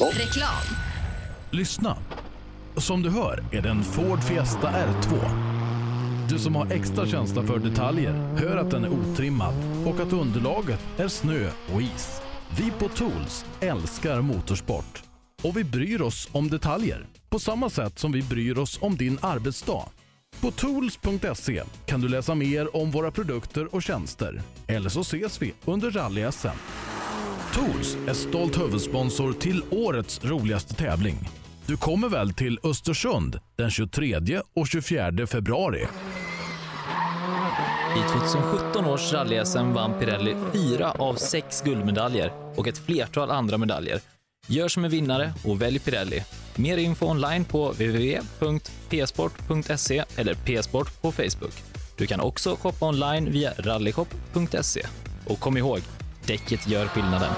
Reklam. Lyssna. Som du hör är det en Ford Fiesta R2. Du som har extra känsla för detaljer hör att den är otrimmad och att underlaget är snö och is. Vi på Tools älskar motorsport och vi bryr oss om detaljer på samma sätt som vi bryr oss om din arbetsdag. På tools.se kan du läsa mer om våra produkter och tjänster. Eller så ses vi under rally-SM. Tools är stolt huvudsponsor till årets roligaste tävling. Du kommer väl till Östersund den 23 och 24 februari? I 2017 års rally-SM vann Pirelli fyra av sex guldmedaljer och ett flertal andra medaljer. Gör som en vinnare och välj Pirelli. Mer info online på www.psport.se eller psport på Facebook. Du kan också shoppa online via rallyshop.se. Och kom ihåg, däcket gör skillnaden.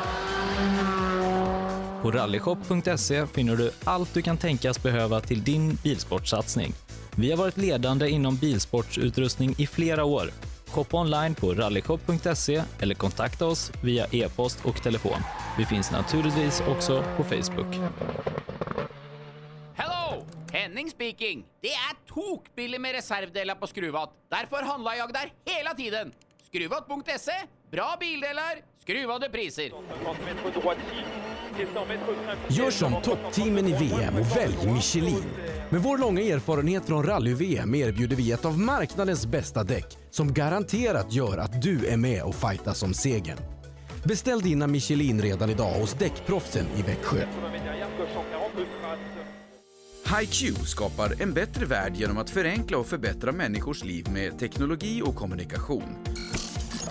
På rallyshop.se finner du allt du kan tänkas behöva till din bilsportsatsning. Vi har varit ledande inom bilsportsutrustning i flera år. Shoppa online på rallyshop.se eller kontakta oss via e-post och telefon. Vi finns naturligtvis också på Facebook. Hello! Henning speaking. Det är tokbilligt med reservdelar på Skruvat. Därför handlar jag där hela tiden. Skruvat.se. Bra bildelar, skruvade priser. Gör som toppteamen i VM och välj Michelin. Med vår långa erfarenhet från rally-VM erbjuder vi ett av marknadens bästa däck som garanterat gör att du är med och fightas om segern. Beställ dina Michelin redan idag hos Däckproffsen i Växjö. HiQ skapar en bättre värld genom att förenkla och förbättra människors liv med teknologi och kommunikation.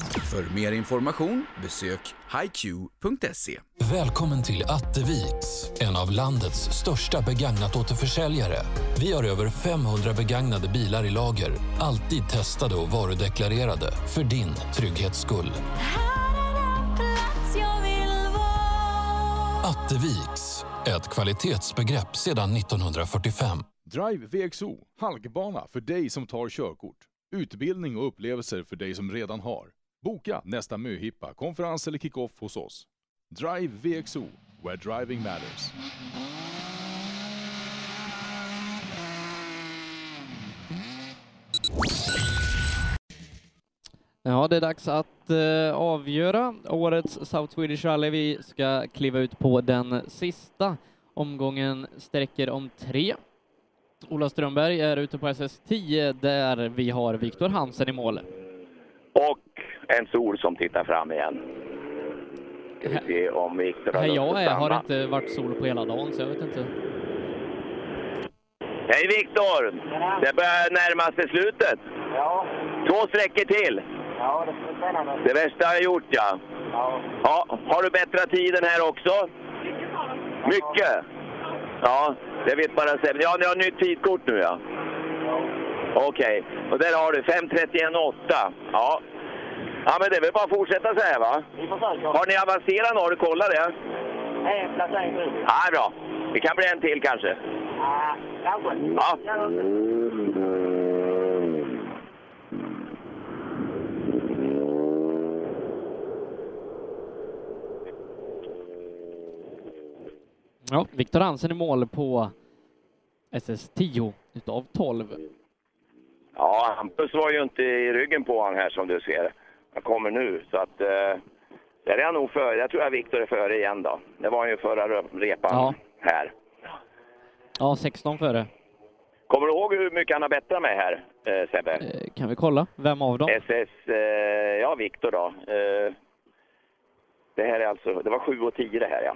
För mer information besök hiq.se. Välkommen till Atteviks, en av landets största begagnat-återförsäljare. Vi har över 500 begagnade bilar i lager, alltid testade och varudeklarerade för din trygghets skull. Atteviks, ett kvalitetsbegrepp sedan 1945. Drive VXO, halkbana för dig som tar körkort. Utbildning och upplevelser för dig som redan har. Boka nästa möhippa, konferens eller kick-off hos oss. Drive VXO, where driving matters. Ja, det är dags att eh, avgöra årets South Swedish Rally. Vi ska kliva ut på den sista omgången sträcker om tre. Ola Strömberg är ute på SS10 där vi har Viktor Hansen i mål. Och en sol som tittar fram igen. Ska vi se om Viktor har jag är har inte varit sol på hela dagen, så jag vet inte. Hej Viktor! Det börjar närma sig slutet. Ja. Två sträckor till. Ja, det är spännande. Det värsta jag har gjort ja. Ja. ja. Har du bättrat tiden här också? Mycket? Ja, det vet bara Sebbe. Ja, ni har nytt tidkort nu ja. Okej, och där har du 5.31,8. Ja. Ja, men det är väl bara att fortsätta så här va? Har ni avancerat nu? Har du kollat det? En placering nu. Ja, bra. Det kan bli en till kanske. Ja, kanske. Ja. Ja, Viktor Hansen i mål på SS10 utav 12. Ja, Hampus var ju inte i ryggen på han här som du ser. Han kommer nu, så att... Eh, där är han nog före. Jag tror att Viktor är före igen då. Det var han ju förra repan Ja. här. Ja, 16 före. Kommer du ihåg hur mycket han har bättrat med här, eh, Sebbe? Eh, Kan vi kolla? Vem av dem? SS, eh, ja Viktor då. Eh, det här är alltså, det var 7 och 10 det här ja.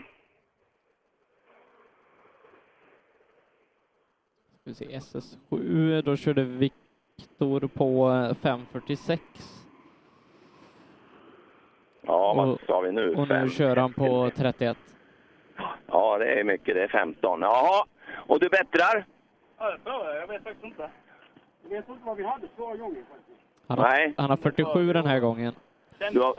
Ska vi se, SS7, då körde Viktor på eh, 5.46. Ja, vad Och- sa vi nu? Och nu kör han på 31. Ja, det är mycket. Det är 15. Jaha, och du bättrar? Ja, det tror jag. Jag vet faktiskt inte. Jag vet inte vad vi hade förra gången faktiskt. Han har, Nej. han har 47 den här gången. Du har-.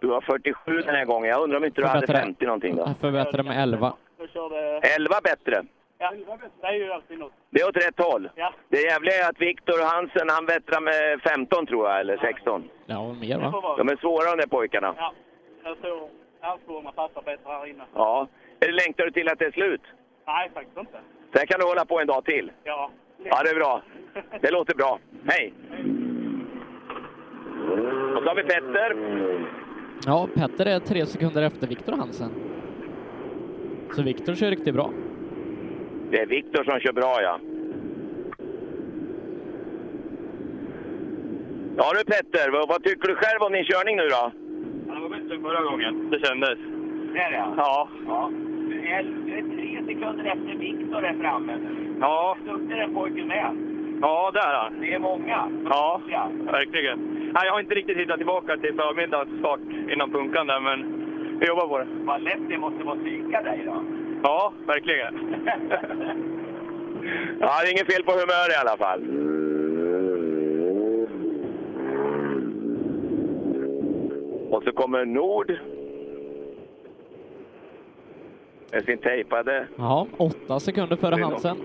Du har 47 den här gången. Jag undrar om inte du hade Förbättra- 50 någonting då? Han förbättrade med 11. Jag körde... 11 bättre. Ja, det är ju alltid något. Det är åt rätt håll. Ja. Det jävliga är att Viktor Hansen, han bättrar med 15 tror jag, eller 16. Ja, mer va? De är svåra de där pojkarna. Ja, jag tror Ernstborna passar bättre här inne. Ja. Eller längtar du till att det är slut? Nej, faktiskt inte. Sen kan du hålla på en dag till. Ja. Ja, det är bra. Det låter bra. Hej! Och så har vi Petter. Ja, Petter är tre sekunder efter Viktor Hansen. Så Viktor kör riktigt bra. Det är Viktor som kör bra, ja. Ja du Petter, vad, vad tycker du själv om din körning nu då? Det var bättre förra gången. Det kändes. Det är det Ja. ja. Du är, du är tre sekunder efter Viktor där framme. Ja. Duktig den pojken med. Ja, där är han. Det är många. Ja, Ja. verkligen. Nej, jag har inte riktigt hittat tillbaka till förmiddagens fart innan punkan där, men vi jobbar på det. Vad lätt det måste vara att psyka dig då. Ja, verkligen. Ja, det är inget fel på humör i alla fall. Och så kommer Nord. Med sin tejpade. Ja, åtta sekunder före Det är Hansen.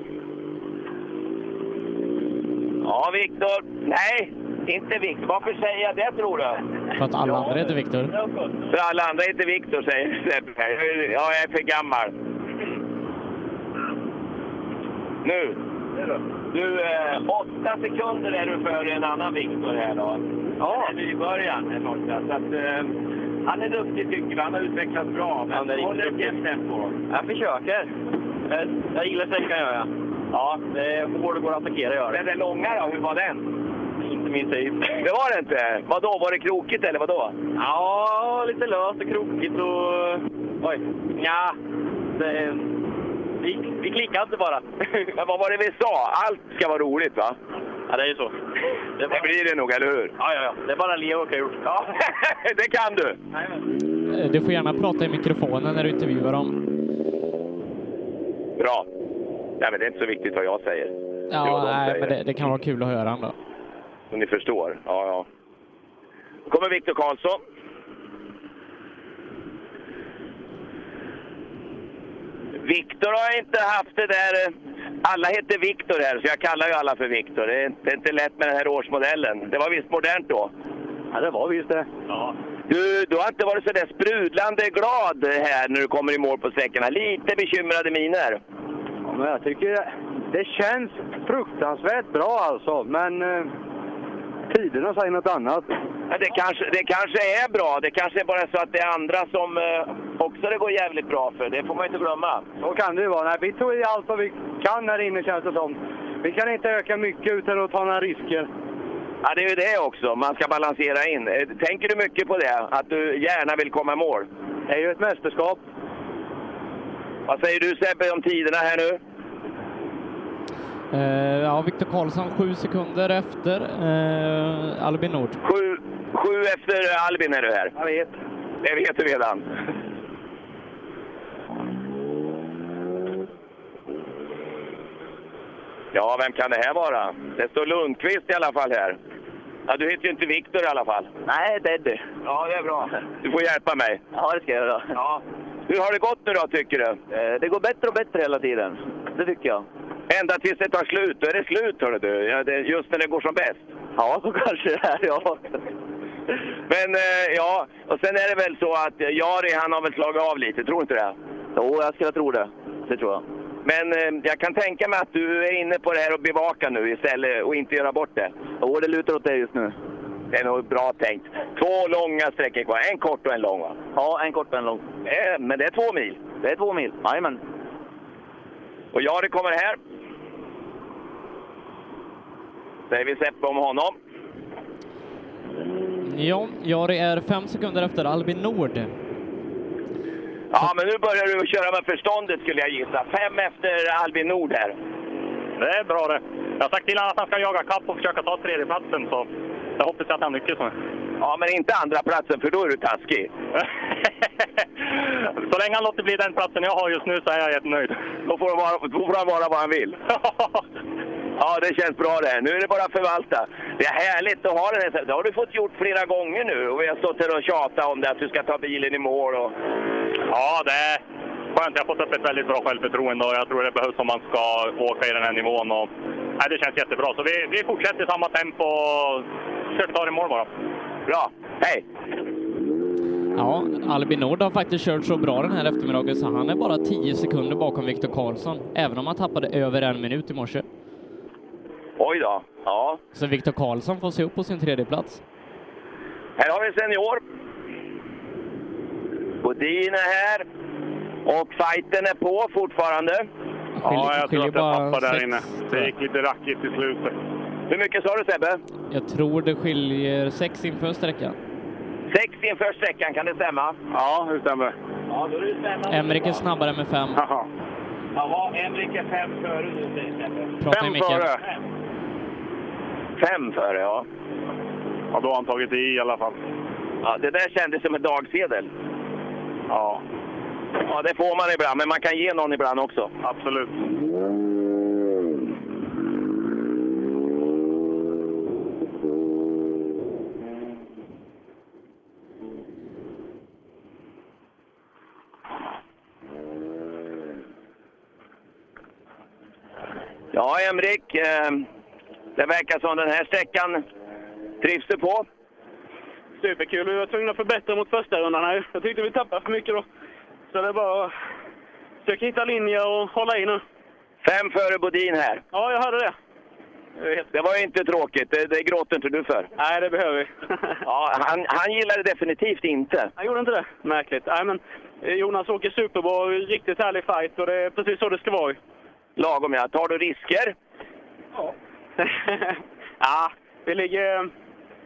Ja, Viktor. Nej, inte Viktor. Varför säger jag det tror du? För att alla andra heter Viktor. För alla andra heter Viktor, säger Sebbe. Ja, jag är för gammal. Nu. Du, eh, åtta sekunder är du före en annan Viktor här då. Ja. Han är ny i början här borta. Så att, eh, han är duktig tycker vi. Han har utvecklats bra. Men Han är håller ett jämnt tempo. Jag försöker. Jag, jag gillar sträckan gör jag. Ja, det är hård och går att attackera gör Den där långa då, hur var den? Inte min typ. Det var det inte? Vadå, var det krokigt eller vadå? Ja, lite löst och krokigt och... Oj. Ja, det... Vi, vi klickade inte bara. Men vad var det vi sa? Allt ska vara roligt va? Ja, det är ju så. Det, är bara... Det blir det nog, eller hur? Ja, ja, ja. Det är bara le och kul. Ja, det kan du! Eh, Du får gärna prata i mikrofonen när du intervjuar dem. Bra. Nej, men det är inte så viktigt vad jag säger. Ja, nej, säger. men det, det kan vara kul att höra ändå. Så ni förstår. Ja, ja. Då kommer Viktor Karlsson. Viktor har inte haft det där... eh, Alla heter Viktor här, så jag kallar ju alla för Viktor. Det är inte- det är inte lätt med den här årsmodellen. Det var visst modernt då? Ja, det var visst det. Ja. Du, du har inte varit så där sprudlande glad här när du kommer i mål på sträckorna. Lite bekymrade miner. Ja, men jag tycker det känns fruktansvärt bra alltså, men eh, tiderna säger något annat. Ja, det, kanske, det kanske är bra. Det kanske är bara så att det är andra som eh, också det går jävligt bra för. Det får man inte glömma. Så kan det ju vara. Nej, vi tog i allt vad vi kan här inne känns det som. Vi kan inte öka mycket utan att ta några risker. Ja, det är ju det också. Man ska balansera in. Eh, Tänker du mycket på det? Att du gärna vill komma i mål? Det är ju ett mästerskap. Vad säger du Sebbe om tiderna här nu? Eh, ja, Viktor Karlsson sju sekunder efter eh, Albin Nord. Sju, sju efter Albin är du här. Jag vet. Det vet du redan. Ja, vem kan det här vara? Det står Lundqvist i alla fall här. Ja, du heter ju inte Viktor i alla fall. Nej, det är det. Ja, det är bra. Du får hjälpa mig. Ja, det ska jag göra. Ja. Hur har det gått nu då, tycker du? Eh, Det går bättre och bättre hela tiden. Det tycker jag. Ända tills det tar slut. Då är det slut, hörru du. Ja, det, just när det går som bäst. Ja, så kanske det är, ja. Men eh, ja, och sen är det väl så att eh, Jari, han har väl slagit av lite, tror du inte det? Jo, jag skulle tro det. Det tror jag. Men eh, jag kan tänka mig att du är inne på det här att bevaka nu istället och inte göra bort det. Jo, det lutar åt det just nu. Det är nog bra tänkt. Två långa sträckor kvar. En kort och en lång va? Ja, en kort och en lång. Eh, men det är två mil. Det är två mil. Jajamän. Och Jari kommer här. Säger vi Seppe om honom. Ja, Jari är fem sekunder efter Albin Nord. Ja, men nu börjar du köra med förståndet skulle jag gissa. Fem efter Albin Nord här. Det är bra det. Jag har sagt till honom att han ska jaga kapp och försöka ta tredjeplatsen, så jag hoppas att han lyckas med. Ja, men inte andra platsen för då är du taskig. Så länge han låter bli den platsen jag har just nu så är jag jättenöjd. Då får, han vara, då får han vara vad han vill. Ja, det känns bra det här. Nu är det bara att förvalta. Det är härligt att ha den här. Det har du fått gjort flera gånger nu och vi har stått här och tjatat om det, att du ska ta bilen i mål. Och... Ja, det är skönt. Jag har fått upp ett väldigt bra självförtroende och jag tror det behövs om man ska åka i den här nivån. Och, nej, det känns jättebra. Så vi, vi fortsätter i samma tempo och försöker ta det i mål bara. Bra. Hej! Ja, Albin Nord har faktiskt kört så bra den här eftermiddagen så han är bara 10 sekunder bakom Viktor Karlsson, även om han tappade över en minut i morse. Oj då. Ja. Så Viktor Karlsson får se upp på sin tredje plats. Här har vi senior. Bodin är här. Och fighten är på fortfarande. Ja, jag tror att jag tappade där sex, inne. Det gick lite rackigt i slutet. Hur mycket sa du Sebbe? Jag tror det skiljer sex inför sträckan. Sex inför sträckan, kan det stämma? Ja, det stämmer. Ja, då är det stämma. Emrik är snabbare med fem. Jaha, Emrik är fem före nu, säger Sebbe. I micken. Fem före, ja. Ja, då har han tagit i i alla fall. Ja, det där kändes som en dagsedel. Ja. Ja, det får man ibland, men man kan ge någon ibland också. Absolut. Ja, Emrik. Eh, det verkar som den här sträckan trivs du på. Superkul. Vi var tvungna att förbättra mot första rundan här. Jag tyckte vi tappade för mycket då. Så det är bara att försöka hitta linjer och hålla i nu. Fem före Bodin här. Ja, jag hörde det. Det var inte tråkigt. Det, det gråter inte du för. Nej, det behöver vi. Ja, han, han gillar det definitivt inte. Han gjorde inte det. Märkligt. Nej, men eh, Jonas åker superbra. Riktigt härlig fight och det är precis så det ska vara. Lagom ja. Tar du risker? Ja. ja, vi ligger,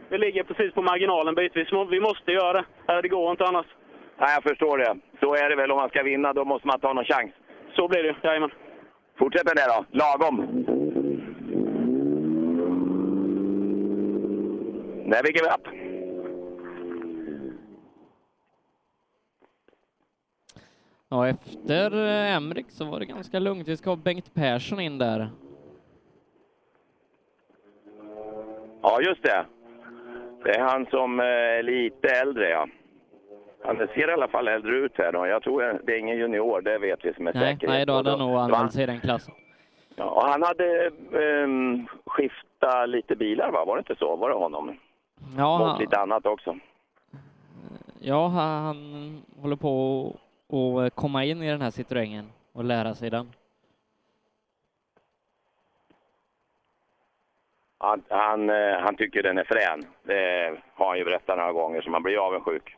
vi ligger precis på marginalen bitvis. Vi måste göra det. Det går inte annars. Nej, jag förstår det. Så är det väl om man ska vinna. Då måste man ta någon chans. Så blir det jajamän. Fortsätt med det då. Lagom. Där vi give up. Ja, efter eh, Emrik så var det ganska lugnt. Vi ska ha Bengt Persson in där. Ja, just det. Det är han som eh, är lite äldre, ja. Han ser i alla fall äldre ut här. Då. Jag tror det är ingen junior, det vet vi som är Nej, nej, då hade han nog anmält sig i den klassen. Ja, och han hade um, skiftat lite bilar, va? Var det inte så? Var det honom? Ja, Mot han, lite annat också. ja, han håller på att att komma in i den här Citroengen och lära sig den. Han, han, eh, han tycker den är frän. Det har han ju berättat några gånger, så man blir avundsjuk.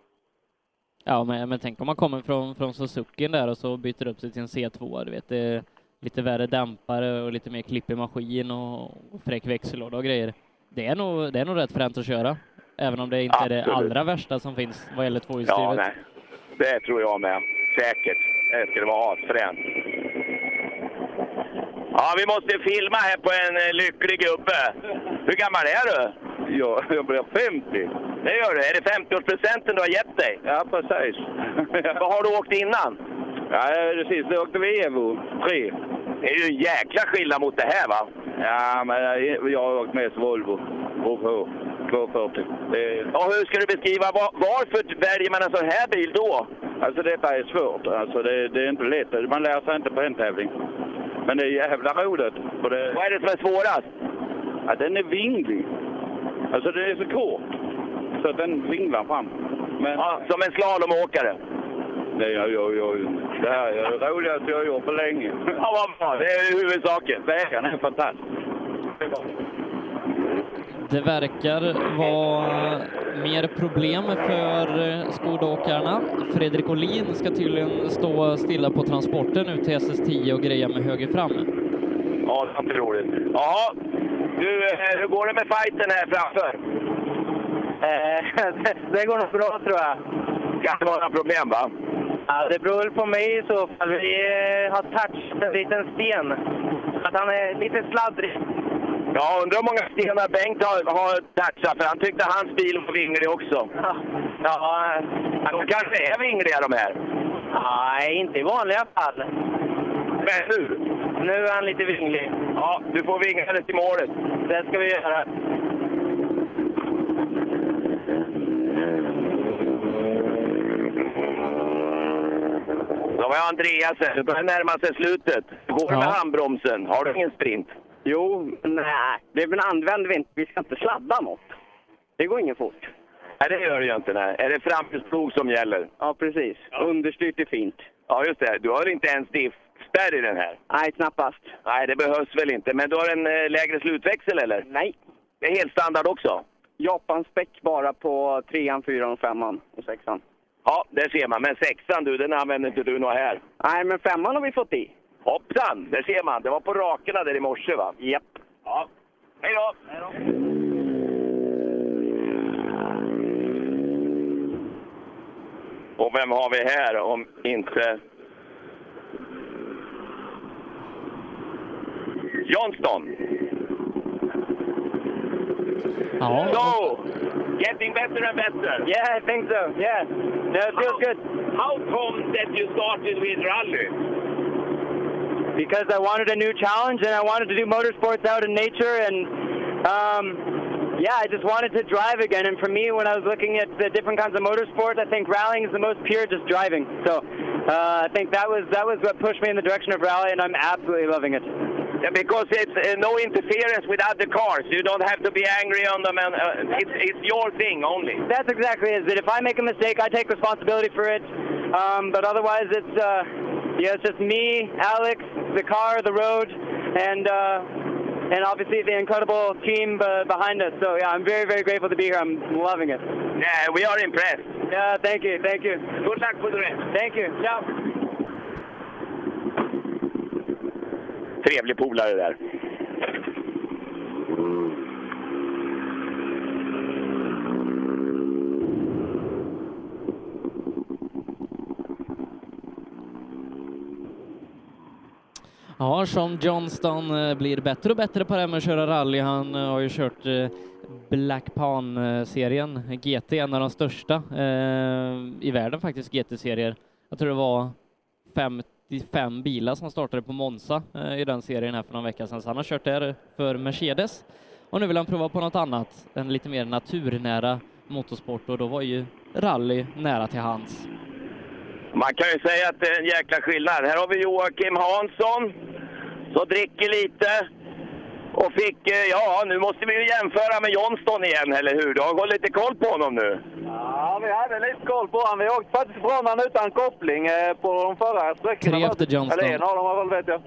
Ja, men, men tänk om man kommer från, från Suzuki där och så byter upp sig till en C2, du vet, det är lite värre dämpare och lite mer klipp i maskin och, och fräck växellåda och grejer. Det är, nog, det är nog rätt fränt att köra, även om det inte är det Absolut. allra värsta som finns vad gäller Ja, tvåhjulsdrivet. nej. Det tror jag med. Säkert. Det det vara asfränt. Ja, vi måste filma här på en eh, lycklig gubbe. Hur gammal är du? Ja, jag blir 50. Det gör du. Är det 50-årspresenten du har gett dig? Ja, precis. Vad har du åkt innan? Ja, det sista åkte vi Evo 3. Det är ju en jäkla skillnad mot det här va? Ja, men jag, har åkt mest Volvo. OH 240. Det, Och hur ska du beskriva, var, varför väljer man en sån här bil då? alltså detta är svårt. Alltså det, det är inte lätt. Man lär sig inte på en tävling. Men det är jävla roligt. För det, Vad är det som är svårast? ja, den är vinglig. Alltså den är så kort. Så att den vinglar fram. Men Ja, som en slalomåkare. det, jag, jag, jag, det här är det roligaste jag har gjort på länge. Ja, vad bra. Det är huvudsaken. Vägarna är fantastiska. Det verkar vara mer problem för skidåkarna. Fredrik Olin ska tydligen stå stilla på transporten ut till SS10 och greja med höger fram. Ja, det är roligt. Jaha, du, eh, hur går det med fighten här framför? Eh, det går nog bra tror jag. Ska inte vara några problem va? Ja, det beror väl på mig i så fall. Vi eh, har touchat en liten sten. Att han är lite sladdrig. Ja, undrar hur många stenar Bengt har, har touchat, för han tyckte hans bil var vinglig också. Ja, De kanske är vingliga de här. nej, inte i vanliga fall. Men nu? Nu är han lite vinglig. Ja, du får vinga det till målet. Det ska vi göra. Då var jag Andreas här. Det börjar närma sig slutet. Hur går det med handbromsen? Har du ingen sprint? Jo, nej, det är väl använder vi inte. Vi ska inte sladda något. Det går ingen fort. Nej, det gör det ju inte. Nej. Är det framhjulsplog som gäller? Ja, precis. Understyrt är fint. Ja, just det. Du har inte ens diff-spärr i den här? Nej, knappast. Nej, det behövs väl inte. Men du har en eh, lägre slutväxel, eller? Nej. Det är helt standard också? Japanspäck bara på trean, fyran, femman och sexan. Ja, där ser man. Men sexan du, den använder inte du något här? Nej, men femman har vi fått i. Hoppsan! Där ser man. Det var på rakerna där i morse, va? Japp. Ja. Hej då! Hej då! Och vem har vi här om inte... Johnston! Ja. So, getting better and better. Yeah, I think so. Yeah. No, it feels good. How come that you started with rally? Because I wanted a new challenge and I wanted to do motorsports out in nature and um, yeah, I just wanted to drive again. And for me, when I was looking at the different kinds of motorsports, I think rallying is the most pure, just driving. So uh, I think that was that was what pushed me in the direction of rally, and I'm absolutely loving it. Yeah, because it's uh, no interference with other cars. You don't have to be angry on them, and uh, it's, it's your thing only. That's exactly it. That if I make a mistake, I take responsibility for it. Um, but otherwise, it's uh, yeah, it's just me, Alex, the car, the road, and uh, and obviously the incredible team uh, behind us. So yeah, I'm very very grateful to be here. I'm loving it. Yeah, we are impressed. Yeah, thank you, thank you. Good luck for the rest. Thank you. Ciao. Trevlig polare där. Ja, Sean Johnston eh, blir bättre och bättre på det här med att köra rally. Han eh, har ju kört eh, Black Pan-serien, GT, en av de största eh, i världen faktiskt, GT-serier. Jag tror det var 55 bilar som startade på Monza eh, i den serien här för någon vecka sedan, så han har kört där för Mercedes. Och nu vill han prova på något annat, en lite mer naturnära motorsport och då var ju rally nära till hands. Man kan ju säga att det är en jäkla skillnad. Här har vi Joakim Hansson som dricker lite. Och fick, eh, ja nu måste vi ju jämföra med Johnston igen, eller hur? Du har gått lite koll på honom nu. Ja, vi hade lite koll på honom. Vi åkte faktiskt ifrån honom utan koppling eh, på de förra sträckorna. Tre efter Johnston. Eller en av dem i alla fall, vet jag.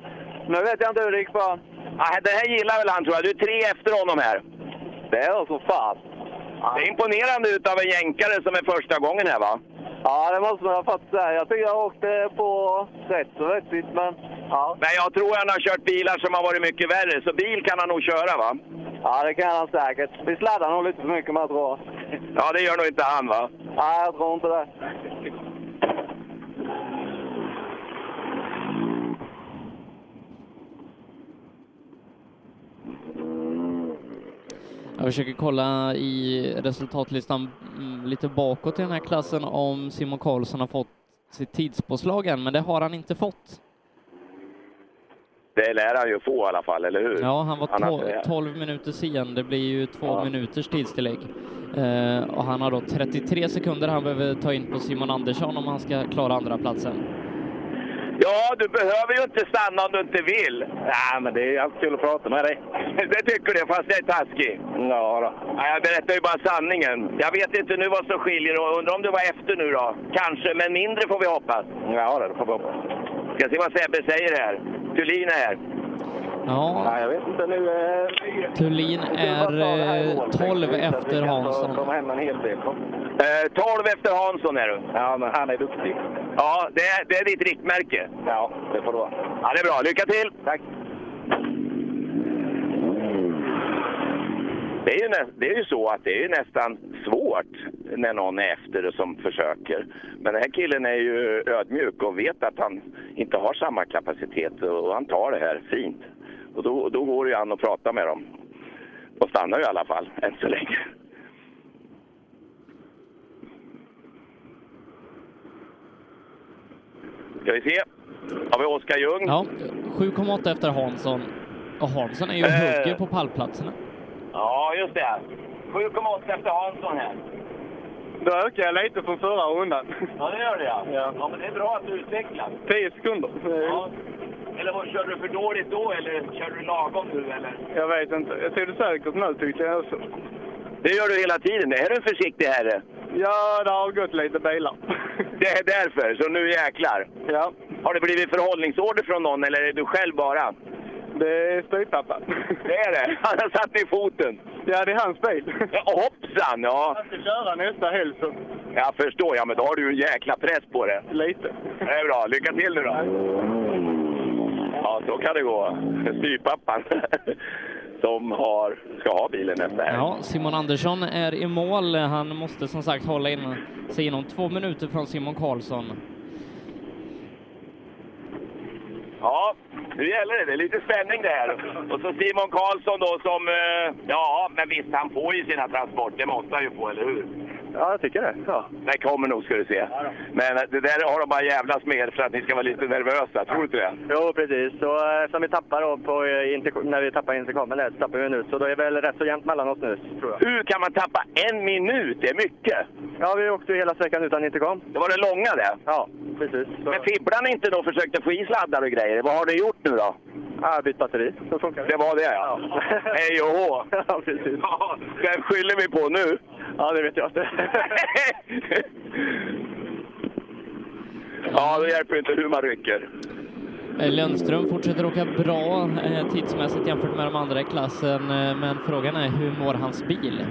Nu vet jag inte hur det gick för honom. Ja, det här gillar väl han tror jag. Du är tre efter honom här. Det är så fan. Det är imponerande utav en jänkare som är första gången här va? Ja, det måste man fått säga. Jag tycker jag åkte på rätt så vettigt, men ja. Men jag tror han har kört bilar som har varit mycket värre, så bil kan han nog köra va? Ja, det kan han säkert. Vi sladdar nog lite för mycket med, tror jag. Ja, det gör nog inte han va? Nej, jag tror inte det. Jag försöker kolla i resultatlistan mm, lite bakåt i den här klassen om Simon Karlsson har fått sitt tidspåslag än, men det har han inte fått. Det lär han ju få i alla fall, eller hur? Ja, han var to- 12 minuter sen. Det blir ju två Ja. minuters tidstillägg. Eh, och han har då 33 sekunder han behöver ta in på Simon Andersson om han ska klara andra platsen. Ja, du behöver ju inte stanna om du inte vill. Nej, men det är alltid kul att prata med dig. Det tycker du, fast jag är taskig. Ja, då. Nej, jag berättar ju bara sanningen. Jag vet inte nu vad som skiljer och undrar om du var efter nu då? Kanske, men mindre får vi hoppas. Ja, det får vi hoppas. Ska se vad Sebbe säger här. Thulin är här. Ja, Nej, jag vet inte nu. Eh, Thulin är eh, 12 efter Hansson. kommer hem en hel del. Eh, 12 efter Hansson är du. Ja, men han är duktig. Ja, det är, det är ditt riktmärke. Ja, det får du vara. Ja, det är bra. Lycka till! Tack! Det är, ju nä, det är ju så att det är ju nästan svårt när någon är efter och som försöker. Men den här killen är ju ödmjuk och vet att han inte har samma kapacitet och han tar det här fint. Och då, då går det ju an att prata med dem. De stannar ju i alla fall, än så länge. Ska vi se. Har vi Oskar Ljung? Ja, 7,8 efter Hansson. Och Hansson är ju Eh. hugger på pallplatserna. Ja, just det. 7,8 efter Hansson här. Då ökar jag lite från förra rundan. Ja, det gör det ja. Ja, men det är bra att du utvecklas. 10 sekunder. Ja. Eller vad, körde du för dåligt då eller körde du lagom nu eller? Jag vet inte. Jag ser det säkert nu tyckte jag också. Det gör du hela tiden. Är du en försiktig herre? Ja, det har gått lite bilar. Det är därför, så nu jäklar. Ja. Har det blivit förhållningsorder från någon eller är du själv bara? Det är styvpappa. Det är det? Han har satt ner foten. Ja, det är hans bil. Ja, hoppsan! Ja. Han ska köra nästa helg så. Jag förstår, ja, men då har du en jäkla press på det. Lite. Det är bra. Lycka till nu då! Ja, så kan det gå. Styvpappan som har, ska ha bilen nästa helg. Ja, Simon Andersson är i mål. Han måste som sagt hålla in sig inom två minuter från Simon Karlsson. Ja, nu gäller det. Det är lite spänning det här. Och så Simon Karlsson då som, eh, ja, men visst han får ju sina transporter. Det måste han ju få, eller hur? Ja, jag tycker det. Ja. Det kommer nog ska du se. Men eh, det där har de bara jävlas med för att ni ska vara lite nervösa, tror du inte det? Jo, precis. Så eh, som vi tappar då på, eh, när vi tappar intercomen där, så tappar vi en minut. Så då är det väl rätt så jämnt mellan oss nu, tror jag. Hur kan man tappa en minut? Det är mycket. Ja, vi åkte ju hela sträckan utan intercom. Det var det långa det? Ja, precis. Så... Men fibblar ni inte då försökte få i sladdar och grejer? Vad har ni gjort nu då? Ja, bytt batteri. Så funkar det. Det var det ja. Hej och hå! Ja, precis. Ja, Vem skyller vi på nu? Ja, det vet jag inte. Ja, det hjälper inte hur man rycker. Eh, Lundström fortsätter åka bra eh, tidsmässigt jämfört med de andra i klassen, eh, men frågan är hur mår hans bil?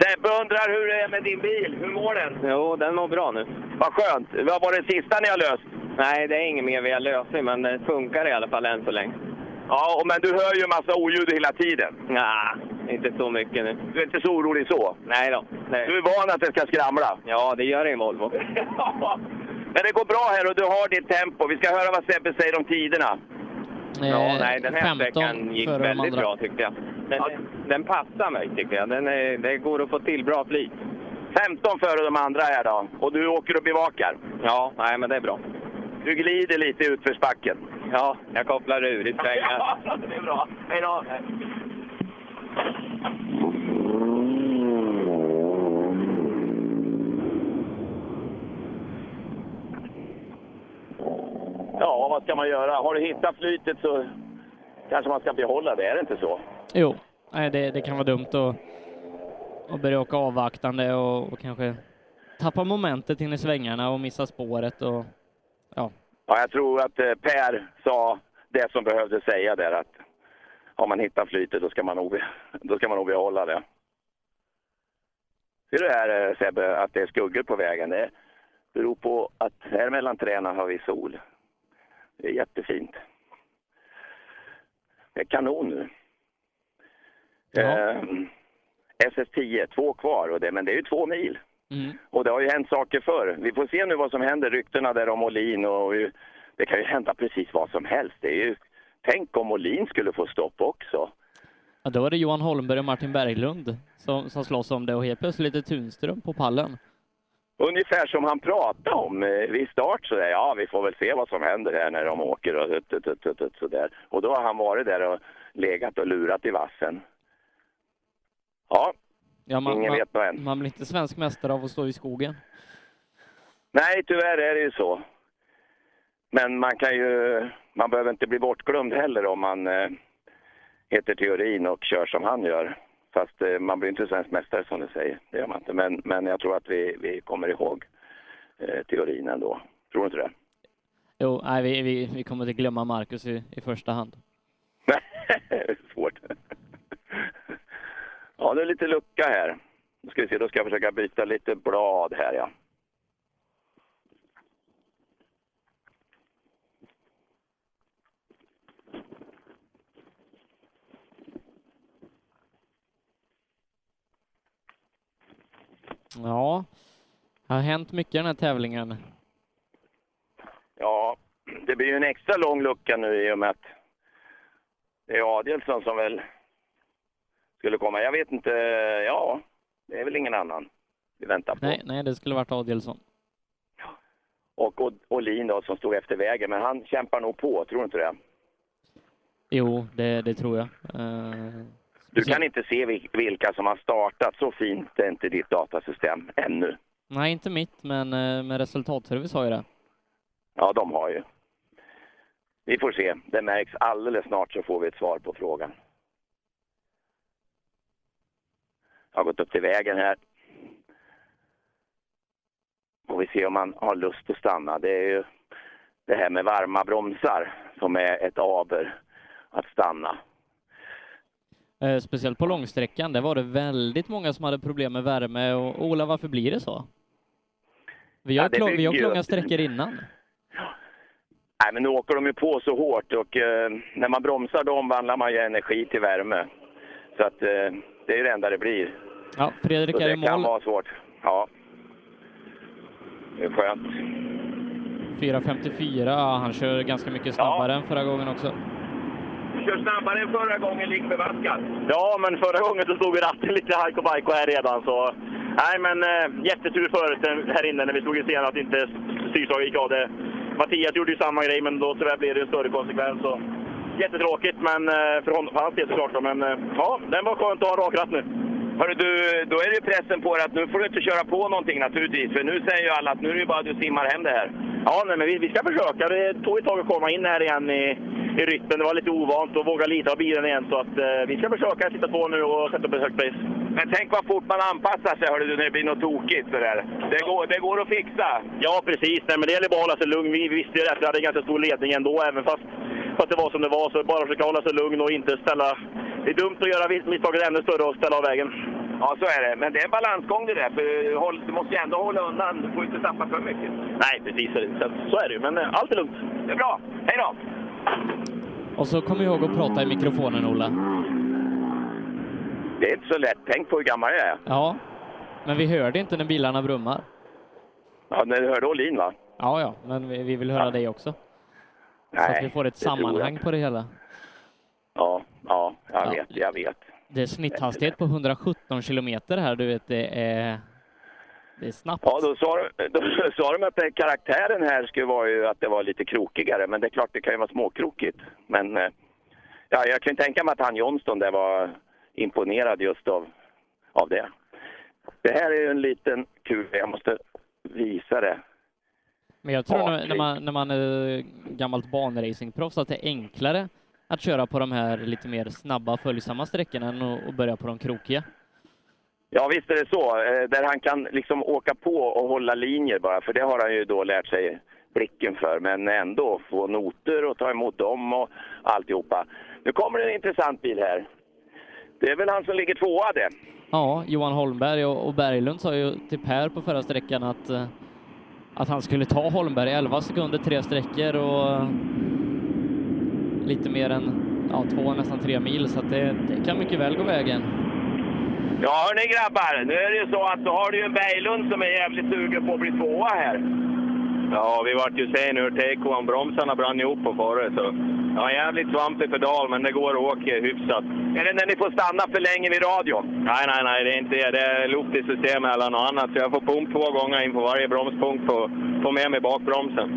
Sebbe undrar hur det är med din bil. Hur mår den? Jo, den mår bra nu. Vad skönt. Vad var det sista ni har löst? Nej, det är inget mer vi har löst, men det funkar i alla fall än så länge. Ja, men du hör ju en massa oljud hela tiden. Nej, inte så mycket nu. Du är inte så orolig så? Nej då. Nej. Du är van att det ska skramla? Ja, det gör det i en Volvo. Men det går bra här och du har ditt tempo. Vi ska höra vad Sebbe säger om tiderna. Ja, nej, den här 15 sträckan gick väldigt bra tyckte jag. Den, den passar mig tycker jag. Den är, det går att få till bra flyt. 15 före de andra här då. Och du åker och bevakar? Ja, nej men det är bra. Du glider lite utförsbacken? Ja, jag kopplar ur i svängar. Ja, det är bra. Hej då! Ja, vad ska man göra? Har du hittat flytet så kanske man ska behålla det, är det inte så? Jo, nej, det, det kan vara dumt att, att börja åka avvaktande och, och kanske tappa momentet in i svängarna och missa spåret och ja. Ja, jag tror att eh, Per sa det som behövde säga där att har man hittat flytet då ska man nog, då ska man nog behålla det. Ser du här eh, Sebbe, att det är skuggor på vägen? Det beror på att här mellan träna har vi sol. Det är jättefint. Det är kanon nu. Ehm, SS10, två kvar, och det, men det är ju två mil. Mm. Och det har ju hänt saker förr. Vi får se nu vad som händer. Ryktena där om Olin och det kan ju hända precis vad som helst. Det är ju, tänk om Olin skulle få stopp också. Ja, då är det Johan Holmberg och Martin Berglund som, som slåss om det och helt plötsligt är Tunström på pallen. Ungefär som han pratade om eh, vid start så där, ja vi får väl se vad som händer här när de åker och tut, tut, tut, tut, tut, så där. Och då har han varit där och legat och lurat i vassen. Ja, Ja, man, ingen man, vet nog än. man blir inte svensk mästare av att stå i skogen. Nej, tyvärr är det ju så. Men man kan ju, man behöver inte bli bortglömd heller om man eh, heter Theorin och kör som han gör. Fast eh, man blir inte svensk mästare som du säger, det gör man inte. Men, men jag tror att vi, vi kommer ihåg eh, Theorin ändå. Tror du inte det? Jo, nej, vi, vi, vi kommer inte glömma Marcus i, i första hand. Svårt. Ja, det är lite lucka här. Då ska vi se, då ska jag försöka byta lite blad här ja. Ja, det har hänt mycket i den här tävlingen. Ja, det blir ju en extra lång lucka nu i och med att det är Adielsson som väl skulle komma. Jag vet inte, ja, det är väl ingen annan vi väntar på. Nej, nej, det skulle varit Adielsson. Och Olin då som stod efter vägen, men han kämpar nog på, tror du inte det? Jo, det, det tror jag. Eh, Du kan inte se vil- vilka som har startat, så fint är inte ditt datasystem ännu. nej, inte mitt, men eh, med resultatservice har jag det. Ja, de har ju. Vi får se, det märks alldeles snart så får vi ett svar på frågan. Har gått upp till vägen här. Och vi ser om han har lust att stanna. Det är ju det här med varma bromsar som är ett aber att stanna. Eh, speciellt på långsträckan, där var det väldigt många som hade problem med värme. Och Ola, varför blir det så? Vi har, Ja, vi har ju- långa sträckor innan. Nej, men nu åker de ju på så hårt och eh, när man bromsar då omvandlar man ju energi till värme. Så att eh, det är det enda det blir. Ja, Fredrik Så är i det kan mål. vara svårt. Ja. Det är skönt. 4.54, ja, han kör ganska mycket snabbare än förra gången också. Kör snabbare än förra gången, lik förbaskat. Ja, men förra gången så stod ratten lite hajk och bajko här redan. Så, nej, men eh, jättetur förut här inne när vi stod i scenen att inte styrslaget gick av. Det. Mattias gjorde ju samma grej, men då tyvärr blev det en större konsekvens. Så, jättetråkigt men, eh, för, honom, för hans del såklart. Men eh, ja, den var skönt att ha en rak ratt nu. Hörru du, då är det pressen på dig att nu får du inte köra på någonting naturligtvis. För nu säger ju alla att nu är det bara att du simmar hem det här. Ja, nej, men vi, vi ska försöka. Det tog ett tag att komma in här igen i, i rytmen. Det var lite ovant att våga lita av bilen igen. Så att, eh, vi ska försöka sitta på nu och sätta upp ett högt pris. Men tänk vad fort man anpassar sig hörru när det blir något tokigt sådär. Det går, det går att fixa. Ja, precis. Nej, men det gäller bara att hålla sig lugn. Vi visste ju rätt. Vi hade en ganska stor ledning ändå, även fast, fast det var som det var. Så bara försöka hålla sig lugn och inte ställa... Det är dumt att göra misstaget ännu större och ställa av vägen. Ja, så är det. Men det är en balansgång det där. För håll, du måste ju ändå hålla undan. Du får inte tappa för mycket. Nej, precis. Så, så är det ju. Men eh, allt är lugnt. Det är bra. Hej då! Och så kom ihåg att prata i mikrofonen, Ola. Det är inte så lätt. Tänk på hur gammal jag är. Ja, men vi hör det inte när bilarna brummar. Ja, när du hörde Olin va? Ja, ja, men vi, vi vill höra dig också. så att Nej, vi får ett sammanhang på det hela. Ja, ja, jag Ja. vet, jag vet. Det är snitthastighet på 117 kilometer här, du vet, det är, det är snabbt. Ja, då sa, de- då sa de att karaktären här skulle vara ju att det var lite krokigare, men det är klart det kan ju vara småkrokigt. Men eh, ja, jag kan ju tänka mig att han Johnston där var imponerad just av, av det. Det här är ju en liten kul, jag måste visa det. Men jag tror Ja, när, när, man, när man är gammalt banracingproffs att det är enklare att köra på de här lite mer snabba följsamma sträckorna än att, börja på de krokiga. Ja, visst är det så. Eh, Där han kan liksom åka på och hålla linjer bara, för det har han ju då lärt sig blicken för. Men ändå få noter och ta emot dem och alltihopa. Nu kommer det en intressant bil här. Det är väl han som ligger tvåa det. Ja, Johan Holmberg och, Berglund sa ju till Per på förra sträckan att, eh, att han skulle ta Holmberg 11 sekunder tre sträckor och lite mer än ja, två, nästan tre mil, så att det, det kan mycket väl gå vägen. Ja, hörni grabbar. Nu är det ju så att då har du ju en Berglund som är jävligt sugen på att bli tvåa här. Ja, vi vart ju sen ur TK. Bromsarna brann ihop på förra så... Ja, jävligt svampig pedal, men det går att åka hyfsat. Är det när ni får stanna för länge vid radion? Nej, nej, nej, det är inte det. Det är luft i systemet eller något annat. Så jag får pump två gånger in på varje bromspunkt för att få med mig bakbromsen.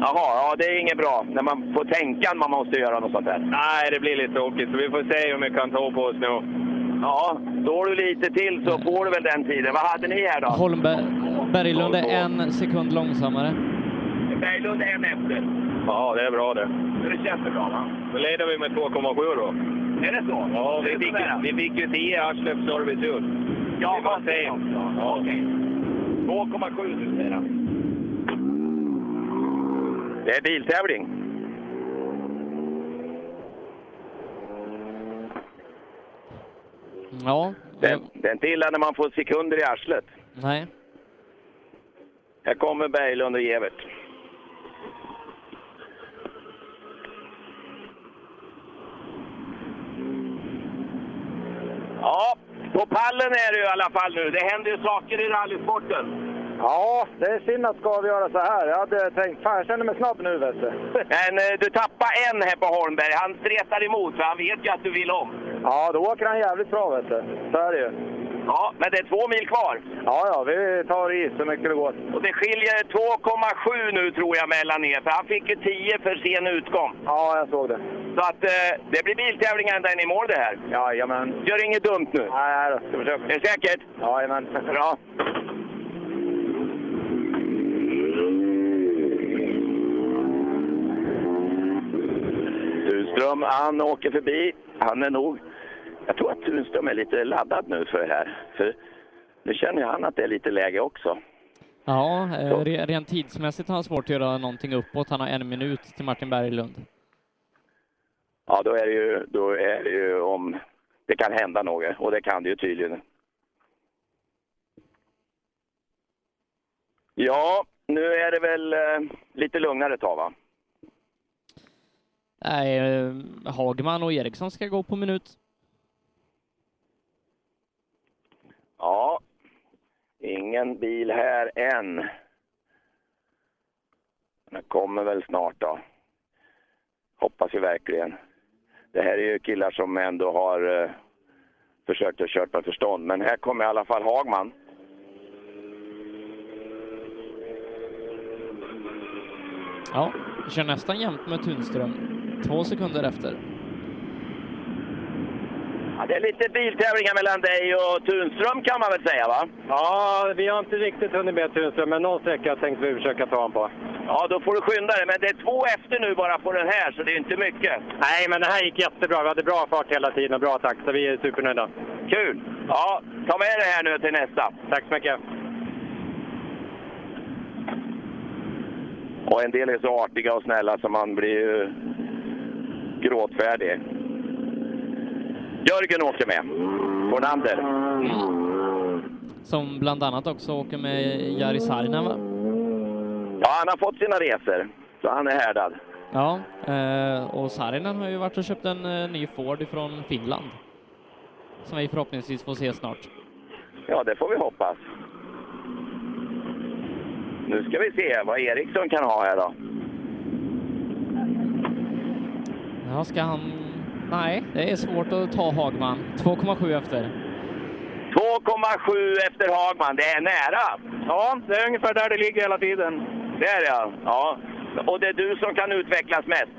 Jaha, ja det är inget bra. När man får tänka att man måste göra något sånt där. Nej, det blir lite tråkigt. Så vi får se hur mycket han tar på oss nu. Ja, står du lite till så får du väl den tiden. Vad hade ni här då? Holmberg, Berglund är en sekund långsammare. Berglund en efter. Ja, det är bra det. Det känns bra va? Då leder vi med 2,7 då. Är det så? Ja, Det vi är fick, vi fick ju 10 Arslöv service ut. Ja, vad. Ja, okej. 2,7 nu säger han. Det är biltävling. Ja, Det, det är inte illa när man får sekunder i arslet. nej. Här kommer Berglund och Evert. Ja, på pallen är ju i alla fall nu. Det händer ju saker i rallysporten. Ja, det är synd att ska avgöra så här. Jag hade tänkt, fan jag känner mig snabb nu vet du. Men eh, du tappar en här på Holmberg. Han stretar emot för han vet ju att du vill om. Ja, då åker han jävligt bra vet du. Så är det ju. Ja, men det är två mil kvar. Ja, ja, vi tar i så mycket det går. Och det skiljer 2,7 nu tror jag mellan er, för han fick ju 10 för sen utgång. Ja, jag såg det. Så att eh, det blir biltävling ända in i mål det här. Jajamän. Gör inget dumt nu. Nej, nej då. Ska försöka. Är det säkert? Jajamän. Bra. Tunström, han åker förbi. Han är nog Jag tror att Tunström är lite laddad nu för det här. För nu känner han att det är lite läge också. Ja, eh, re- rent tidsmässigt har han svårt att göra någonting uppåt. Han har en minut till Martin Berglund. Ja, då är det ju, då är det ju om det kan hända något. Och det kan det ju tydligen. Ja, nu är det väl eh, lite lugnare ett tag va? Nej, eh, Hagman och Eriksson ska gå på minut. Ja, ingen bil här än. Den kommer väl snart då. Hoppas vi verkligen. Det här är ju killar som ändå har eh, försökt att köra med förstånd. Men här kommer i alla fall Hagman. Ja, kör nästan jämnt med Tunström. Två sekunder efter. Ja, det är lite biltävlingar mellan dig och Tunström kan man väl säga va? Ja, vi har inte riktigt hunnit med Tunström, men någon sträcka tänkte vi försöka ta honom på. Ja, då får du skynda dig. Men det är två efter nu bara på den här, så det är inte mycket. Nej, men det här gick jättebra. Vi hade bra fart hela tiden och bra takt, så vi är supernöjda. Kul! Ja, ta med det här nu till nästa. Tack så mycket. Och en del är så artiga och snälla så man blir ju gråtfärdig. Jörgen åker med. Fornander. Som bland annat också åker med Jari Saarinen, va? Ja, han har fått sina resor, så han är härdad. Ja, eh, och Saarinen har ju varit och köpt en eh, ny Ford från Finland. Som vi förhoppningsvis får se snart. Ja, det får vi hoppas. Nu ska vi se vad Eriksson kan ha här då. Ja, ska han... Nej, det är svårt att ta Hagman. 2,7 efter. 2,7 efter Hagman, det är nära. Ja, det är ungefär där det ligger hela tiden. Det är det ja. ja. Och det är du som kan utvecklas mest.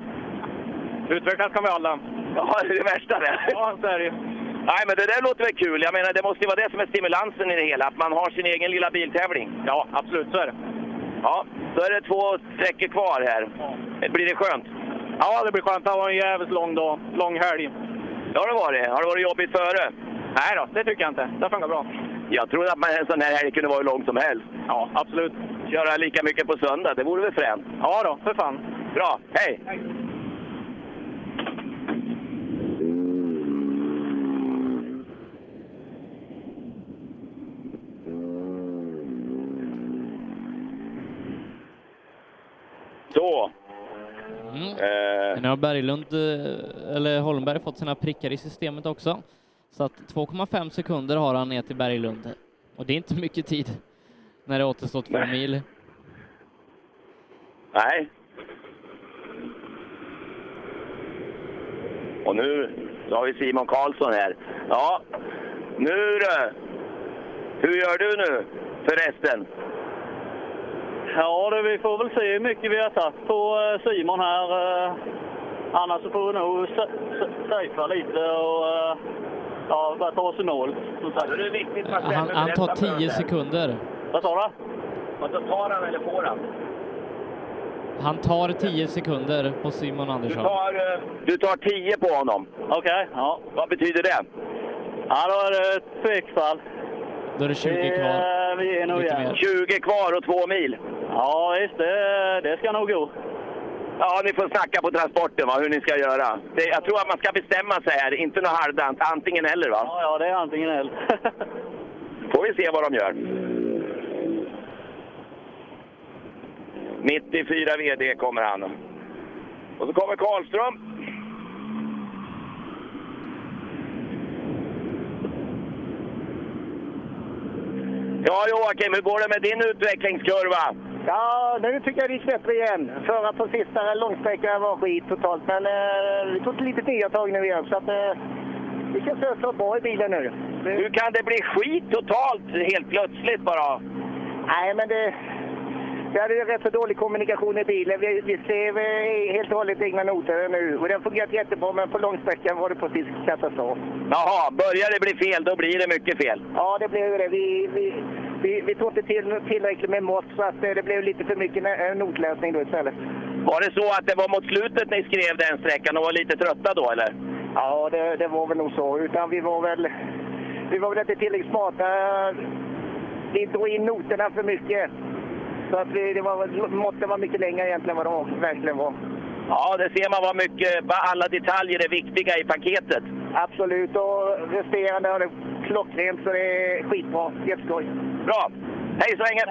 Utvecklas kan vi alla. Ja, det är det värsta det. Ja, så är det. Nej, men det där låter väl kul. Jag menar, det måste ju vara det som är stimulansen i det hela, att man har sin egen lilla biltävling. Ja, absolut, så är det. Ja, då är det två sträckor kvar här. Blir det skönt? Ja, det blir skönt. Det var en jävligt lång dag. Lång helg. Det har det. Har det varit jobbigt före? Nej då, det tycker jag inte. Det funkar bra. Jag trodde att man en sån här helg kunde vara hur lång som helst. Ja, absolut. Köra lika mycket på söndag, det vore väl fränt? Ja då, för fan. Bra, hej! Så. Eh, Nu har Berglund, eh, eller Holmberg, fått sina prickar i systemet också. Så att 2,5 sekunder har han ner till Berglund. Och det är inte mycket tid när det återstår två mil. nej. Och nu så har vi Simon Karlsson här. Ja, nu du! Hur gör du nu förresten? Ja, det, vi får väl se hur mycket vi har tagit på eh, Simon här. eh. Annars så får vi nog safea lite och eh, ja, bara ta oss i mål. Han, han tar 10 sekunder. Vad sa du? Tar han eller får han? Han tar 10 sekunder på Simon Du Andersson. tar, eh, du tar 10 på honom. Okej, ja. Vad betyder det? Ja, då är det ett tvekfall. Då är det 20 Vi, kvar. vi är nog igen. mer. 20 kvar och två mil. Ja, visst. Det, det ska nog gå. Ja, ni får snacka på transporten va, hur ni ska göra. Det, jag tror att man ska bestämma sig här, inte något halvdant. Antingen eller va? Ja, ja, det är antingen eller. Får vi se vad de gör. 94 VD kommer han. Och så kommer Karlström. Ja, Joakim, hur går det med din utvecklingskurva? Ja, nu tycker jag det gick bättre igen. Förra på sista långsträckan var skit totalt, men eh, vi tog ett litet nya tag nu igen. Så att, eh, det känns överklart bra i bilen nu. Hur kan det bli skit totalt helt plötsligt bara? Nej, men det... Vi hade rätt så dålig kommunikation i bilen. Vi, vi skrev eh, helt och hållet egna noter nu och den fungerat jättebra, men på långsträckan var det precis katastrof. Jaha, börjar det bli fel, då blir det mycket fel. Ja, det blev det. Vi, vi, vi, vi tog inte till tillräckligt med mått, så att eh, det blev lite för mycket eh, notläsning då istället. Var det så att det var mot slutet ni skrev den sträckan och var lite trötta då eller? Ja, det, det var väl nog så. Utan vi var väl, vi var väl inte tillräckligt smarta. Vi drog in noterna för mycket. Så att det var, måtten var mycket längre egentligen än vad de verkligen var. Ja, det ser man vad mycket, vad alla detaljer är viktiga i paketet. Absolut, och resterande har det klockrent så det är skitbra. Jätteskoj. Bra! Hej så länge!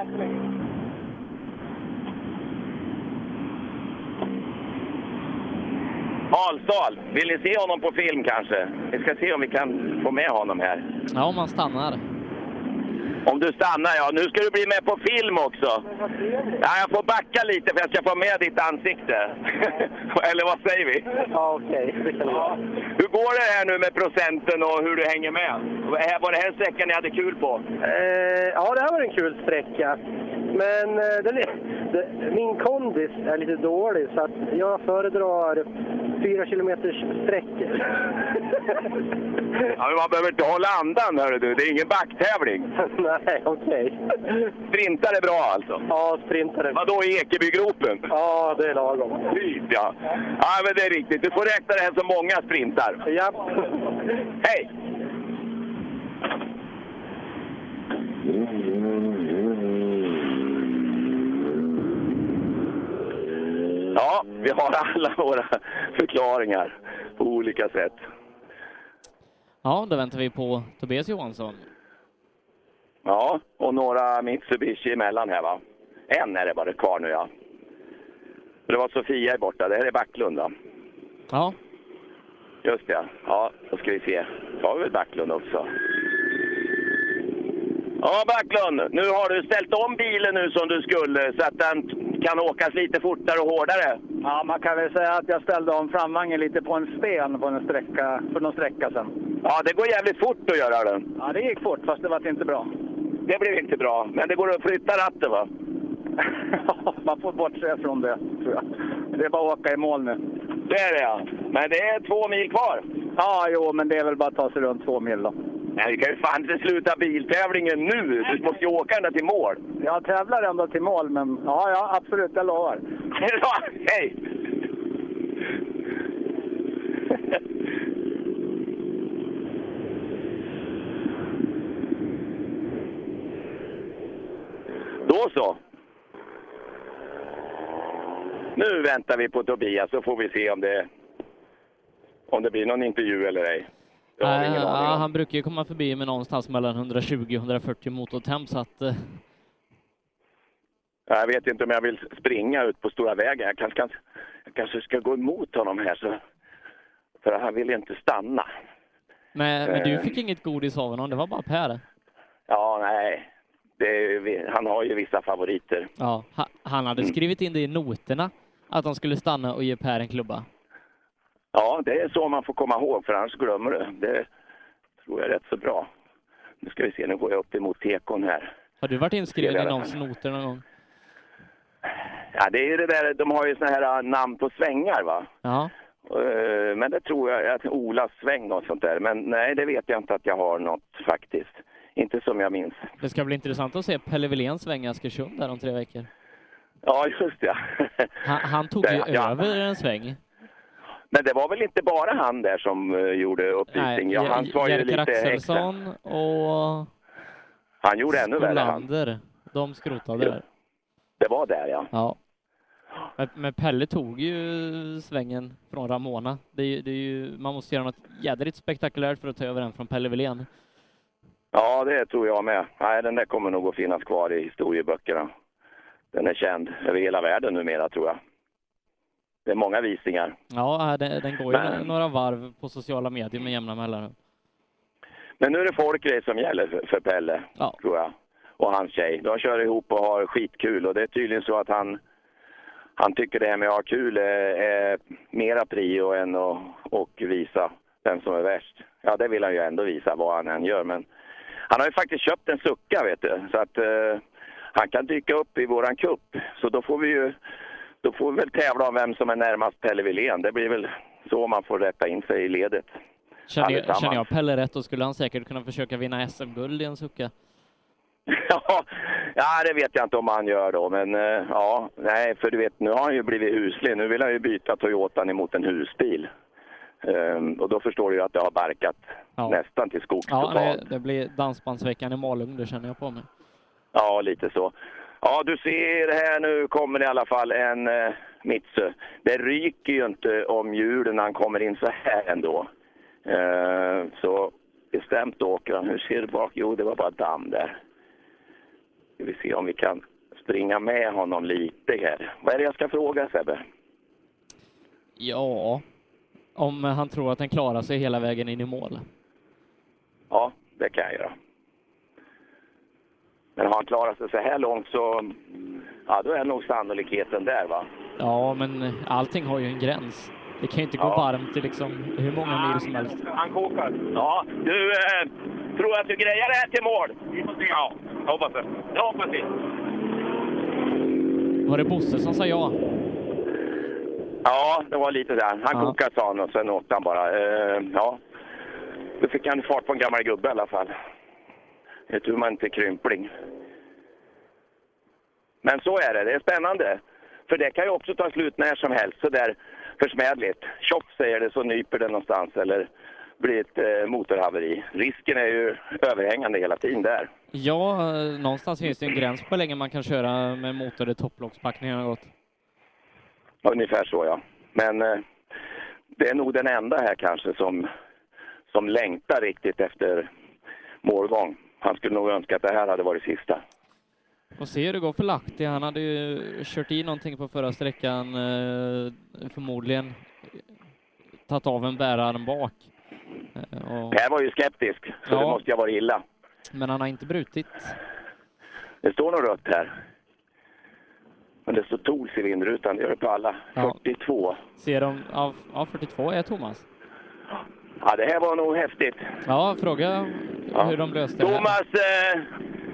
Alsdal, vill ni se honom på film kanske? Vi ska se om vi kan få med honom här. Ja, om man stannar. Om du stannar, ja. Nu ska du bli med på film också. Ja, jag får backa lite för jag ska få med ditt ansikte. Eller vad säger vi? Ja, okej. Ja. Hur går det här nu med procenten och hur du hänger med? Var det här en sträcka ni hade kul på? Eh, ja, det här var en kul sträcka. Men eh, den är, det, min kondis är lite dålig så att jag föredrar fyra kilometers sträckor. Ja, men man behöver inte hålla andan, hörru du. Det är ingen backtävling. Nej, okej. Sprintar är bra alltså? Ja, sprintare. Vadå, i Ekebygropen? Ja, det är lagom. Typ, ja. Ja, men det är riktigt. Du får räkna det här som många sprintar. Ja. Hej! Ja, vi har alla våra förklaringar på olika sätt. Ja, då väntar vi på Tobias Johansson. Ja, och några Mitsubishi emellan här va? En är det bara kvar nu ja. Det var Sofia är borta, det här är Backlund va? Ja. Just det, ja. Då ska vi se. Då har vi väl Backlund också. Ja, Backlund, nu har du ställt om bilen nu som du skulle så att den kan åkas lite fortare och hårdare. Ja, man kan väl säga att jag ställde om framvagnen lite på en sten på en sträcka, för någon sträcka sen. Ja, det går jävligt fort att göra det. Ja, det gick fort, fast det var inte bra. Det blev inte bra, men det går att flytta ratten va? man får bortse från det, tror jag. Det är bara att åka i mål nu. Det är det ja. Men det är två mil kvar. Ja, jo, men det är väl bara att ta sig runt två mil då. Nej, vi kan ju fan inte sluta biltävlingen nu. Du måste ju åka ända till mål. Jag tävlar ändå till mål, men ja, ja absolut, jag lovar. Hej! Då så. Nu väntar vi på Tobias så får vi se om det, om det blir någon intervju eller ej. Det har ingen aning om. han brukar ju komma förbi med någonstans mellan 120 och 140 motortemp så att eh, Jag vet inte om jag vill springa ut på stora vägen. Jag kanske, kanske, jag kanske ska gå emot honom här. Så, för han vill inte stanna. men, men du Eh. fick inget godis av honom, det var bara Per. Ja, nej. Är, han har ju vissa favoriter. Ja, ha, han hade skrivit in det i noterna att de skulle stanna och ge Per en klubba. Ja, det är så man får komma ihåg, för annars glömmer du. Det tror jag är rätt så bra. Nu ska vi se, nu går jag upp emot tekon här. Har du varit inskriven i någons noter någon gång? Ja, det är ju det där, de har ju såna här äh, namn på svängar va? Ja. Eh, Men det tror jag, att Olas sväng och sånt där. Men nej, det vet jag inte att jag har något faktiskt. Inte som jag minns. Det ska bli intressant att se Pelle Wilén svänga Askersund där om tre veckor. Ja, just det. Han, han tog ju ja. över en sväng. Men det var väl inte bara han där som eh, gjorde uppvisning? Ja, han var ju lite extra. Axelsson och Han gjorde ännu värre han. De skrotade där. Det var där ja. Ja. Men, Pelle tog ju svängen från Ramona. Det är, det är ju, man måste göra något jädrigt spektakulärt för att ta över den från Pelle Wilén. Ja, det tror jag med. Nej, den där kommer nog att finnas kvar i historieböckerna. Den är känd över hela världen numera tror jag. Det är många visningar. Ja, den, den går ju Men- några varv på sociala medier med jämna mellanrum. Men nu är det folkrace som gäller för, för Pelle, tror jag. Och hans tjej. De kör ihop och har skitkul. Och det är tydligen så att han, han tycker det här med att ha kul är, är mera prio än att och visa vem som är värst. Ja, det vill han ju ändå visa vad han än gör. Men han har ju faktiskt köpt en sucka, vet du. Så att eh, han kan dyka upp i våran kupp. Så då får vi ju då får vi väl tävla om vem som är närmast Pelle Wilén. Det blir väl så man får rätta in sig i ledet. Känner jag, känner jag Pelle rätt, då skulle han säkert kunna försöka vinna SM-guld i en sucka. Ja, det vet jag inte om han gör då, men eh, ja, nej, för du vet, nu har han ju blivit huslig. Nu vill han ju byta Toyotan emot en husbil. Ehm, och då förstår du ju att det har barkat Ja. nästan till skogs Ja, det, det blir dansbandsveckan i Malung, det känner jag på mig. Ja, lite så. Ja, du ser här nu kommer i alla fall en eh, Mitsu. Det ryker ju inte om hjulen när han kommer in så här ändå. Eh, så bestämt åker han. Hur ser det bak? Jo, det var bara damm där. Ska vi se om vi kan springa med honom lite här. Vad är det jag ska fråga Sebbe? Ja, om han tror att den klarar sig hela vägen in i mål. Ja, det kan jag göra. Men har han klarat sig så här långt så ja, då är nog sannolikheten där va? Ja, men allting har ju en gräns. Det kan ju inte gå Ja. varmt i liksom hur många mil som helst. Han kokar. Ja, du eh, tror att du grejar det här till mål? Vi får se. Ja, jag hoppas det. Jag hoppas det. Var det Bosse som sa ja? Ja, det var lite där. Han Ja. kokade sa han och sen åkte han bara. Eh, ja, då fick han fart på en gammal gubbe i alla fall. Det tror man inte krympling. Men så är det, det är spännande. För det kan ju också ta slut när som helst, så där försmädligt. Tjoff säger det så nyper det någonstans eller blir ett eh, motorhaveri. Risken är ju överhängande hela tiden där. Ja, eh, någonstans finns det en gräns på hur länge man kan köra med motor där topplockspackningen har gått. Ungefär så ja. Men eh, det är nog den enda här kanske som, som längtar riktigt efter målgång. Han skulle nog önska att det här hade varit sista. Och se hur det går för Lahti. Han hade ju kört i någonting på förra sträckan, eh, förmodligen tagit av en bärarm bak. Eh, och, Jag var ju skeptisk, så Ja. det måste ju ha varit illa. men han har inte brutit. Det står nog rött här. Men det står Tools i vindrutan, det gör det på alla. Ja. 42. Ser de, ja 42 är Thomas. Ja, det här var nog häftigt. Ja, fråga hur de löste det här. Thomas, eh,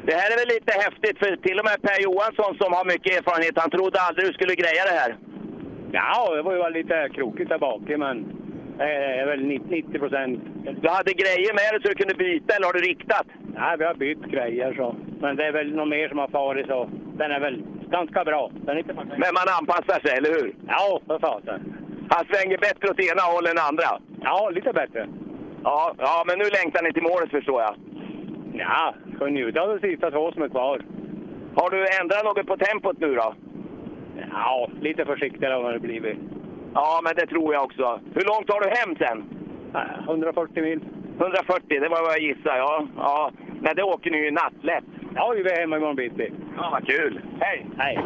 det här är väl lite häftigt för till och med Per Johansson som har mycket erfarenhet, han trodde aldrig du skulle greja det här. Ja, det var ju lite krokigt där bak, men det är väl 90 procent. Du hade grejer med dig så du kunde byta, eller har du riktat? Nej, vi har bytt grejer så. Men det är väl något mer som har farit så. Den är väl ganska bra. Den är inte Men man anpassar sig, eller hur? Ja, för fasen. Han svänger bättre åt ena hållet än andra. Ja, lite bättre. Ja, ja, men nu längtar ni till målet förstår jag. Ja, ska njuta av de sista två som är kvar. Har du ändrat något på tempot nu då? Ja, lite försiktigare har det blivit. Ja, men det tror jag också. Hur långt har du hem sen? 140 mil. 140, det var vad jag gissade. Ja, ja. Men det åker ni ju i natt lätt. Ja, vi är hemma imorgon bitti. Ja, vad kul. Hej! Hej!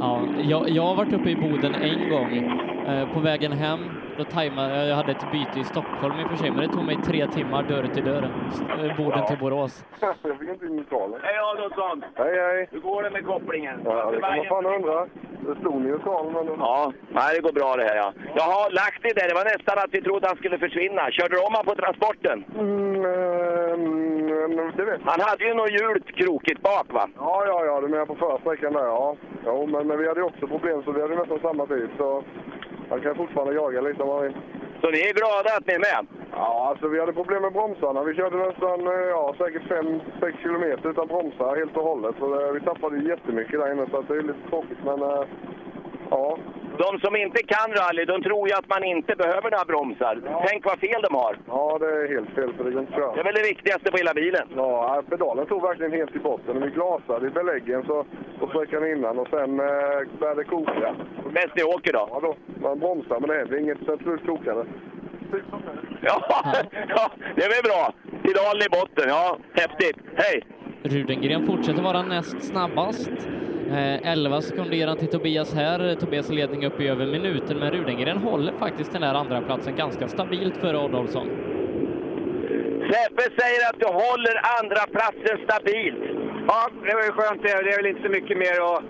Ja, jag, jag har varit uppe i Boden en gång. Eh, på vägen hem, då tajmade jag, jag hade ett byte i Stockholm i och för sig, men det tog mig tre timmar dörr till dörr. Eh, Boden till Borås. Jag fick inte in lokalen. Hej Adolfsson! Hej, hej! Hur går det med kopplingen? Ja, det kan man fan undra. Det stod neutral, men... Ja, nej, det går bra det här ja. Jaha, Lahti där, det var nästan att vi trodde han skulle försvinna. Körde du om han på transporten? Mm, ehm, det vet Han hade ju något hjul krokigt bak va? Ja, ja, ja, du menar på förra sträckan där, ja. Jo, men, men vi hade ju också problem, så vi hade nästan samma tid. Så han kan fortfarande jaga lite om han vill. Så ni är glada att ni är med? Ja, alltså vi hade problem med bromsarna. Vi körde nästan, eh, ja, säkert 5-6 kilometer utan bromsar helt och hållet. Så det, vi tappade jättemycket där inne, så det är lite tråkigt. Men eh, ja, De som inte kan rally, de tror ju att man inte behöver några bromsar. Tänk vad fel de har. ja, det är helt fel för det går inte att. Det är väl det viktigaste på hela bilen. Ja, pedalen tog verkligen helt i botten. Vi glasade i beläggen så, på sträckan innan och sen eh, började det koka. Bäst ni åker då? Ja, då. Man bromsar men det hände inget. Till slut kokade Ja, ja, det är väl bra. Pedalen i botten, ja. Häftigt. Hej! Rudengren fortsätter vara näst snabbast. Eh, 11 sekunder ger han till Tobias här. Tobias ledning upp i över minuten, men Rudengren håller faktiskt den där andra platsen ganska stabilt före Adolfsson. Sebbe säger att du håller andra platsen stabilt. Ja, det var ju skönt det. Det är väl inte så mycket mer att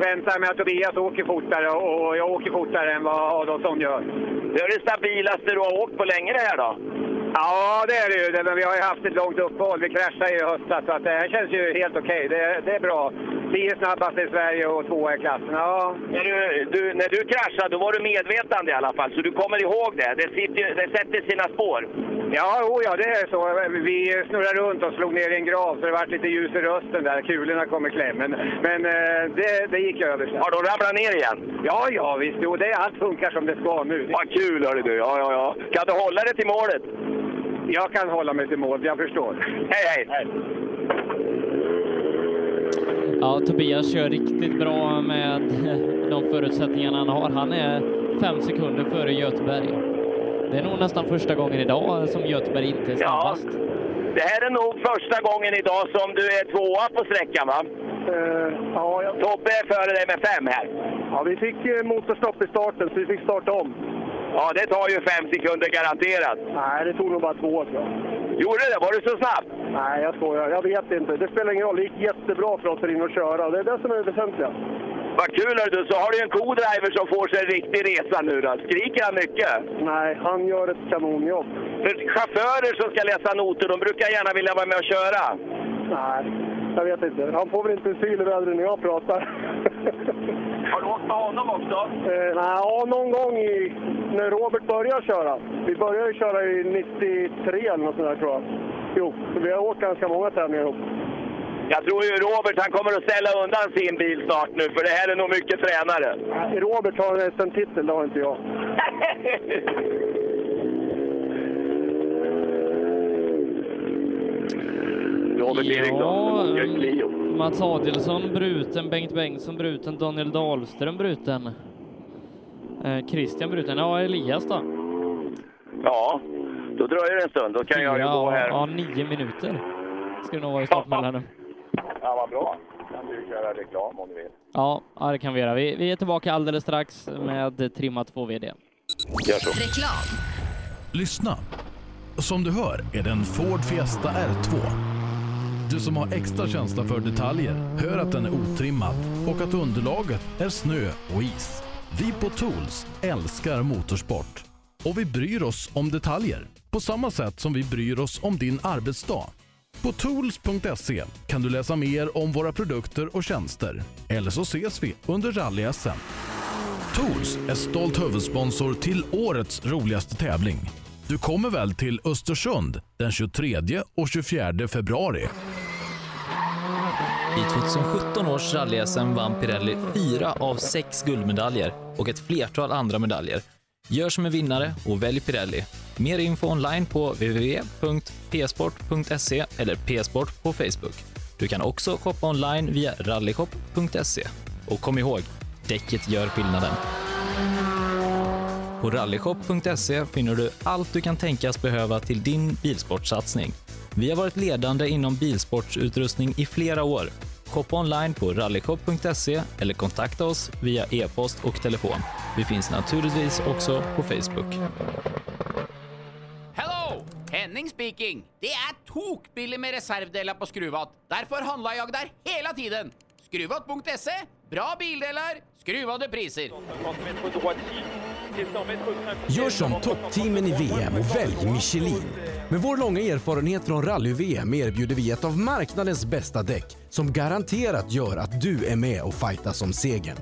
förväntar mig att Tobias åker fortare och jag åker fortare än vad Adolfsson gör. Det är det stabilaste du har åkt på länge det här då? Ja, det är det ju. Men vi har ju haft ett långt uppehåll. Vi kraschade ju i höstas, så att det här känns ju helt okej. Det, det är bra. Tio snabbaste i Sverige och tvåa i klassen. Ja. När du, du, när du kraschade, då var du medvetande i alla fall, så du kommer ihåg det. Det, sitter, det sätter sina spår. Ja, oh ja, det är så. Vi snurrade runt och slog ner i en grav så det vart lite ljus i rösten där. Kulorna kom i kläm. Men, men eh, det, det gick över. Har de ramlat ner igen? Ja, ja, visst. Jo, det, allt funkar som det ska nu. Vad kul hörru du! Ja, ja, ja. Kan du hålla dig till målet? Jag kan hålla mig till mål, jag förstår. Hej, hej! Ja, Tobias kör riktigt bra med de förutsättningarna han har. Han är fem sekunder före Göteberg. Det är nog nästan första gången idag som Göteberg inte är snabbast. Det här är nog första gången idag som du är tvåa på sträckan va? ja, jag... Tobbe är före dig med fem här. Ja, vi fick eh, motorstopp i starten så vi fick starta om. Ja, det tar ju fem sekunder garanterat. Nej, det tog nog bara två tror jag. Gjorde det? Var du så snabb? Nej, jag skojar. Jag vet inte. Det spelar ingen roll. Det gick jättebra för oss här inne att köra. Det är det som är det väsentliga. Vad kul hör du, så har du en co-driver som får sig en riktig resa nu då. Skriker han mycket? Nej, han gör ett kanonjobb. För chaufförer som ska läsa noter, de brukar gärna vilja vara med och köra. Nej, jag vet inte. Han får väl inte syl i vädret när jag pratar. Har du åkt med honom också? Eh, nej, ja, någon gång i, när Robert började köra. Vi började köra i 93 eller något sånt där tror jag. Jo, så vi har åkt ganska många tävlingar ihop. Jag tror ju Robert han kommer att ställa undan sin bil snart nu, för det här är nog mycket tränare. Robert har en SM-titel, det har inte jag. Robert Eriksson, Ja, ja, Clio. Mats Adelsson bruten, Bengt Bengtsson bruten, Daniel Dahlström bruten. Eh, Christian bruten. Ja, Elias då? Ja, då dröjer det en stund. Då kan jag ju gå här. Ja, nio minuter ska det nog vara i startmellanrum. Ja, vad bra. Kan du köra reklam om du vill. Ja, ja, det kan vi göra. Vi, vi är tillbaka alldeles strax med Trimma 2 VD. Gör så. Reklam. Lyssna. Som du hör är det en Ford Fiesta R2. Du som har extra känsla för detaljer hör att den är otrimmad och att underlaget är snö och is. Vi på Tools älskar motorsport och vi bryr oss om detaljer på samma sätt som vi bryr oss om din arbetsdag. På tools.se kan du läsa mer om våra produkter och tjänster. Eller så ses vi under rally-SM. Tools är stolt huvudsponsor till årets roligaste tävling. Du kommer väl till Östersund den 23 och 24 februari? I 2017 års rally-SM vann Pirelli fyra av sex guldmedaljer och ett flertal andra medaljer. Gör som en vinnare och välj Pirelli. Mer info online på www.psport.se eller psport på Facebook. Du kan också shoppa online via rallyshop.se. Och kom ihåg, däcket gör skillnaden. På rallyshop.se finner du allt du kan tänkas behöva till din bilsportsatsning. Vi har varit ledande inom bilsportsutrustning i flera år. Shoppa online på rallyshop.se eller kontakta oss via e-post och telefon. Vi finns naturligtvis också på Facebook. Hello! Henning speaking. Det är tokbilligt med reservdelar på Skruvat. Därför handlar jag där hela tiden. Skruvat.se. Bra bildelar, skruvade priser. Gör som toppteamen i VM och välj Michelin. Med vår långa erfarenhet från rally-VM erbjuder vi ett av marknadens bästa däck som garanterat gör att du är med och fightas om segern.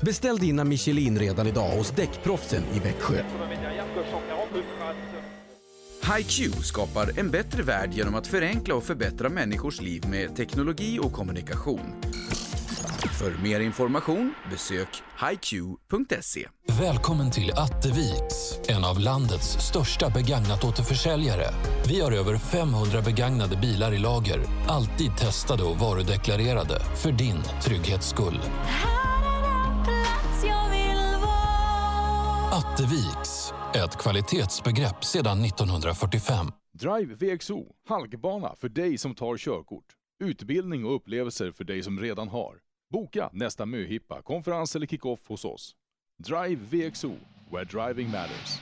Beställ dina Michelin redan idag hos Däckproffsen i Växjö. HiQ skapar en bättre värld genom att förenkla och förbättra människors liv med teknologi och kommunikation. För mer information besök hiq.se. Välkommen till Atteviks, en av landets största begagnatåterförsäljare. Vi har över 500 begagnade bilar i lager, alltid testade och varudeklarerade för din trygghets skull. Atteviks, ett kvalitetsbegrepp sedan 1945. Drive VXO, halkbana för dig som tar körkort. Utbildning och upplevelser för dig som redan har. Boka nästa möhippa, konferens eller kick-off hos oss. Drive VXO, where driving matters.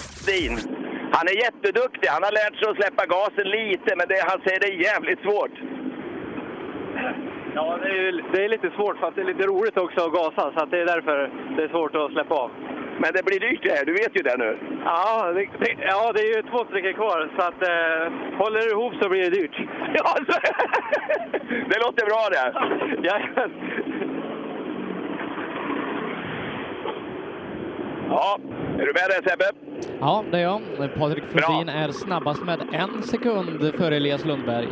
Stin. Han är jätteduktig. Han har lärt sig att släppa gasen lite, men det, han säger det är jävligt svårt. Ja, det är, det är lite svårt fast det är lite roligt också att gasa så att det är därför det är svårt att släppa av. Men det blir dyrt det här, du vet ju det nu. Ja, det, det, ja, det är ju två sträckor kvar, så att eh, håller det ihop så blir det dyrt. Ja, så, det låter bra det. Ja, Ja, är du med där Sebbe? Ja, det är jag. Patrik Flodin är snabbast med en sekund före Elias Lundberg.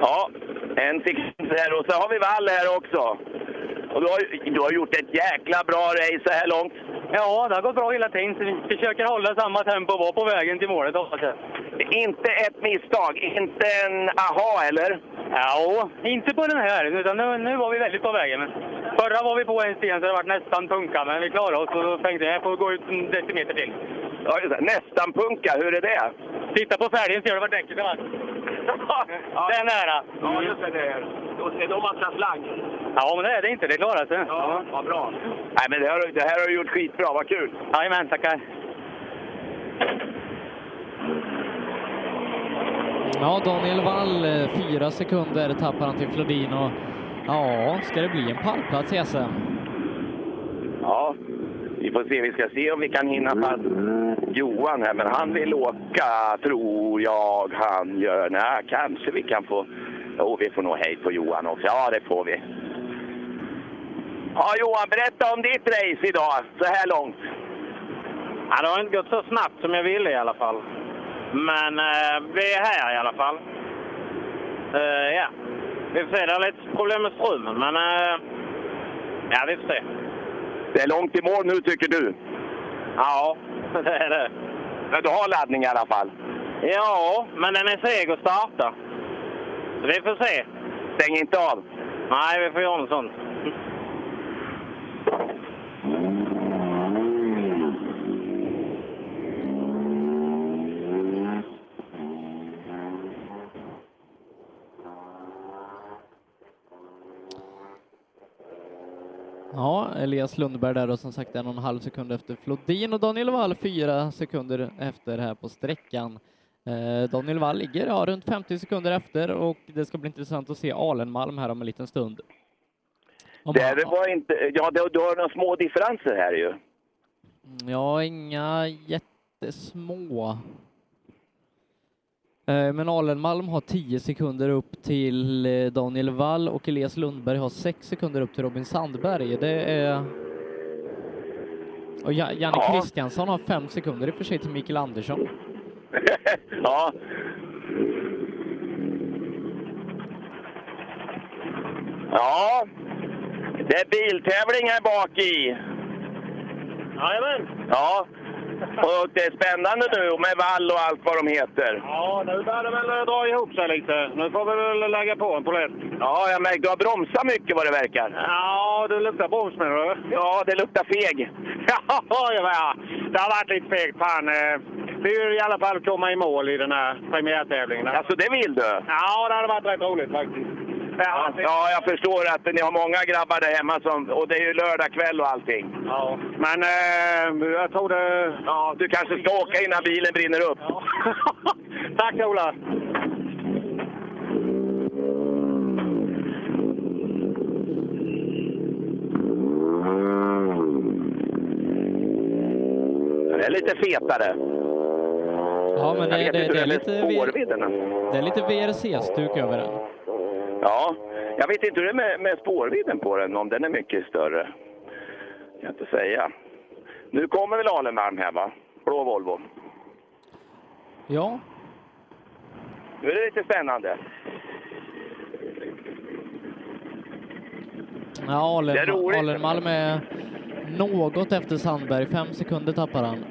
Ja, en sekund här och så har vi Wall här också. Och du har, du har gjort ett jäkla bra race så här långt. ja, det har gått bra hela tiden. Så vi försöker hålla samma tempo och vara på vägen till målet hoppas jag. Inte ett misstag, inte en aha eller? Ja, inte på den här, utan nu, nu var vi väldigt på vägen. Men förra var vi på en sten så det var nästan punka, men vi klarade oss och då tänkte jag jag får gå ut en decimeter till. Ja. Nästan punka, hur är det? Titta på fälgen ser du vart däcket är varit. Det är nära. Ja, just det. Där. Och sen om massa slagg. Ja, men det är det inte. Det klarar sig. Ja, vad bra. Nej, men det här, det här har du gjort skitbra, vad kul. Jajamän, tackar. Ja, Daniel Wall, eh, fyra sekunder tappar han till Flodin och ja, ska det bli en pallplats i SM? Ja, vi får se. Vi ska se om vi kan hinna fatt Johan här, men han vill åka, tror jag han gör. Nej, kanske vi kan få... Jo, vi får nog hej på Johan också. Ja, det får vi. Ja, Johan, berätta om ditt race idag, så här långt. Ja, det har inte gått så snabbt som jag ville i alla fall. Men eh, vi är här i alla fall. Eh, ja, vi får se. Det är lite problem med strömmen, men eh, ja, vi får se. Det är långt i mål nu, tycker du? Ja, det är det. Men du har laddning i alla fall? Ja, men den är seg att starta. Så vi får se. Stäng inte av? Nej, vi får göra något sånt. Ja, Elias Lundberg där och som sagt en och en halv sekund efter Flodin och Daniel Wall fyra sekunder efter här på sträckan. Eh, Daniel Wall ligger ja, runt 50 sekunder efter och det ska bli intressant att se Alenmalm här om en liten stund. Om Det, det var inte... Ja, du, du har några små differenser här ju. Ja, inga jättesmå. Eh, Men Alenmalm har 10 sekunder upp till eh, Daniel Wall och Elias Lundberg har 6 sekunder upp till Robin Sandberg. Det är... Och Ja- Janne Ja. Kristiansson har 5 sekunder i och för sig till Mikael Andersson. ja. Ja, det är biltävling här bak i. Jajamän. Ja, och det är spännande nu med vall och allt vad de heter. Ja, nu börjar det väl dra ihop sig lite. Nu får vi väl lägga på en polett. Ja, jag märkte du har bromsat mycket vad det verkar. Ja, det luktar broms menar du? Ja, det luktar feg. Ja, det har varit lite fegt. Fan, eh, vi vill i alla fall komma i mål i den här premiärtävlingen. Alltså det vill du? Ja, det hade varit rätt roligt faktiskt. Ja, Ja, jag förstår att ni har många grabbar där hemma som, och det är ju lördag kväll och allting. Ja, men eh, jag tror det... Ja, du kanske ska åka innan bilen brinner upp. Tack Ola! Det är lite fetare. Ja, men det, det, det, det är lite, det är lite VRC-stuk över den. Ja, jag vet inte hur det är med, med spårvidden på den, om den är mycket större. Jag kan inte säga. Nu kommer väl Alenmalm här va? Blå Volvo. Ja, Nu är det lite spännande. ja Alen, Det är roligt. Alenmalm är något efter Sandberg. Fem sekunder tappar han.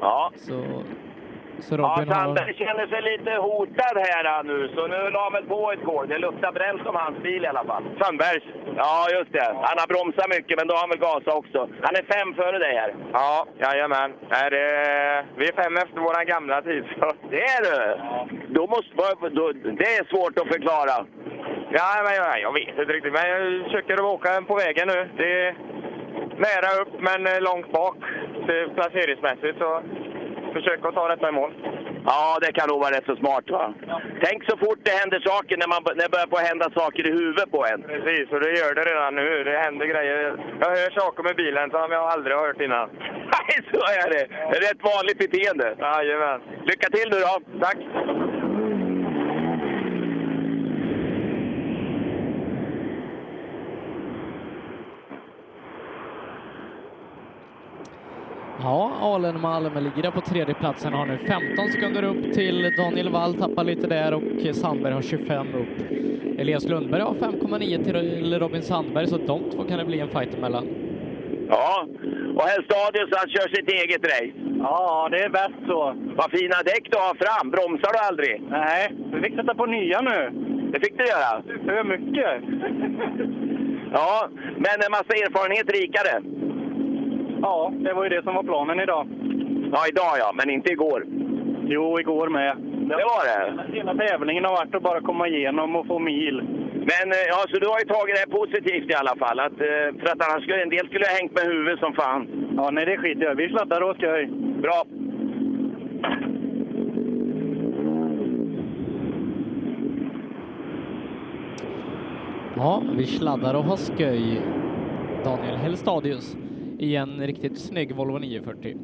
Ja. Så, så Ja, Robin har... Sandberg känner sig lite hotad här nu, så nu la han väl på ett kol. Det luktar bränt om hans bil i alla fall. Sandbergs? Ja, just det. Han har bromsat mycket, men då har han väl gasat också. Han är fem före dig här. Ja, jajamän. Nej, det, vi är fem efter våran gamla tid. Så. Det är du? Då måste, då, det är svårt att förklara. Ja, men jag, jag vet inte riktigt, men jag försöker åka på vägen nu. Det är nära upp, men eh, långt bak till placeringsmässigt. Så försök att ta detta i mål. Ja, det kan nog vara rätt så smart va? Tänk så fort det händer saker när, man, när det börjar på hända saker i huvudet på en. Precis, och det gör det redan nu. Det händer grejer. Jag hör saker med bilen som jag aldrig har hört innan. Nej, så är det. Ett vanligt beteende. Jajamän. Lycka till nu då. Tack. Ja, Alen Malmö ligger där på tredje platsen har nu 15 sekunder upp till Daniel Wall, tappar lite där och Sandberg har 25 upp. Elias Lundberg har 5,9 till Robin Sandberg, så de två kan det bli en fight emellan. Ja, och Helstadius han kör sitt eget race. Ja, det är bäst så. Vad fina däck du har fram. Bromsar du aldrig? Nej, vi fick sätta på nya nu. Det fick du göra? För mycket. Ja, men en massa erfarenhet rikare. Ja, det var ju det som var planen idag. Ja, idag ja, men inte igår. Jo, igår med. Det var det? Hela tävlingen har varit att bara komma igenom och få mil. Men eh, ja, så du har ju tagit det här positivt i alla fall. Att, eh, för att annars skulle en del skulle ha hängt med huvudet som fan. Ja, nej det skiter jag. Vi sladdar och skoj. Bra. Ja, vi sladdar och har sköj. Daniel Hellstadius i en riktigt snygg Volvo 940.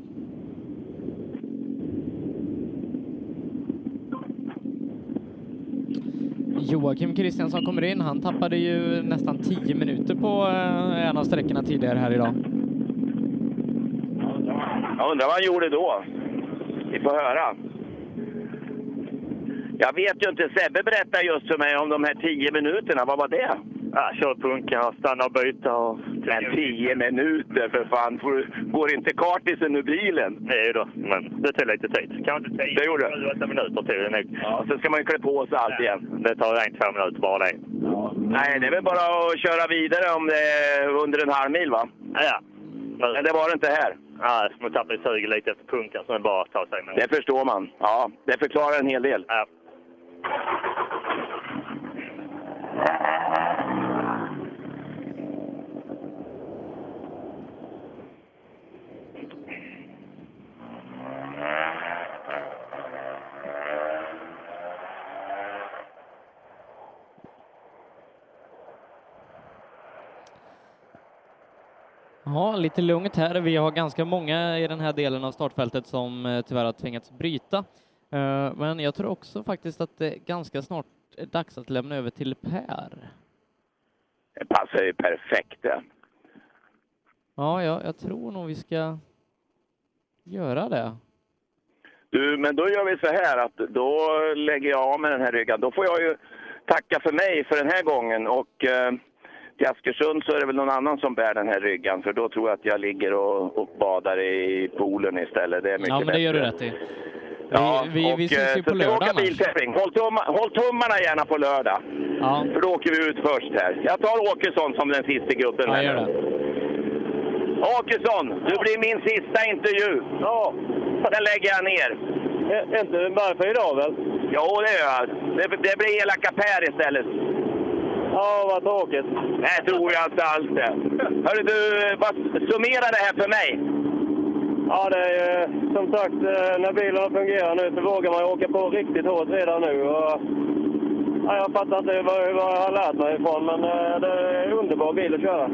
Joakim Kristiansson kommer in. Han tappade ju nästan 10 minuter på eh, en av sträckorna tidigare här idag. Jag undrar vad han gjorde då. Vi får höra. Jag vet ju inte. Sebbe berättade just för mig om de här tio minuterna. Vad var det? Ja, kör punka och stanna och byta. Och... Men tio minuter för fan! Får, går inte kartisen ur bilen? Nej då, men det tar lite tid. Kanske tio, Det gjorde sju, åtta minuter tog det nog. Ja, sen ska man ju klä på sig allt igen. Det tar en, två minuter bara det. Nej, det är väl bara att köra vidare om det är under en halv mil va? Ja. Men det var det inte här. Ja, man tappar suget lite efter punkan så det är bara att ta sig med. Det förstår man. Ja, det förklarar en hel del. Ja. Ja, lite lugnt här. Vi har ganska många i den här delen av startfältet som eh, tyvärr har tvingats bryta. Eh, Men jag tror också faktiskt att det ganska snart är dags att lämna över till Per. Det passar ju perfekt det. Ja, jag, jag tror nog vi ska göra det. Du, men då gör vi så här att då lägger jag av med den här ryggan. Då får jag ju tacka för mig för den här gången och eh, till Askersund så är det väl någon annan som bär den här ryggan för då tror jag att jag ligger och, och badar i poolen istället. Det är mycket Ja, men det gör du bättre. rätt i. Ja, vi, vi, och, vi syns eh, ju så på lördag biltävling. Håll, tumma, håll tummarna gärna på lördag. Ja. För då åker vi ut först här. Jag tar Åkesson som den sista gubben. Ja, gör det. Åkesson, du blir min sista intervju. Ja. Den lägger jag ner. Inte bara för idag väl? Jo, det gör jag. Det, det blir elaka Per istället. Ja, vad tråkigt. Det tror jag inte alls det. Hörru du, vad, summera det här för mig. Ja, det är ju som sagt, eh, när bilarna fungerar nu så vågar man åka på riktigt hårt redan nu. Och, ja, jag fattar inte vad, vad jag har lärt mig ifrån, men eh, det är en underbar bil att köra.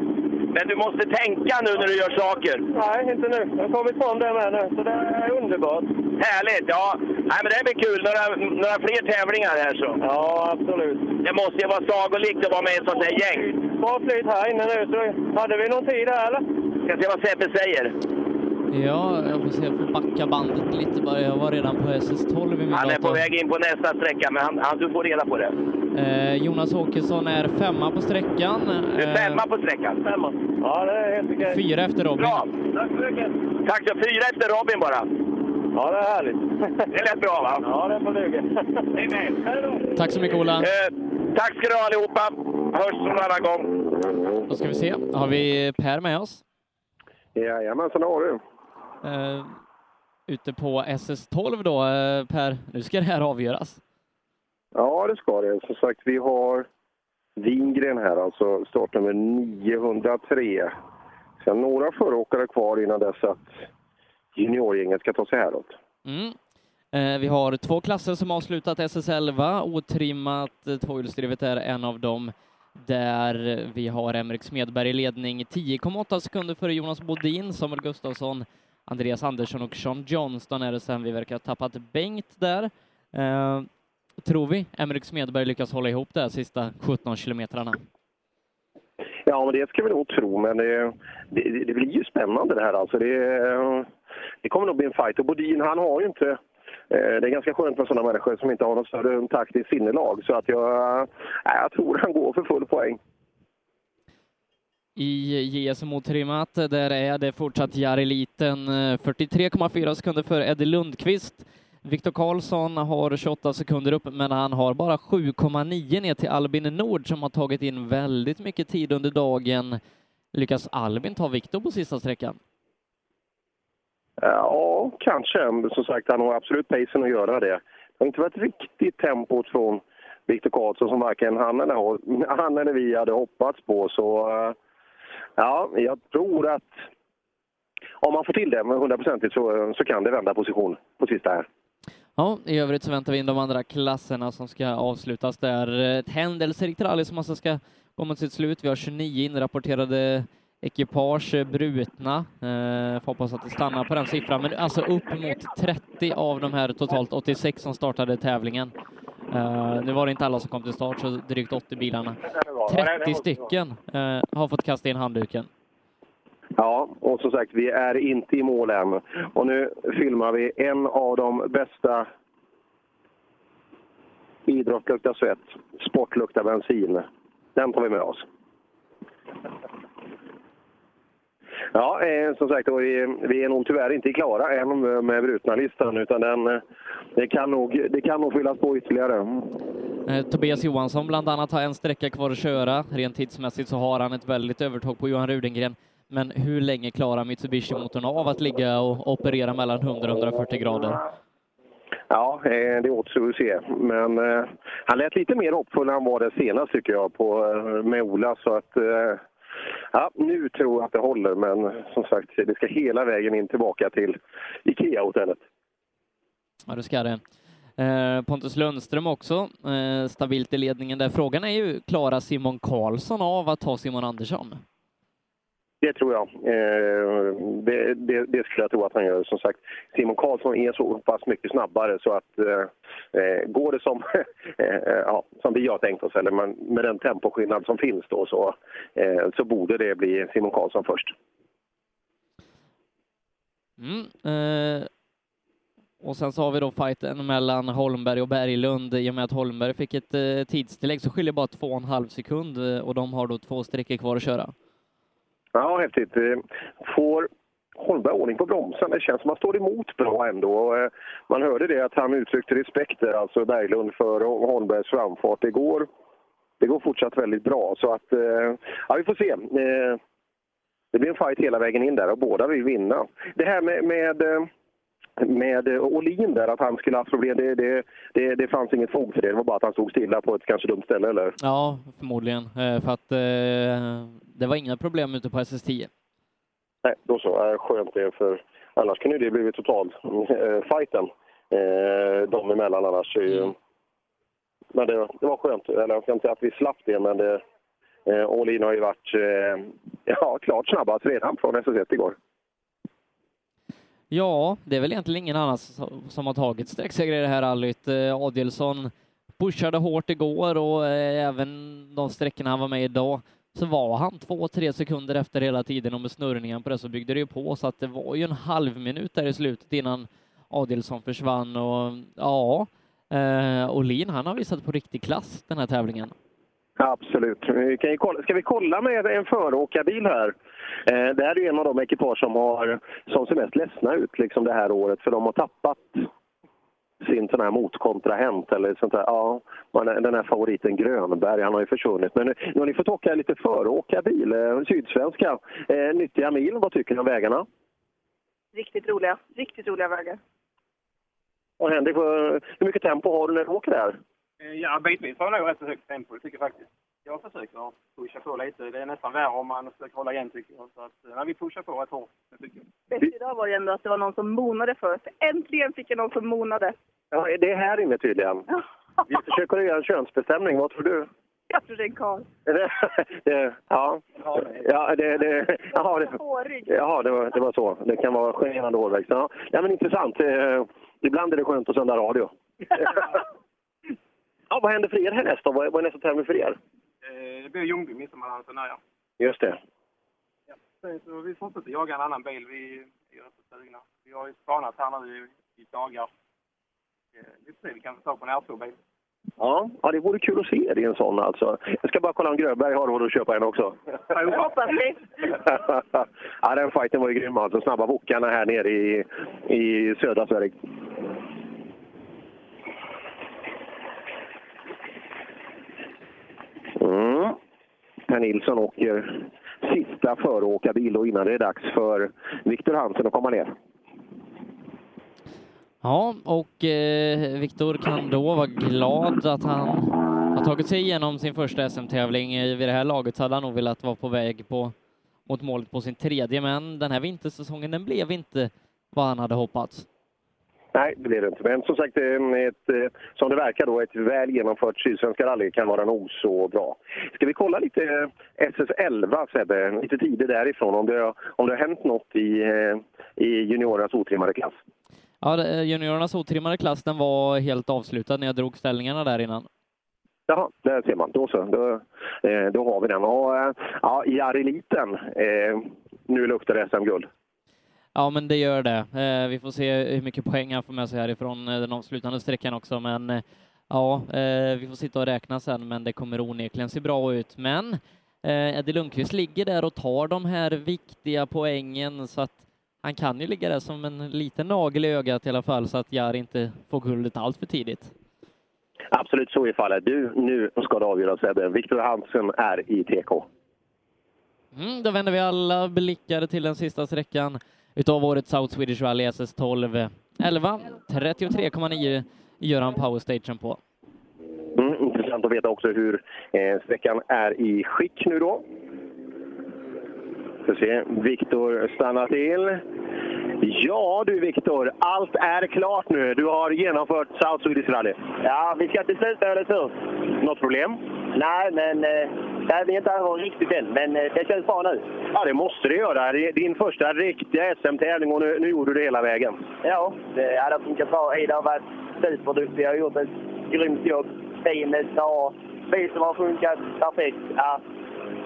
Men du måste tänka nu när du gör saker. Nej, inte nu. Jag har kommit från det med nu, så det är underbart. Härligt! Ja, Nej, men det blir kul. Några, några fler tävlingar här så. Ja, absolut. Det måste ju vara sagolikt att vara med i ett sånt här gäng. Bra flyt här inne nu, så hade vi någon tid här eller? Ska se vad Sebbe säger. Ja, jag får se, jag får backa bandet lite bara. Jag var redan på SS12 i min Han är dator. på väg in på nästa sträcka, men han, han, du får reda på det. Eh, Jonas Åkesson är femma på sträckan. Du är Eh, femma på sträckan. Femma. Ja, det är helt okej. Fyra efter Robin. Bra! Tack så mycket. Tack så Fyra efter Robin bara. Ja, det är härligt. Det lät bra va? Ja, det får duga. Tack så mycket Ola. Eh, tack ska du ha allihopa. Hörs någon annan gång. Då ska vi se. Har vi Per med oss? Jajamensan, det har du. Eh, ute på SS12 då, eh, Per. Nu ska det här avgöras. Ja, det ska det. Som sagt, vi har Wingren här, alltså startnummer 903. Sen några föråkare kvar innan dess att juniorgänget ska ta sig häråt. Mm. Eh, vi har två klasser som avslutat SS11. Otrimmat eh, tvåhjulsdrivet är en av dem där vi har Emrik Smedberg i ledning 10,8 sekunder före Jonas Bodin, Samuel Gustafsson, Andreas Andersson och Sean Johnston är det sen. Vi verkar ha tappat Bengt där. Eh, tror vi Emrik Smedberg lyckas hålla ihop de här sista 17 kilometrarna? Ja, men det ska vi nog tro, men det, det, det blir ju spännande det här alltså. Det, det kommer nog bli en fight. Och Bodin, han har ju inte... Eh, det är ganska skönt med sådana människor som inte har något större taktiskt sinnelag. Så att jag, jag tror han går för full poäng. I JS mot otrimmat, där är det fortsatt Jari Liten, eh, 43,4 sekunder för Eddie Lundqvist. Viktor Karlsson har 28 sekunder upp, men han har bara 7,9 ner till Albin Nord som har tagit in väldigt mycket tid under dagen. Lyckas Albin ta Viktor på sista sträckan? Ja, kanske. Som sagt, han har absolut pacen att göra det. Det har inte varit riktigt tempot från Viktor Karlsson som varken han eller, han eller vi hade hoppats på. Så eh, ja, jag tror att om man får till det med hundraprocentigt så, så kan det vända position på sista här. Ja, i övrigt så väntar vi in de andra klasserna som ska avslutas där. Ett händelserikt rally som alltså ska gå mot sitt slut. Vi har 29 inrapporterade ekipage brutna. Eh, får hoppas att det stannar på den siffran, men alltså upp mot 30 av de här totalt 86 som startade tävlingen. Eh, nu var det inte alla som kom till start, så drygt 80 bilarna. 30 stycken eh, har fått kasta in handduken. Ja, och som sagt, vi är inte i mål än. Och nu filmar vi en av de bästa Idrott luktar svett, sport luktar bensin. Den tar vi med oss. Ja, eh, som sagt, vi, vi är nog tyvärr inte klara än med, brutna listan utan den, det, kan nog, det kan nog fyllas på ytterligare. Eh, Tobias Johansson bland annat har en sträcka kvar att köra. Rent tidsmässigt så har han ett väldigt övertag på Johan Rudengren. Men hur länge klarar Mitsubishi-motorn av att ligga och operera mellan 100 och 140 grader? Ja, eh, det återstår att se. Men eh, han lät lite mer hoppfull än han var det senast tycker jag på, eh, med Ola. Så att, eh, ja, nu tror jag att det håller, men som sagt, det ska hela vägen in tillbaka till IKEA-hotellet. Ja, det ska det. Eh, Pontus Lundström också, stabilt i ledningen där. Frågan är ju, klarar Simon Karlsson av att ta Simon Andersson? Det tror jag. Eh, det, det, det skulle jag tro att han gör. Som sagt, Simon Karlsson är så pass mycket snabbare så att eh, eh går det som, eh, eh, ja, som vi har tänkt oss, eller man, med den temposkillnad som finns då, så, eh, så borde det bli Simon Karlsson först. Mm. Eh, och sen så har vi då fighten mellan Holmberg och Berglund. I och med att Holmberg fick ett eh, tidstillägg så skiljer bara två och en halv sekund eh, och de har då två sträckor kvar att köra. Ja, häftigt. Eh, får Holmberg ordning på bromsen? Det känns som att han står emot bra ändå. Eh, man hörde det att han uttryckte respekt där, alltså Berglund, för Holmbergs framfart. Det går, det går fortsatt väldigt bra. Så att, eh, ja, vi får se. Det blir en fight hela vägen in där och båda vill vinna. Det här med, med med eh, Olin där, att han skulle ha haft problem, det, det, det, det fanns inget fog för det. Det var bara att han stod stilla på ett kanske dumt ställe, eller? Ja, förmodligen. Eh, för att eh, det var inga problem ute på SS10. Nej, då så. Skönt det, för annars kunde det blivit total fighten äh, de emellan annars. Mm. Men det, det var skönt. Eller jag ska inte säga att vi slapp det, men det, Olin har ju varit ja, klart snabbast redan från SS1 igår. Ja, det är väl egentligen ingen annan som har tagit sträcksegrar i det här rallyt. Eh, Adielsson pushade hårt igår och eh, även de sträckorna han var med idag så var han två, tre sekunder efter hela tiden och med snurrningen på det så byggde det ju på så att det var ju en halv minut där i slutet innan Adielsson försvann och ja, eh, Olin han har visat på riktig klass den här tävlingen. Absolut. Vi kan kolla. Ska vi kolla med en föråkarbil här? Eh, det här är en av de ekipage som, har, som ser mest ledsna ut liksom det här året, för de har tappat sin sån här motkontrahent eller sånt där. Ja, den här favoriten Grönberg, han har ju försvunnit. Men nu, nu har ni fått åka lite föråkarbil, eh, sydsvenska. Eh, nyttiga mil, vad tycker ni om vägarna? Riktigt roliga. Riktigt roliga vägar. Och Henrik, hur mycket tempo har du när du åker där? Eh, Ja, bitvis har jag nog rätt så högt tempo, det tycker jag faktiskt. Jag försöker pusha på lite. Det är nästan värre om man försöker hålla igen tycker jag. Så att, ja, vi pushar på rätt hårt. det tycker jag. Bäst idag var ju ändå att det var någon som monade först. Äntligen fick jag någon som monade. Ja, det är här inne tydligen. Vi försöker göra en könsbestämning. Vad tror du? Jag tror det är en karl. det, ja, ja, det, det, jaha, det, jaha det, var, det var så. Det kan vara generande hårväxt. Ja. ja, men intressant. Eh, ibland är det skönt att sända radio. ja, vad händer för er härnäst då? Vad är nästa tävling för er? Eh, det blir Ljungby, midsommardansen där ja. Just det. Sen så vi fortsätter jaga en annan bil. Vi är rätt så sugna. Vi har ju spanat här nu i, i dagar. Eh, Vi får se, vi kan få tag på en R2-bil. Ja, ja, det vore kul att se er i en sån alltså. Jag ska bara kolla om Gröberg har råd att köpa en också. Jag hoppas det. ja, den fighten var ju grym alltså. Snabba wokarna här nere i, i södra Sverige. Mm. Per Nilsson åker sista föråkarbil och innan det är dags för Viktor Hansen att komma ner. Ja, och eh, Viktor kan då vara glad att han har tagit sig igenom sin första SM-tävling. Eh, vid det här laget så hade han nog velat vara på väg på, mot målet på sin tredje, men den här vintersäsongen den blev inte vad han hade hoppats. Nej, det blir det inte. Men som sagt, eh, ett, eh, som det verkar då, ett väl genomfört Sydsvenska rally kan vara nog så bra. Ska vi kolla lite eh, SS11, Sebbe? Lite tider därifrån, om det, har- om det har hänt något i, i juniorernas otrimmade klass? Ja, juniorernas otrimmade klass den var helt avslutad när jag drog ställningarna där innan. Jaha, där ser man. Då så. Då, då har vi den. Och, ja, i R-eliten, eh, nu luktar det SM-guld. Ja, men det gör det. Eh, vi får se hur mycket poäng han får med sig härifrån eh, den avslutande sträckan också, men eh, ja, eh, vi får sitta och räkna sen, men det kommer onekligen se bra ut. Men Eddie Lundqvist ligger där och tar de här viktiga poängen, så att han kan ju ligga där som en liten nagel i ögat i alla fall, så att Jari inte får guldet allt för tidigt. Absolut så är fallet. Du, nu ska det avgöras, Sebbe. Viktor Hansen är i TK. Mm, då vänder vi alla blickar till den sista sträckan utav årets South Swedish Rally SS12. 11, 33,9 gör han powerstagen på. Mm, intressant att veta också hur eh, sträckan är i skick nu då. Ska se, Viktor stannar till. Ja du Viktor, allt är klart nu. Du har genomfört South Swedish Rally. Ja, vi ska till slut eller hur? Något problem? Nej, men eh, tävlingen är inte över riktigt än. Men eh, det känns bra nu. Ja, det måste det göra. Det är din första riktiga SM-tävling och nu, nu gjorde du det hela vägen. Ja, det har funkat bra. Ida har varit superduktig. har gjort ett grymt jobb. Teamet har... Vi som har funkat perfekt. Ja,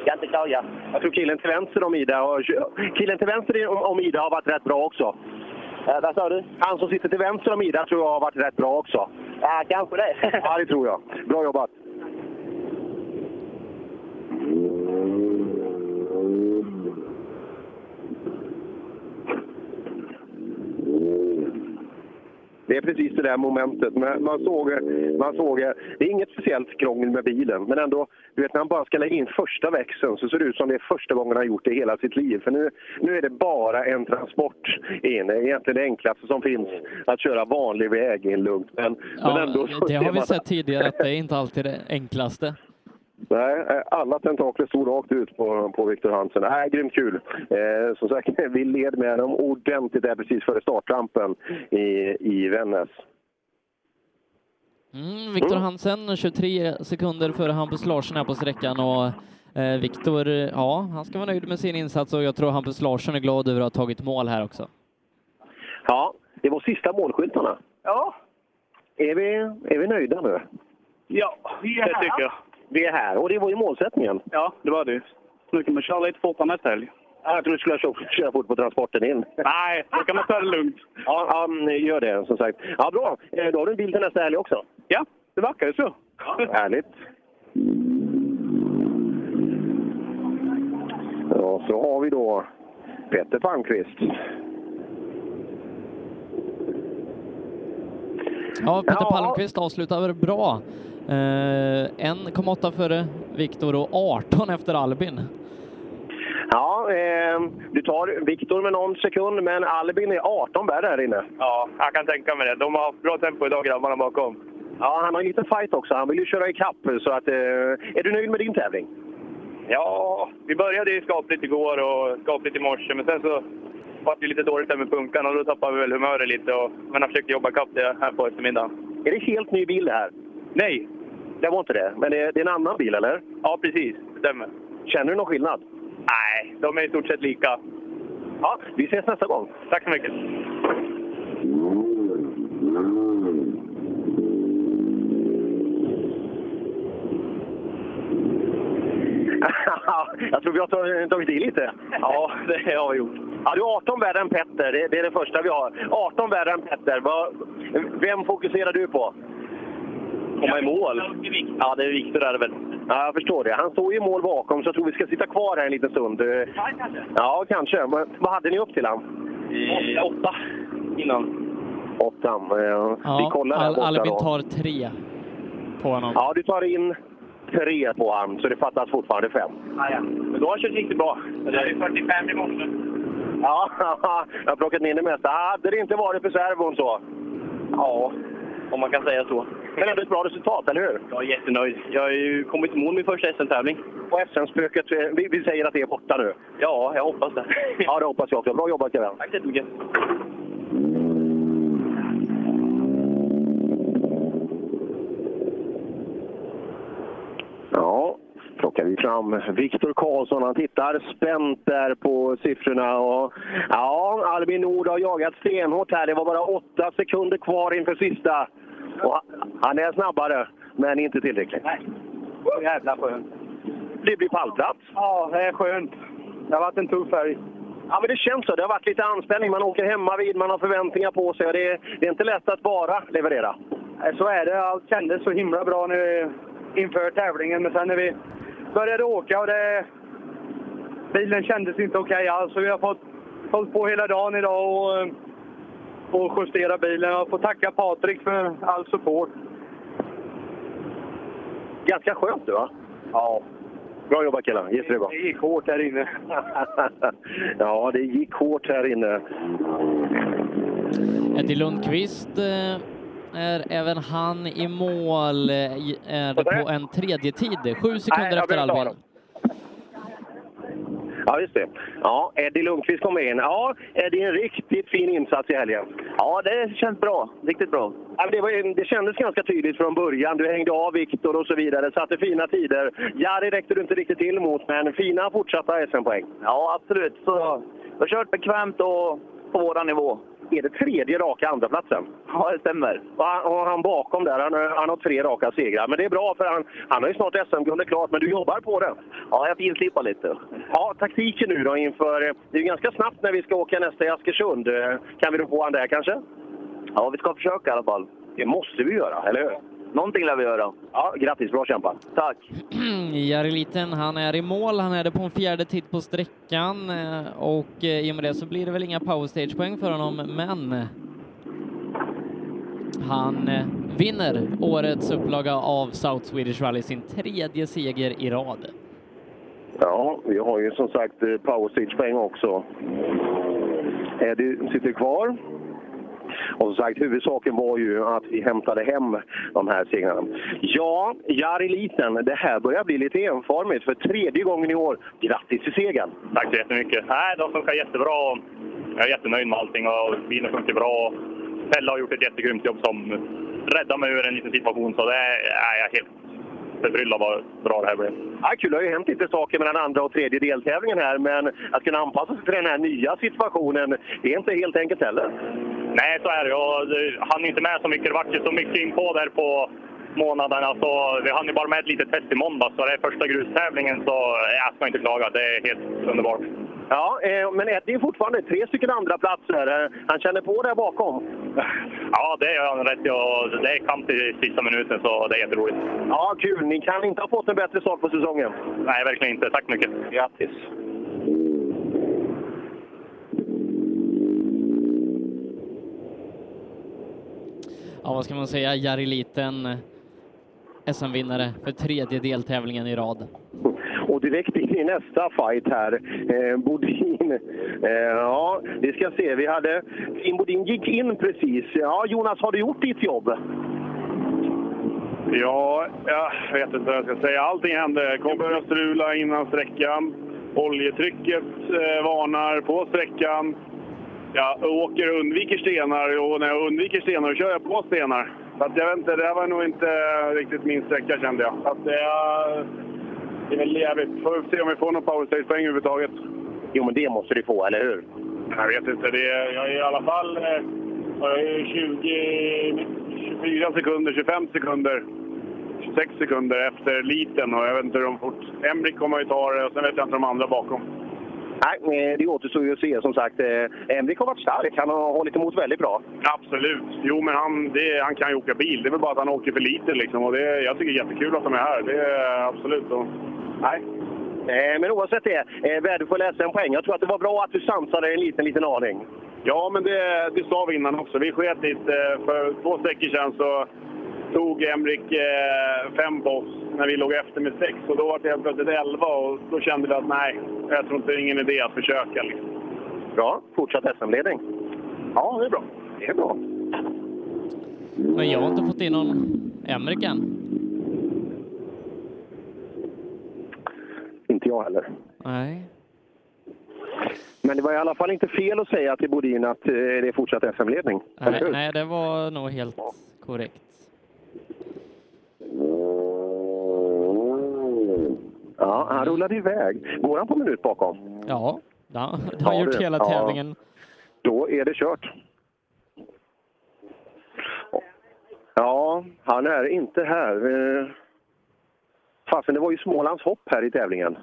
ska inte klaga. Jag tror killen till vänster om Ida har, killen till vänster om, Ida har varit rätt bra också. Ja, vad sa du? Han som sitter till vänster om Ida tror jag har varit rätt bra också. Ja, kanske det. ja, det tror jag. Bra jobbat! Det är precis det där momentet. Men man såg, man såg, det är inget speciellt krångel med bilen, men ändå, du vet när han bara ska lägga in första växeln så ser det ut som det är första gången han har gjort det i hela sitt liv. För nu, nu är det bara en transport in. Det är egentligen det enklaste som finns, att köra vanlig väg in lugnt. Men, men Ja, ändå så det har vi man- sett tidigare att det är inte alltid det enklaste. Nej, eh, alla tentakler stod rakt ut på, på Viktor Hansen. Nej, grymt kul. Eh, som sagt, vi led med dem ordentligt där precis före startrampen i, i Vännäs. Mm, Viktor Hansen 23 sekunder före Hampus Larsson här på sträckan och eh, Viktor, ja, han ska vara nöjd med sin insats och jag tror Hampus Larsson är glad över att ha tagit mål här också. Ja, det var sista målskyltarna. Ja. Är vi, är vi nöjda nu? Ja, det tycker jag. Vi är här och det var ju målsättningen. Ja, det var det. Nu kan man köra lite fortare nästa helg. Ja, Jag tror du skulle köra, köra fort på transporten in. Nej, då kan man ta det lugnt. Ja, ja, gör det som sagt. Ja, bra. Eh, Då har du en bil till nästa helg också. Ja, det verkar ju så. Härligt. Ja, så har vi då Peter Palmqvist. Ja, Peter Ja. Palmqvist avslutar bra. Eh, 1,8 före Viktor och 18 efter Albin. Ja, eh, du tar Viktor med någon sekund, men Albin är 18 bär där inne. Ja, jag kan tänka mig det. De har bra tempo idag grabbarna bakom. Ja, han har en liten fight också. Han vill ju köra ikapp. Så att, eh, är du nöjd med din tävling? Ja, vi började ju skapligt igår och skapligt i morse, men sen så var det lite dåligt där med punkan och då tappade vi väl humöret lite. Och, men jag försökte jobba ikapp det här på eftermiddagen. Är det helt ny bil det här? Nej. Det var inte det, men det är, det är en annan bil eller? Ja, precis. Stämmer. Känner du någon skillnad? Nej, de är i stort sett lika. Ja, vi ses nästa gång. Tack så mycket. jag tror vi har tagit- tagit i lite. Ja, det har vi gjort. Ja, du har 18 värre än Petter. Det, det är det första vi har. 18 värre än Petter. Vem fokuserar du på? Komma i mål? Ja, det är Viktor är det väl. Ja, jag förstår det. Han står ju i mål bakom, så jag tror vi ska sitta kvar här en liten stund. Ja, kanske. Men, vad hade ni upp till han? I åtta innan. Åttan. Eh, vi Ja, kollar där Al Albin tar tre på honom. Ja, du tar in tre på han, så det fattas fortfarande fem. Ja, ja. Men då har han kört riktigt bra. Det är 45 i morse. Ja, jag har plockat ner det mesta. Hade det inte varit för servon så? Ja, om man kan säga så. Men ändå ett bra resultat, eller hur? Jag är jättenöjd. Jag har ju kommit i mål min första SM-tävling. Och SM-spöket, eh, vi, vi säger att det är borta nu? Ja, jag hoppas det. Ja, det hoppas jag också. Bra jobbat, Kevin. Tack så jättemycket. Ja, plockar vi fram Viktor Karlsson. Han tittar spänt där på siffrorna. Och, ja, Albin Nord har jagat stenhårt här. Det var bara åtta sekunder kvar inför sista. Och han- är snabbare, men inte tillräckligt. Nej. Jävla skönt. Det blir pallplats. Ja, det är skönt. Det har varit en tuff helg. Ja, men det känns så. Det har varit lite anspänning. Man åker hemma vid, man har förväntningar på sig. Det är, det är inte lätt att bara leverera. Så är det. Allt kändes så himla bra nu inför tävlingen, men sen när vi började åka och det... Bilen kändes inte okej alls. Så vi har fått hållit på hela dagen idag och, eh, och justera bilen. Jag får tacka Patrik för all support. Ganska skönt, du va? Ja. Bra jobbat killar. Jättebra. Det gick hårt här inne. ja, det gick hårt här inne. Eddie Lundqvist eh, är även han i mål, eh, är på en tredje tid, sju sekunder Nej, efter Albin. Ja, just det. Ja, Eddie Lundqvist kommer in. Ja, Eddie, en riktigt fin insats i helgen. Ja, det känns bra. Riktigt bra. Ja, det, var, det kändes ganska tydligt från början. Du hängde av Viktor och så vidare, satte fina tider. Jari räckte du inte riktigt till mot, men fina fortsatta SM-poäng. Ja, absolut. Så jag har kört bekvämt och på våran nivå. Är det tredje raka andraplatsen? Ja, det stämmer. Och han, bakom där, han, har- han har tre raka segrar. Men det är bra, för han, han har ju snart SM-guldet klart, men du jobbar på det. Ja, jag finslipar lite. Ja, taktiken nu då inför... Det är ju ganska snabbt när vi ska åka nästa i Askersund. Eh, Kan vi då få han där kanske? Ja, vi ska försöka i alla fall. Det måste vi göra, eller hur? Någonting lär vi göra. Ja, grattis, bra kämpat. Tack. Jari Liten, han är i mål, han är det på en fjärde tid på sträckan eh, och eh, i och med det så blir det väl inga powerstage-poäng för honom, men han eh, vinner årets upplaga av South Swedish Rally, sin tredje seger i rad. Ja, vi har ju som sagt powerstage-poäng också. Eddie sitter kvar. Och som sagt, huvudsaken var ju att vi hämtade hem de här segrarna. Ja, Jari Liten, det här börjar bli lite enformigt för tredje gången i år. Grattis till segern! Tack så jättemycket. Nej, de funkar jättebra. Jag är jättenöjd med allting och bilen funkar bra. Pelle har gjort ett jättegrymt jobb som räddade mig ur en liten situation. Så det är, är jag helt förbryllad vad bra det här blev. Ja, kul, det har ju hänt lite saker mellan andra och tredje deltävlingen här, men att kunna anpassa sig till den här nya situationen, det är inte helt enkelt heller. Nej, så är det. Jag hann inte med så mycket. Det vart ju så mycket in på där på månaderna. Så vi hann ju bara med ett litet test i måndag. Så det är första grustävlingen, så jag ska inte klaga. Det är helt underbart. Ja, eh, men Eddie är fortfarande tre stycken andra platser. Eh, Han känner på där bakom. Ja, det gör han rätt i. och Det är kamp i sista minuten, så det är jätteroligt. Ja, kul. Ni kan inte ha fått en bättre start på säsongen. Nej, verkligen inte. Tack mycket. Grattis. Ja, vad ska man säga? Jari Liten, eh, SM-vinnare för tredje deltävlingen i rad. Och direkt in i nästa fight här. Eh, Bodin. Eh, ja, vi ska se. Vi hade... Tim Bodin gick in precis. Ja, Jonas, har du gjort ditt jobb? Ja, jag vet inte vad jag ska säga. Allting hände. Kom började strula innan sträckan. Oljetrycket eh, varnar på sträckan. Jag åker och undviker stenar och när jag undviker stenar kör jag på stenar. Så att jag vet inte, det här var nog inte riktigt min sträcka kände jag. Så att det, är, det är väl jävligt. Får se om vi får någon powerstage-poäng överhuvudtaget. Jo, men det måste du få, eller hur? Jag vet inte. Det är, jag är i alla fall eh, jag är 20, 24 sekunder, 25 sekunder, 26 sekunder efter liten och jag vet inte hur de fort... Emrik kommer ju ta det och sen vet jag inte de andra bakom. Nej, eh, det återstår ju att se. Som sagt, eh, Emrik har varit stark. Han har hållit emot väldigt bra. Absolut. Jo, men han, det, han kan ju åka bil. Det är väl bara att han åker för lite. Liksom. Och det, jag tycker det är jättekul att de är här. Det är absolut. Och, nej. Eh, Men oavsett det, eh, värdefull SM-poäng. Jag tror att det var bra att du sansade en liten, liten aning. Ja, men det, det sa vi innan också. Vi sket lite. För två sträckor sedan så tog Emrik eh, fem på oss när vi låg efter med sex. Och då var det helt plötsligt elva och då kände vi att nej, jag tror inte det är ingen idé att försöka. Liksom. Bra. Fortsatt SM-ledning. Ja, det är bra. Det är bra. Men jag har inte fått in någon Emrik än. Inte jag heller. Nej. Men det var i alla fall inte fel att säga till Bodin att eh, det är fortsatt SM-ledning. Nej, nej, det var nog helt korrekt. Ja, han rullade iväg. Går han på minut bakom? Ja, det har han Ja, gjort hela Ja. tävlingen. Då är det kört. Ja, han är inte här. Eh, Fasen, det var ju Smålands hopp här i tävlingen.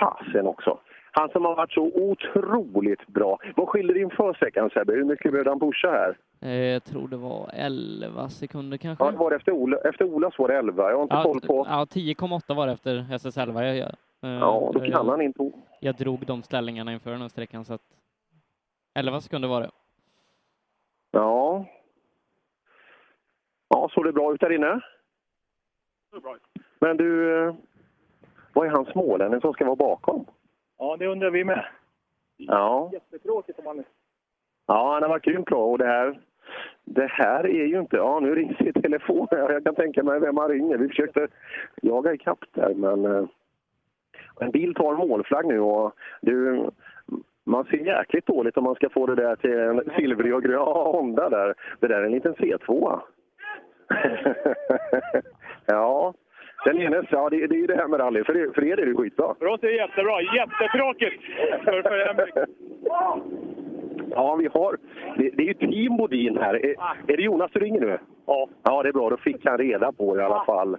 Fasen också. Han som har varit så otroligt bra. Vad skiljer inför sträckan Sebbe? Hur mycket behövde han pusha här? Eh, Jag tror det var 11 sekunder kanske. Ja, det var det efter, Ola, efter Olas var det 11. Jag har inte Ja, koll på... Ja, 10,8 var det efter SS11. Jag, jag, eh, Ja, då kan jag, han inte... jag drog de ställningarna inför den här sträckan så att 11 sekunder var det. Ja. Ja, såg det bra ut där inne? Men du, eh, vad är han smålänning som ska vara bakom? Ja, det undrar vi med. Ja, Jättetråkigt om han... ja han har varit grymt bra och det här, det här är ju inte... Ja, nu rings det i telefon. Jag kan tänka mig vem han ringer. Vi försökte jaga ikapp där, men... eh, En bil tar målflagg nu och du, man ser jäkligt dåligt om man ska få det där till en silvrig och grön Honda där. Det där är en liten C2. ja, den ena, ja det, det är ju det här med rally. För, er- för er är det skitbra. För oss är det jättebra. Jättetråkigt för, för. Ja, vi har... Det, det är ju Team Bodin här. Är, är det Jonas du ringer nu? Ja. Ja, det är bra. Då fick han reda på det i alla fall.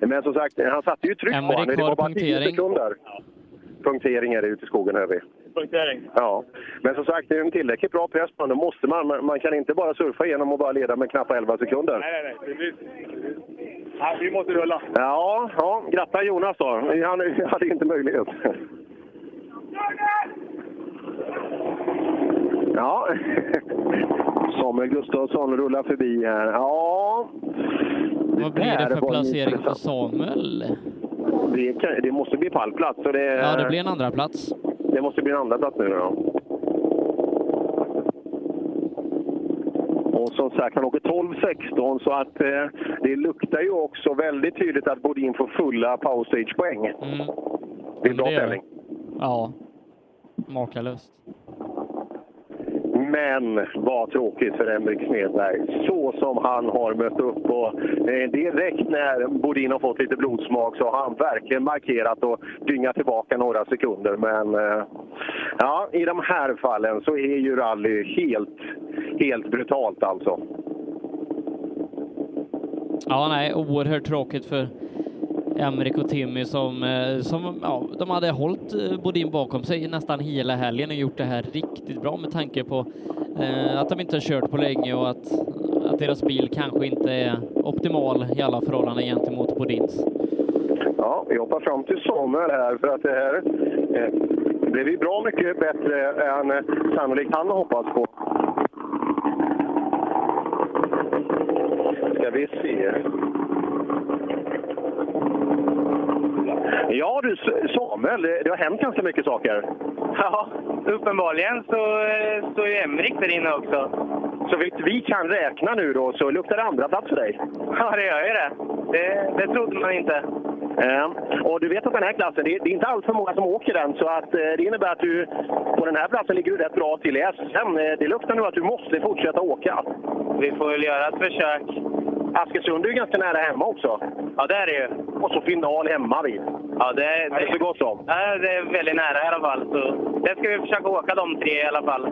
Men som sagt, han satte ju tryck på honom. Det var bara 10 punktering. sekunder. Punktering är det ute i skogen, hör vi. Punktering. Ja, men som sagt, det är en tillräckligt bra press på honom. Måste man, man, man kan inte bara surfa igenom och bara leda med knappt 11 sekunder. Nej, nej, nej. Det blir... Nej, vi måste rulla. Ja, ja gratta Jonas då. Han hade inte möjlighet. Ja, Samuel Gustafsson rullar förbi här. Ja, Vad blir det för placering för. Samuel? det, kan, det måste bli pallplats. Så det, Ja, det blir en andra plats. Det måste bli en andra plats nu då. Och som sagt, han åker 12-16 så att eh, det luktar ju också väldigt tydligt att Bodin får fulla powerstage-poäng. Det är en bra tävling. Ja, makalöst. Men vad tråkigt för Emrik Smedberg. Så som han har mött upp. Och, eh, direkt när Bodin har fått lite blodsmak så har han verkligen markerat och dyngat tillbaka några sekunder. Men eh, ja, i de här fallen så är ju rally helt, helt brutalt alltså. Ja, nej, oerhört tråkigt för Emrik och Timmy som, eh, som ja, de hade hållit eh, Bodin bakom sig nästan hela helgen och gjort det här riktigt bra med tanke på eh, att de inte har kört på länge och att, att deras bil kanske inte är optimal i alla förhållanden gentemot Bodins. Ja, vi hoppar fram till Samuel här för att det här eh, blev ju bra mycket bättre än eh, sannolikt han hoppats på. Ska vi se. Ja du Samuel, det, det har hänt ganska mycket saker. Ja, uppenbarligen så eh, står ju Emrik där inne också. så vitt vi kan räkna nu då så luktar det andra plats för dig. Ja, det gör ju det. Det, det trodde man inte. Eh, och du vet att den här klassen, det är, det är inte allt för många som åker den, så att, eh, det innebär att du på den här platsen ligger du rätt bra till i SM. Eh, det luktar nu att du måste fortsätta åka. Vi får väl göra ett försök. Askersund är ju ganska nära hemma också. Ja, det är det ju. Och så final hemma vid. Ja, det, Det är så gott som. Ja, det är väldigt nära i alla fall. Så det ska vi försöka åka de tre i alla fall.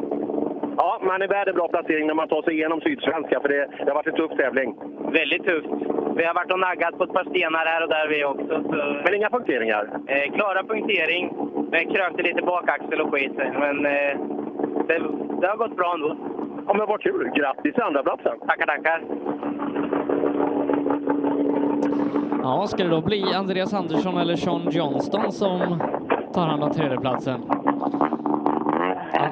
Ja, man är värd en bra placering när man tar sig igenom Sydsvenska, för det, det har varit en tuff tävling. Väldigt tufft. Vi har varit och naggat på ett par stenar här och där vi också. Så... Men inga punkteringar? Eh, klara punktering. Men krökte lite bakaxel och skit. Men eh, det, det har gått bra ändå. Ja, men vad kul! Grattis till andra platsen. Tackar, tackar. Ja, ska det då bli Andreas Andersson eller Sean Johnston som tar hand om tredjeplatsen?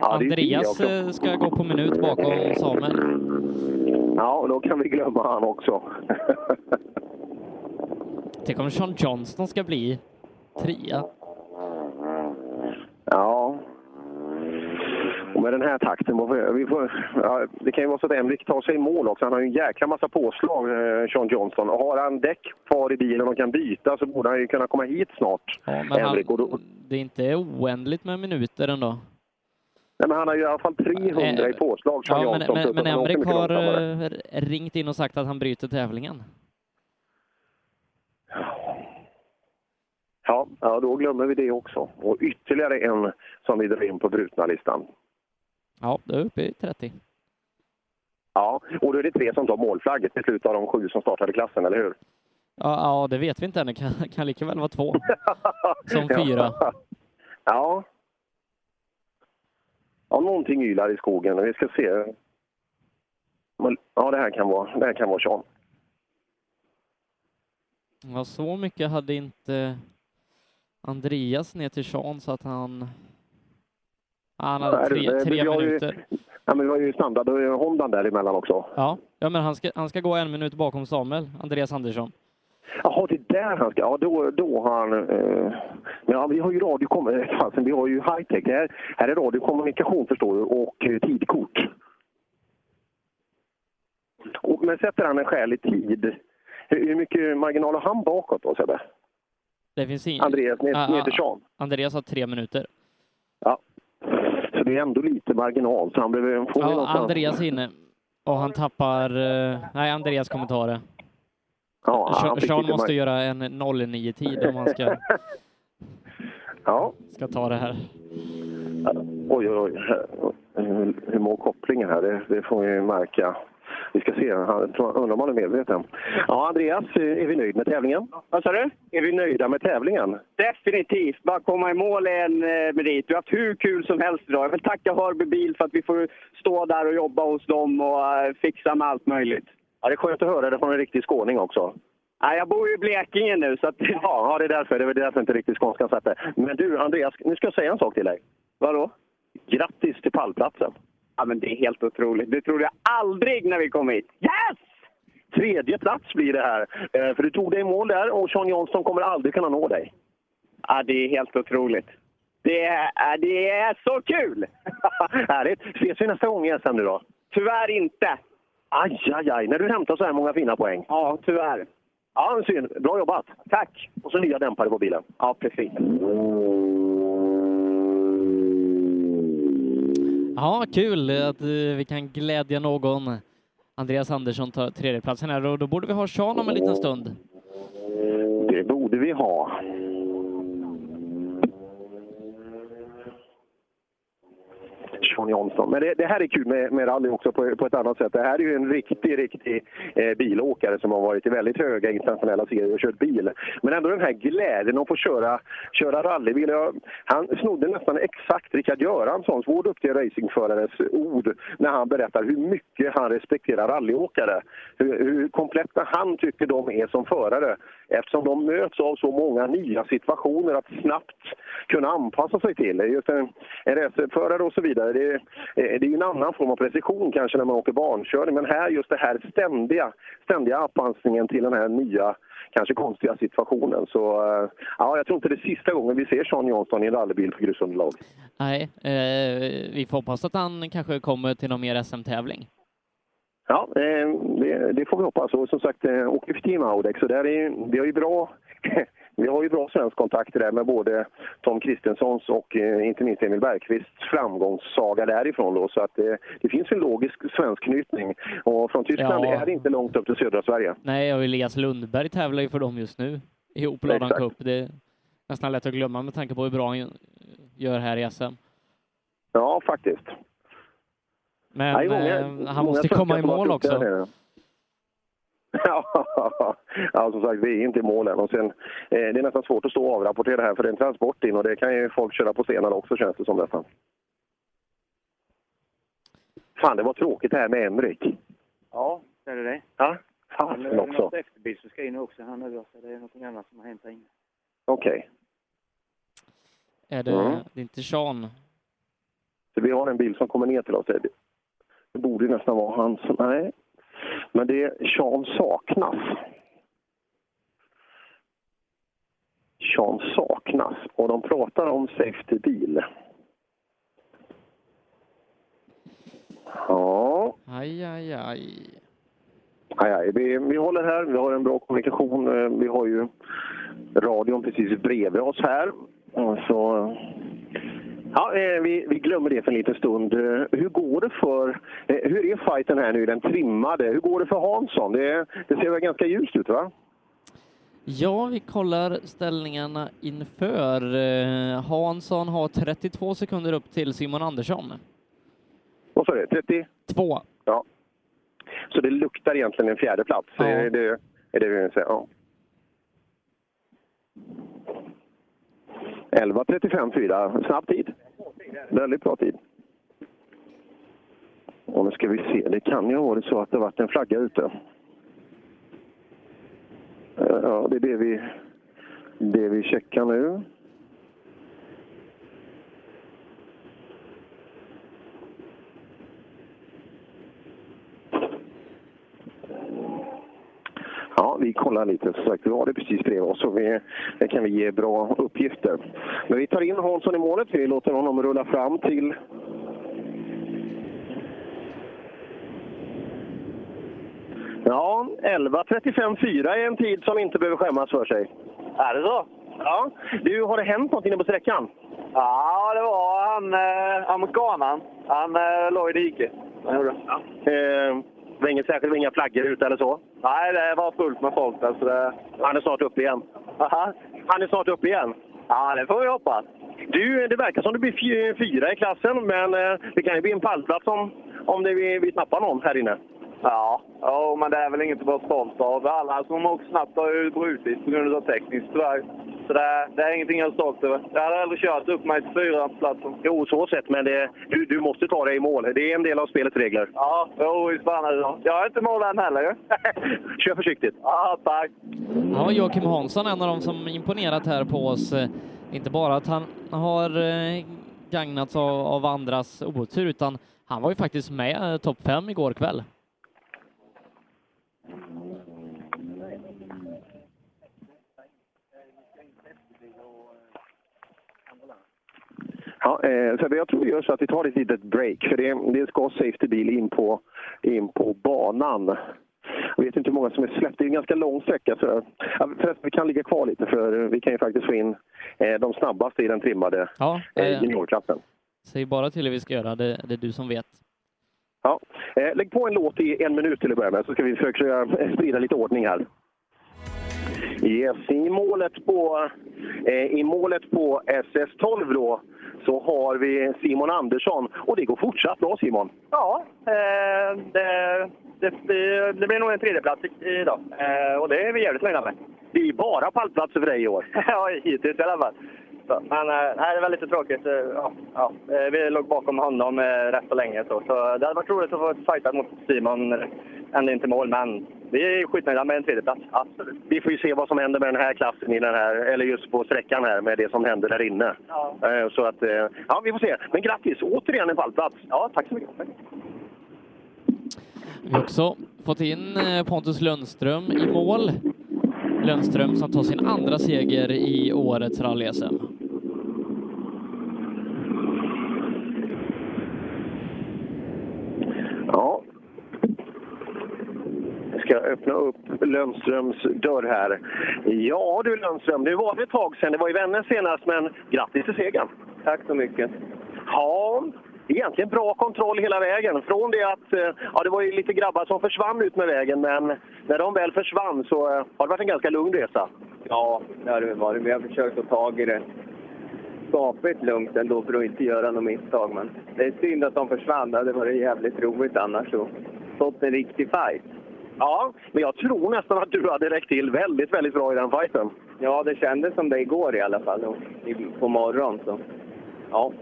Andreas eh, ska gå på minut bakom Samuel. Ja, då kan vi glömma han också. Tänk om Sean Johnston ska bli trea. Med den här takten, vi får, ja, det kan ju vara så att Emrik tar sig i mål också. Han har ju en jäkla massa påslag, eh, Sean Johnston. Och har han däck kvar i bilen och kan byta så borde han ju kunna komma hit snart, Ja, men han, Emrik. Och då, det är inte oändligt med minuter ändå. nej, men han har ju i alla fall 300 i påslag, Sean Ja, men, Johnston. men, men han åker Emrik har eh, ringt in och sagt att han bryter tävlingen. Ja, ja, då glömmer vi det också. Och ytterligare en som vi drar in på brutna listan. Ja, då är uppe i 30. Ja, och då är det tre som tar målflagg till slut av de sju som startade klassen, eller hur? Ja, ja det vet vi inte än. Det kan, kan lika väl vara två. Som fyra. Ja. Ja, någonting ylar i skogen. Vi ska se. Ja, det här kan vara, det här kan vara Sean. Ja, så mycket hade inte Andreas ner till Sean så att han... Han hade tre, det- tre har ju- minuter. Ja, men vi har ju standard och Hondan däremellan också. Ja, ja men han ska, han ska gå en minut bakom Samuel, Andreas Andersson. Jaha, det är där han ska... Ja, då, då har han... Eh, ja, vi har ju radiokom... eh, vi har ju high-tech. Här, här är radiokommunikation, förstår du, och eh, tidkort. Och, men sätter han en skälig tid, hur, hur mycket marginal har han bakåt då, Sebbe? Det finns ingen... Andreas, Sean. Andreas har tre minuter. Ja. Det är ändå lite marginal, så han behöver få Ja. Andreas inne. Och han tappar... eh, Nej, Andreas kommer ta det. Ja, han Sean, måste göra en 09-tid om han ska, Ja. ska ta det här. Oj, oj, oj. Hur, mår kopplingen här? Det, det får vi ju märka. Vi ska se. Han- Undrar om han är medveten. Ja, Andreas, är vi nöjda med tävlingen? Vad sa du? Är vi nöjda med tävlingen? Definitivt. Bara komma i mål är en eh, merit. Vi har haft hur kul som helst idag. Jag vill tacka Hörby Bil för att vi får stå där och jobba hos dem och eh, fixa med allt möjligt. Ja, det är skönt att höra det från en riktig skåning också. Nej, jag bor ju i Blekinge nu så att... Ja, ja, det är därför. Det är därför inte riktigt skånskan satt där. Men du, Andreas, nu ska jag säga en sak till dig. Vadå? Grattis till pallplatsen. Ja, men det är helt otroligt. Det trodde jag aldrig när vi kom hit. Yes! Tredje plats blir det här. Eh, För du tog dig i mål där och Sean Jansson kommer aldrig kunna nå dig. Ja, det är helt otroligt. Det är, det är så kul! Härligt! Ses vi nästa gång i SM nu då? Tyvärr inte. Aj, aj, aj. När du hämtar så här många fina poäng. Ja, tyvärr. Ja, synd. Bra jobbat. Tack! Och så nya dämpare på bilen. Ja, precis. Ja, kul att eh, vi kan glädja någon. Andreas Andersson tar tredjeplatsen här och då borde vi ha Sean om en liten stund. Det borde vi ha. Sean Jansson. Men det, det här är kul med, med rally också på, på ett annat sätt. Det här är ju en riktig, riktig eh, bilåkare som har varit i väldigt höga internationella serier och kört bil. Men ändå den här glädjen att få köra, köra rallybil. Jag, han snodde nästan exakt Rickard Göranssons, vår duktiga racingförares ord när han berättar hur mycket han respekterar rallyåkare. Hur, hur kompletta han tycker de är som förare eftersom de möts av så många nya situationer att snabbt kunna anpassa sig till. Just en, en racerförare och så vidare, det, är- det är en annan form av precision kanske när man åker barnkörning. Men här just det här ständiga, ständiga anpassningen till den här nya, kanske konstiga situationen. Så eh, ja, jag tror inte det är sista gången vi ser Sean Jansson i en rallybil på grusunderlag. Nej, eh, vi får hoppas att han kanske kommer till någon mer SM-tävling. Ja, eh, det, det får vi hoppas. Och som sagt, eh, åker vi för Team Audex, så där är, vi har ju bra vi har ju bra svenskkontakter där med både Tom Kristenssons och eh, inte minst Emil Bergqvists framgångssaga därifrån. Då, så att eh, det finns en logisk svenskknytning. Och från Tyskland Ja. är det inte långt upp till södra Sverige. Nej, och Elias Lundberg tävlar ju för dem just nu i Opeladan. Cup. Det är nästan lätt att glömma med tanke på hur bra han gör här i SM. Ja, faktiskt. Men Nej, många- eh, han måste komma i mål också. Ja, som sagt, vi är inte i mål än. Och sen, eh, det är nästan svårt att stå och avrapportera här för det är en transport in och det kan ju folk köra på scenen också känns det som nästan. Fan, det var tråkigt det här med Emrik. Ja, det är det. Ja, fasen det är också. något efterbil som ska in också här nu. Så det är något annat som har hänt här inne. Okej. Är det, Mm. det är inte Sean? Så vi har en bil som kommer ner till oss. Det det borde ju nästan vara han som... Nej. Men det Sean saknas. Sean saknas. Och de pratar om safety bil. Ja, Aj, aj, aj. aj, aj. Vi, vi håller här. Vi har en bra kommunikation. Eh, Vi har ju radion precis bredvid oss här. Så, ja, eh, vi, vi glömmer det för en liten stund. Eh, Hur går det för... eh, Hur är fighten här nu? Den trimmade. Hur går det för Hansson? Det, det ser väl ganska ljust ut, va? Ja, vi kollar ställningarna inför. Hansson har 32 sekunder upp till Simon Andersson. Vad sa du? 30? Två. Ja. Så det luktar egentligen en fjärde plats. Ja. Är det är det vi vill säga? Ja. 11.35,4. Snabb tid. Väldigt bra tid. Och nu ska vi se. Det kan ju ha varit så att det varit en flagga ute. Eh, ja, det är det vi, det vi checkar nu. Ja, vi kollar lite. Som sagt, vi har det precis bredvid oss och vi, det kan vi ge bra uppgifter. Men vi tar in Hansson i målet. Vi låter honom rulla fram till... Ja, 11.35,4 är en tid som inte behöver skämmas för sig. Är det så? Ja. Du, har det hänt något inne på sträckan? Ja, det var han eh, amerikanen. Han eh, låg i diket. Han gjorde. Eh, det var inget särskilt, inga flaggor ute eller så? Nej, det var fullt med folk där. Så det... Han är snart uppe igen. Aha. Han är snart uppe igen. Ja, det får vi hoppas. Du, det verkar som det blir fy- fyra i klassen, men eh, det kan ju bli en pallplats om, om det, vi, vi snappar någon här inne. Ja, ja, men det är väl inget att vara stolt av. Alla som åker snabbt har ju brutit på grund av tekniskt tyvärr. Så det är, det är ingenting jag är stolt över. Jag hade aldrig kört upp mig till fyra platsen. Jo, så sett, men det, du, du måste ta dig i mål. Det är en del av spelets regler. Ja, jo, visst fan är det så. Jag är inte mål än heller ju. Kör försiktigt. Ja, tack. Ja, Joakim Hansson, en av dem som imponerat här på oss. Inte bara att han har eh, gagnats av, av andras otur, utan han var ju faktiskt med eh, topp fem igår kväll. Ja, eh, så jag tror vi gör så att vi tar ett litet break, för det, det ska safety bil in på, in på banan. Jag vet inte hur många som är släppt. Det är en ganska lång sträcka. Så, förresten, vi kan ligga kvar lite, för vi kan ju faktiskt få in eh, de snabbaste i den trimmade Ja, eh, eh, juniorklassen. säg bara till hur vi ska göra, det, det är du som vet. Ja. Eh, lägg på en låt i en minut till att börja med, så ska vi försöka sprida lite ordning här. Yes, i målet på, eh, i målet på SS12 då, så har vi Simon Andersson. Och det går fortsatt bra Simon. Ja, eh, det, det, det, det blir nog en tredjeplats idag. Eh, och det är vi jävligt nöjda med. Det är bara pallplatser för dig i år. ja, hittills i alla fall. Så, men eh, nej, det var lite tråkigt. Eh, Ja, ja, eh, vi låg bakom honom rätt så länge. Så, så det hade varit roligt att få fighta mot Simon ända in till mål. Men vi är skitnöjda med en tredjeplats. Absolut. Vi får ju se vad som händer med den här klassen i den här, eller just på sträckan här med det som händer där inne. Ja. Så att, ja vi får se. Men grattis, återigen en pallplats. Ja, tack så mycket. Vi har också fått in Pontus Lundström i mål. Lundström som tar sin andra seger i årets rally-SM. Ja. Öppna upp Lundströms dörr här. Ja du Lundström, det var ett tag sedan. Det var i Vännäs senast, men grattis till segern! Tack så mycket. Ja, egentligen bra kontroll hela vägen. Från det att, eh, ja det var ju lite grabbar som försvann ut med vägen, men när de väl försvann så eh, har det varit en ganska lugn resa. Ja, det har det varit. Vi har försökt att ta tag i det skapligt lugnt ändå för att inte göra något misstag. Men det är synd att de försvann. Det hade varit jävligt roligt annars och fått en riktig fight. Ja, men jag tror nästan att du hade räckt till väldigt, väldigt bra i den fighten. Ja, det kändes som det igår i alla fall, på morgonen. Så. Ja.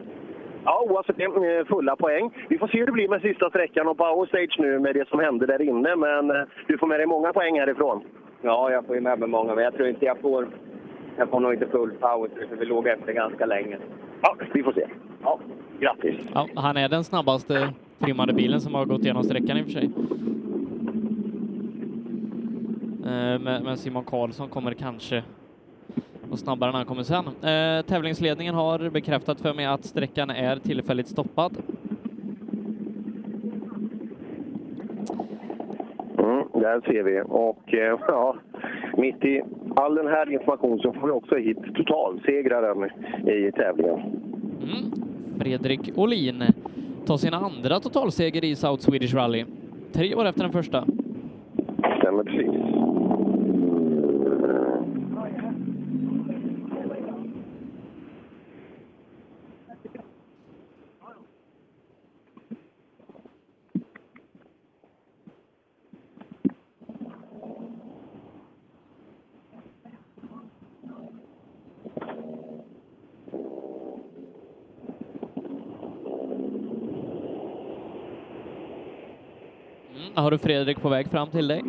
Ja, oavsett det, eh, fulla poäng. Vi får se hur det blir med sista sträckan och power stage nu med det som hände där inne, men eh, du får med dig många poäng härifrån. Ja, jag får ju med mig många, men jag tror inte jag får... Jag får nog inte full power, för vi låg efter ganska länge. Ja, vi får se. Ja, grattis! Ja, han är den snabbaste trimmade bilen som har gått igenom sträckan i och för sig. Eh, Men Simon Karlsson kommer kanske vara snabbare när han kommer sen. Eh, Tävlingsledningen har bekräftat för mig att sträckan är tillfälligt stoppad. Mm, där ser vi. Och eh, ja, mitt i all den här informationen så får vi också hit totalsegraren i tävlingen. Fredrik Olin tar sin andra totalseger i South Swedish Rally. Tre år efter den första. Stämmer precis. Mm. Har du Fredrik på väg fram till dig?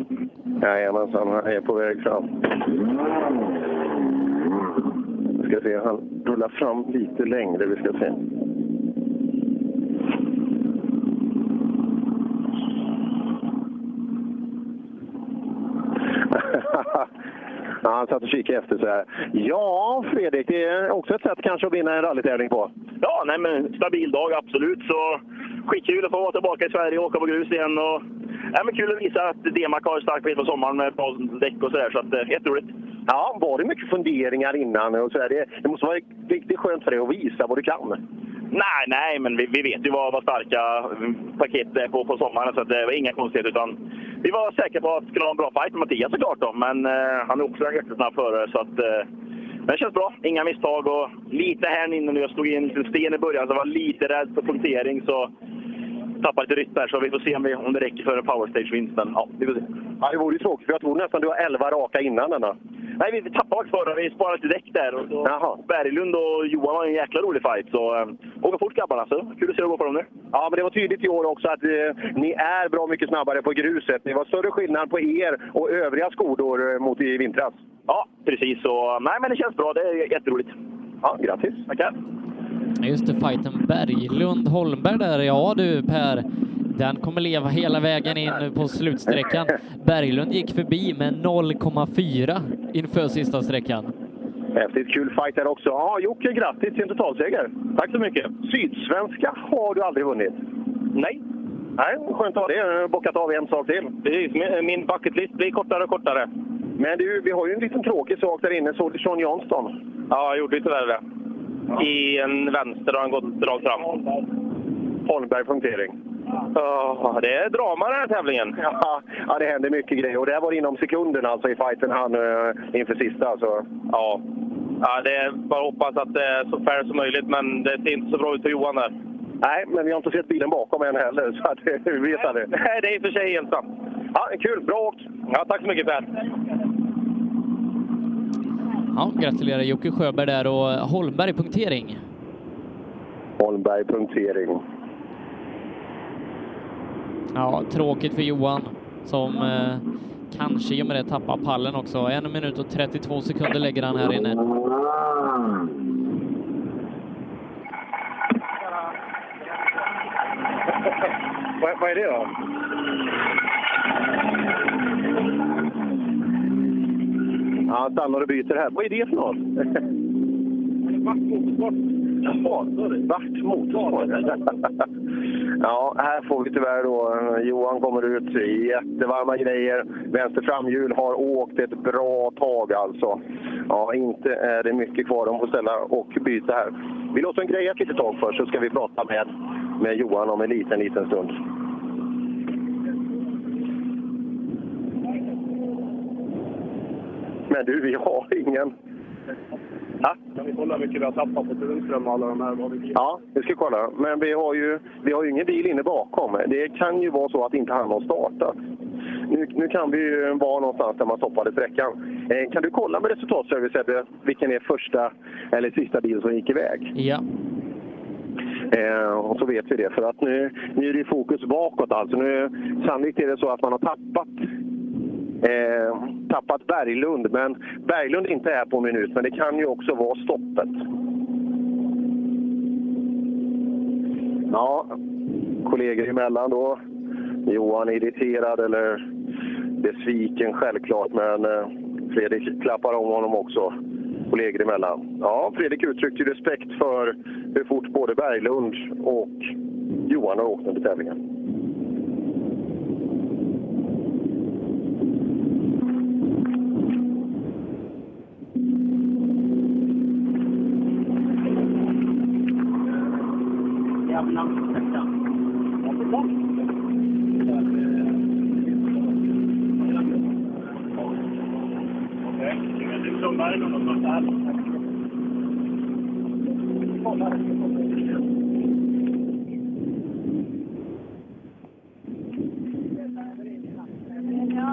Jajamensan, han är på väg fram. Vi ska se, han rullar fram lite längre. Vi ska se. Ja, han satt och kikade efter så här. Ja, Fredrik, det är också ett sätt kanske att vinna en rallytävling på. Ja, nej men stabil dag absolut. Så skitkul att få vara tillbaka i Sverige och åka på grus igen. Och, nej, men kul att visa att DMAC har stark bil på sommaren med bra däck och sådär. Så att, eh, jätteroligt. Ja, var det mycket funderingar innan? Och så det, det måste vara riktigt skönt för dig att visa vad du kan. Nej, nej, men vi, vi vet ju vad, vad starka mm, paket är på, på sommaren. Så att det var inga konstigheter. Utan vi var säkra på att det skulle ha en bra fight med Mattias såklart. Då, men eh, han är också en jättesnabb förare. Så att, eh, men det känns bra. Inga misstag. Och lite här inne nu. Jag stod i en liten sten i början så jag var lite rädd för punktering. Så tappade lite rytm där. Så vi får se om, vi, om det räcker för en power stage-vinst. Men ja, vi får se. Ja, det vore ju tråkigt, för jag tror nästan du har 11 raka innan denna. Nej, vi, vi tappade faktiskt förra. Vi sparade lite däck där. Och, och Berglund och Johan var en jäkla rolig fight. Så eh, åka fort grabbarna. Så kul att se hur det går för dem nu. Ja, men det var tydligt i år också att eh, ni är bra mycket snabbare på gruset. Det var större skillnad på er och övriga skodor eh, mot i vintras. Ja, precis. Så, nej, men det känns bra. Det är jätteroligt. Ja, grattis. Tackar. Just det, fighten Berglund-Holmberg där. Ja du Per, den kommer leva hela vägen in på slutsträckan. Berglund gick förbi med 0,4 inför sista sträckan. Häftigt kul fight där också. Ja, Jocke, grattis till en totalseger. Tack så mycket. Sydsvenska har du aldrig vunnit? Nej. Nej, skönt att ha det. Bockat av en sak till. Precis. Min- bucketlist blir kortare och kortare. Men du, vi har ju en liten tråkig sak där inne. Såg du Sean Johnston? Ja, jag gjorde tyvärr det. I en vänster har han gått rakt fram. Holmberg punktering. Ja, det är drama den här tävlingen. Ja, ja, det händer mycket grejer. Och det här var inom sekunden alltså i fighten han eh, inför sista. Så. Ja. ja, det är bara hoppas att det är så fair som möjligt, men det ser inte så bra ut för Johan där. Nej, men vi har inte sett bilen bakom än heller, så att, vi vet aldrig. Nej, det är i och för sig helt sant. Ja, kul. Bra åkt! Ja, tack så mycket Per. Ja, gratulerar Jocke Sjöberg där och Holmberg punktering. Holmberg punktering. Ja, tråkigt för Johan som eh, kanske i och med det tappar pallen också. En minut och 32 sekunder lägger han här inne. Vad, vad är det då? Ja, stannar och byter här. Vad är det för något? Vart motorsport. Ja, här får vi tyvärr då. Johan kommer ut. Jättevarma grejer. Vänster framhjul har åkt ett bra tag alltså. Ja, inte är det mycket kvar. De får ställa och byta här. Vi låter en greja ett litet tag först så ska vi prata med, med Johan om en liten, liten stund. Men du, vi har ingen... Ja? Kan vi kolla hur mycket vi har tappat på Tunström och alla de här? Vad vi... Ja, vi ska kolla. Men vi har, ju, vi har ju ingen bil inne bakom. Det kan ju vara så att inte han har startat. Nu, nu kan vi ju vara någonstans där man stoppade sträckan. Eh, kan du kolla med resultatservice, Ebbe, vilken är första eller sista bil som gick iväg? Ja. Eh, och så vet vi det, för att nu, nu är det fokus bakåt. Alltså nu, sannolikt är det så att man har tappat eh, tappat Berglund, men Berglund inte är på en minut, men det kan ju också vara stoppet. Ja, kollegor emellan då. Johan är irriterad eller besviken självklart, men eh, Fredrik klappar om honom också. Kollegor emellan. Ja, Fredrik uttryckte respekt för hur fort både Berglund och Johan har åkt under tävlingen.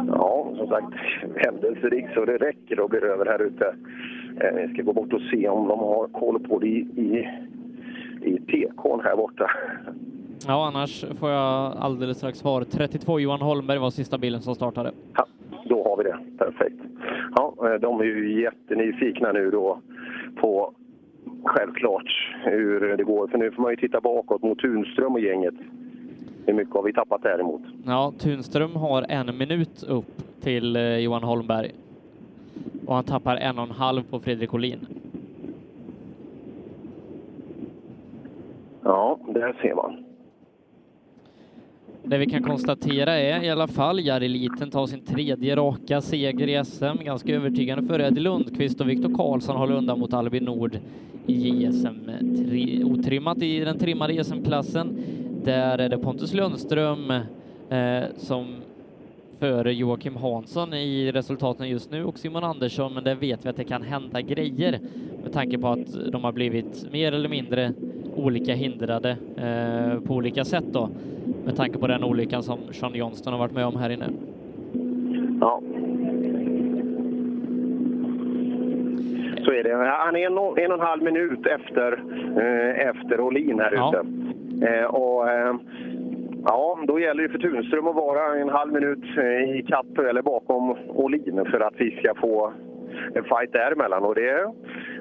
Ja, som sagt, händelserik så det räcker och blir över här ute. Eh, vi ska gå bort och se om de har koll på det i, i, i TK här borta. Ja, annars får jag alldeles strax svar. 32 Johan Holmberg var sista bilen som startade. Ja, då har vi det. Perfekt. Ja, eh, de är ju jättenyfikna nu då på självklart hur det går. För nu får man ju titta bakåt mot Tunström och gänget. Hur mycket har vi tappat däremot? Ja, Tunström har en minut upp till eh, Johan Holmberg. Och han tappar en och en halv på Fredrik Olin. Ja, där ser man. Det vi kan konstatera är i alla fall Jari Liten tar sin tredje raka seger i SM. Ganska övertygande för Eddie Lundqvist och Viktor Karlsson håller undan mot Albin Nord i JSM tri- otrimmat i den trimmade SM-klassen. Där är det Pontus Lundström eh, som före Joakim Hansson i resultaten just nu och Simon Andersson, men där vet vi att det kan hända grejer med tanke på att de har blivit mer eller mindre olika hindrade eh, på olika sätt då, med tanke på den olyckan som Sean Johnston har varit med om här inne. Ja. Så är det. Han är en, och- en och en halv minut efter, eh, efter Olin här Ja. ute. Eh, och, eh, ja, då gäller det för Tunström att vara en halv minut eh, i kapp eller bakom Olin för att vi ska få en fight däremellan. Och det,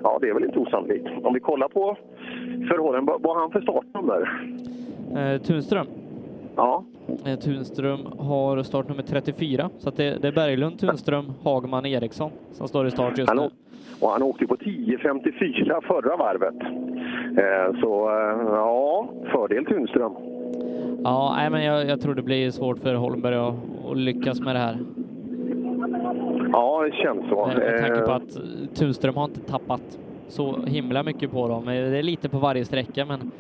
ja, det är väl inte osannolikt. Om vi kollar på förhållanden, vad vad har han för startnummer? Eh, Tunström. Ja. Eh, Tunström har startnummer 34, så det, det är Berglund, Tunström, Hagman, Eriksson som står i start just nu. och han åkte på 10.54 förra varvet. Eh, så eh, ja, fördel Tunström. Ja, nej, men jag, jag tror det blir svårt för Holmberg att, att lyckas med det här. Ja, det känns så. Med, med tanke på att Tunström har inte tappat så himla mycket på dem. Det är lite på varje sträcka, men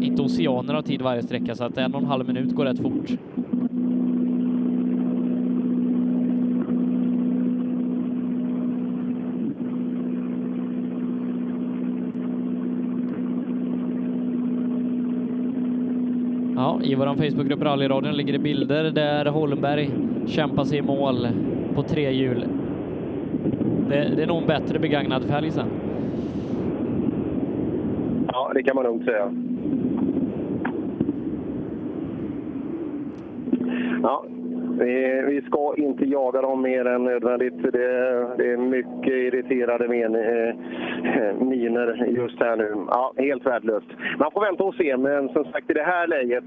inte oceaner av tid varje sträcka, så att en och en halv minut går rätt fort. Ja, i vår Facebookgrupp Rallyradion ligger det bilder där Holmberg kämpar sig i mål på tre hjul. Det, det är nog en bättre begagnad fälg sen. ja, det kan man lugnt säga. Ja, vi, vi ska inte jaga dem mer än nödvändigt. Det, det är mycket irriterade men, eh, miner just här nu. Ja, helt värdelöst. Man får vänta och se, men som sagt i det här läget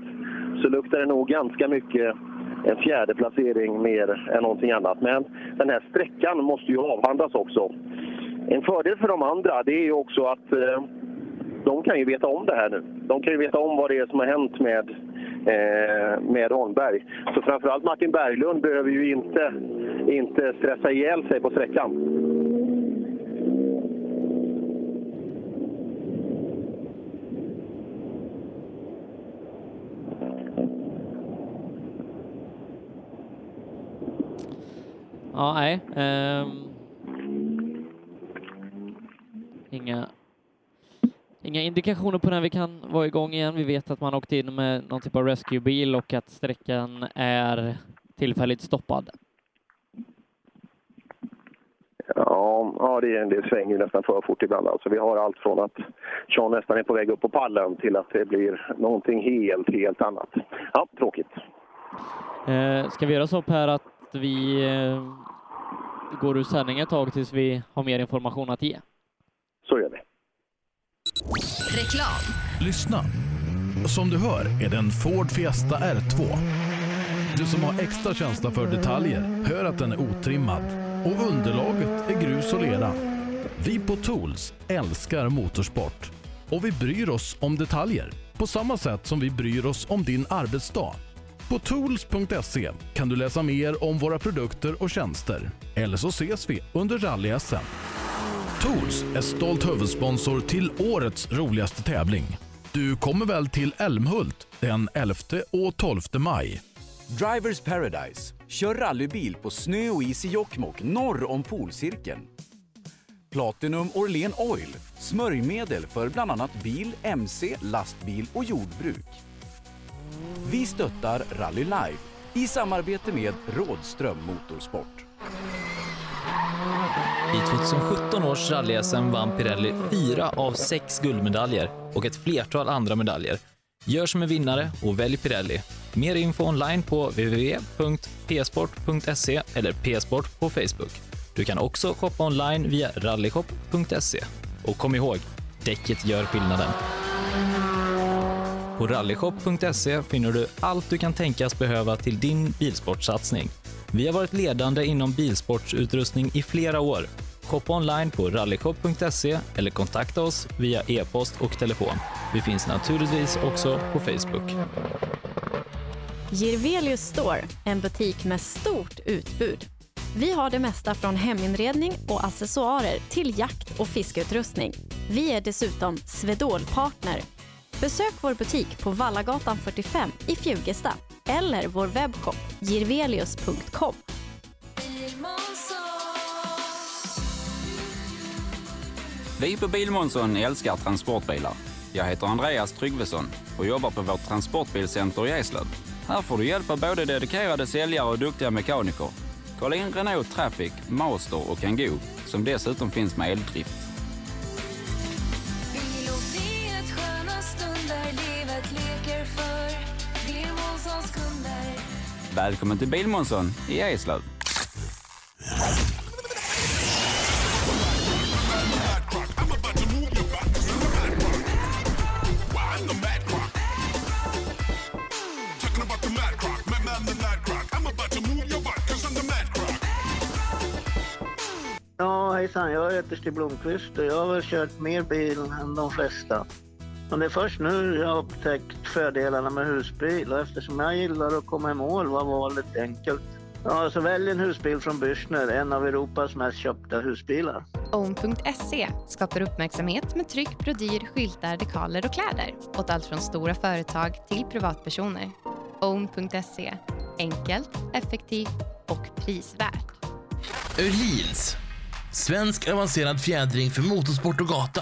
så luktar det nog ganska mycket en fjärde placering mer än någonting annat. Men den här sträckan måste ju avhandlas också. En fördel för de andra det är ju också att eh, de kan ju veta om det här nu. de kan ju veta om vad det är som har hänt med, Eh, med Holmberg. Så framförallt Martin Berglund behöver ju inte, inte stressa ihjäl sig på sträckan. Ja, nej. Um... inga, inga indikationer på när vi kan vara igång igen. Vi vet att man åkt in med någon typ av rescuebil och att sträckan är tillfälligt stoppad. Ja, ja det, det svänger nästan för fort ibland. Alltså, vi har allt från att Sean nästan är på väg upp på pallen till att det blir någonting helt, helt annat. Ja, tråkigt. Eh, ska vi göra så Per att vi eh, går ur sändning ett tag tills vi har mer information att ge? Reklam. Lyssna! Som du hör är det en Ford Fiesta R2. Du som har extra känsla för detaljer hör att den är otrimmad och underlaget är grus och lera. Vi på Tools älskar motorsport och vi bryr oss om detaljer på samma sätt som vi bryr oss om din arbetsdag. På tools.se kan du läsa mer om våra produkter och tjänster. Eller så ses vi under rally-SM. Tools är stolt huvudsponsor till årets roligaste tävling. Du kommer väl till Älmhult den 11 och 12 maj? Drivers Paradise. Kör rallybil på snö och is i Jokkmokk norr om polcirkeln. Platinum Orlen Oil. Smörjmedel för bland annat bil, mc, lastbil och jordbruk. Vi stöttar Rally Life i samarbete med Rådström Motorsport. I 2017 års rally-SM vann Pirelli fyra av sex guldmedaljer och ett flertal andra medaljer. Gör som en vinnare och välj Pirelli. Mer info online på www.psport.se eller psport på Facebook. Du kan också shoppa online via rallyshop.se. Och kom ihåg, däcket gör skillnaden. På rallyshop.se finner du allt du kan tänkas behöva till din bilsportsatsning. Vi har varit ledande inom bilsportsutrustning i flera år. Shoppa online på rallyshop.se eller kontakta oss via e-post och telefon. Vi finns naturligtvis också på Facebook. Girvelius Store, en butik med stort utbud. Vi har det mesta från heminredning och accessoarer till jakt och fiskeutrustning. Vi är dessutom Swedol-partner. Besök vår butik på Vallagatan 45 i Fjugesta eller vår webbshop girvelius.com. Vi på Bilmånsson älskar transportbilar. Jag heter Andreas Tryggvesson och jobbar på vårt transportbilcenter i Eslöv. Här får du hjälp av både dedikerade säljare och duktiga mekaniker. Kolla in Renault Traffic, Master och Kangoo som dessutom finns med eldrift. Välkommen till Bilmånsson i Eslöv. Ja, hejsan. Jag heter Stig Blomqvist och jag har väl kört mer bil än de flesta. Men det är först nu jag har upptäckt fördelarna med husbil och eftersom jag gillar att komma i mål var valet enkelt. Ja, så välj en husbil från Bürstner, en av Europas mest köpta husbilar. Own.se skapar uppmärksamhet med tryck, brodyr, skyltar, dekaler och kläder åt allt från stora företag till privatpersoner. Own.se enkelt, effektivt och prisvärt. Öhlins. Svensk avancerad fjädring för motorsport och gata.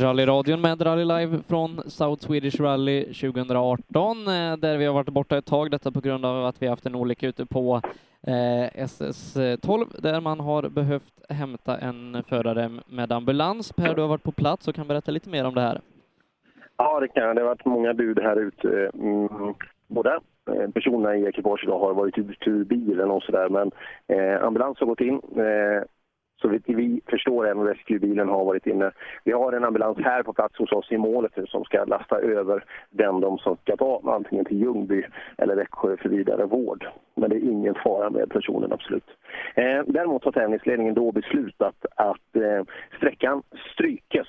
Rallyradion med Rally Live från South Swedish Rally 2018 eh, där vi har varit borta ett tag, detta på grund av att vi haft en olycka ute på eh, SS12 där man har behövt hämta en förare med ambulans. Per, du har varit på plats och kan berätta lite mer om det här. Ja, det kan jag. Det har varit många bud här ute. Mm, Både eh, personerna i ekipaget idag har varit ute ur bilen och sådär, men ambulans har gått in. Så vitt vi förstår även rescuebilen har varit inne. Vi har en ambulans här på plats hos oss i målet nu som ska lasta över den de som ska ta antingen till Ljungby eller Växjö för vidare vård. Men det är ingen fara med personen, absolut. Eh, däremot har tävlingsledningen då beslutat att eh, sträckan strykes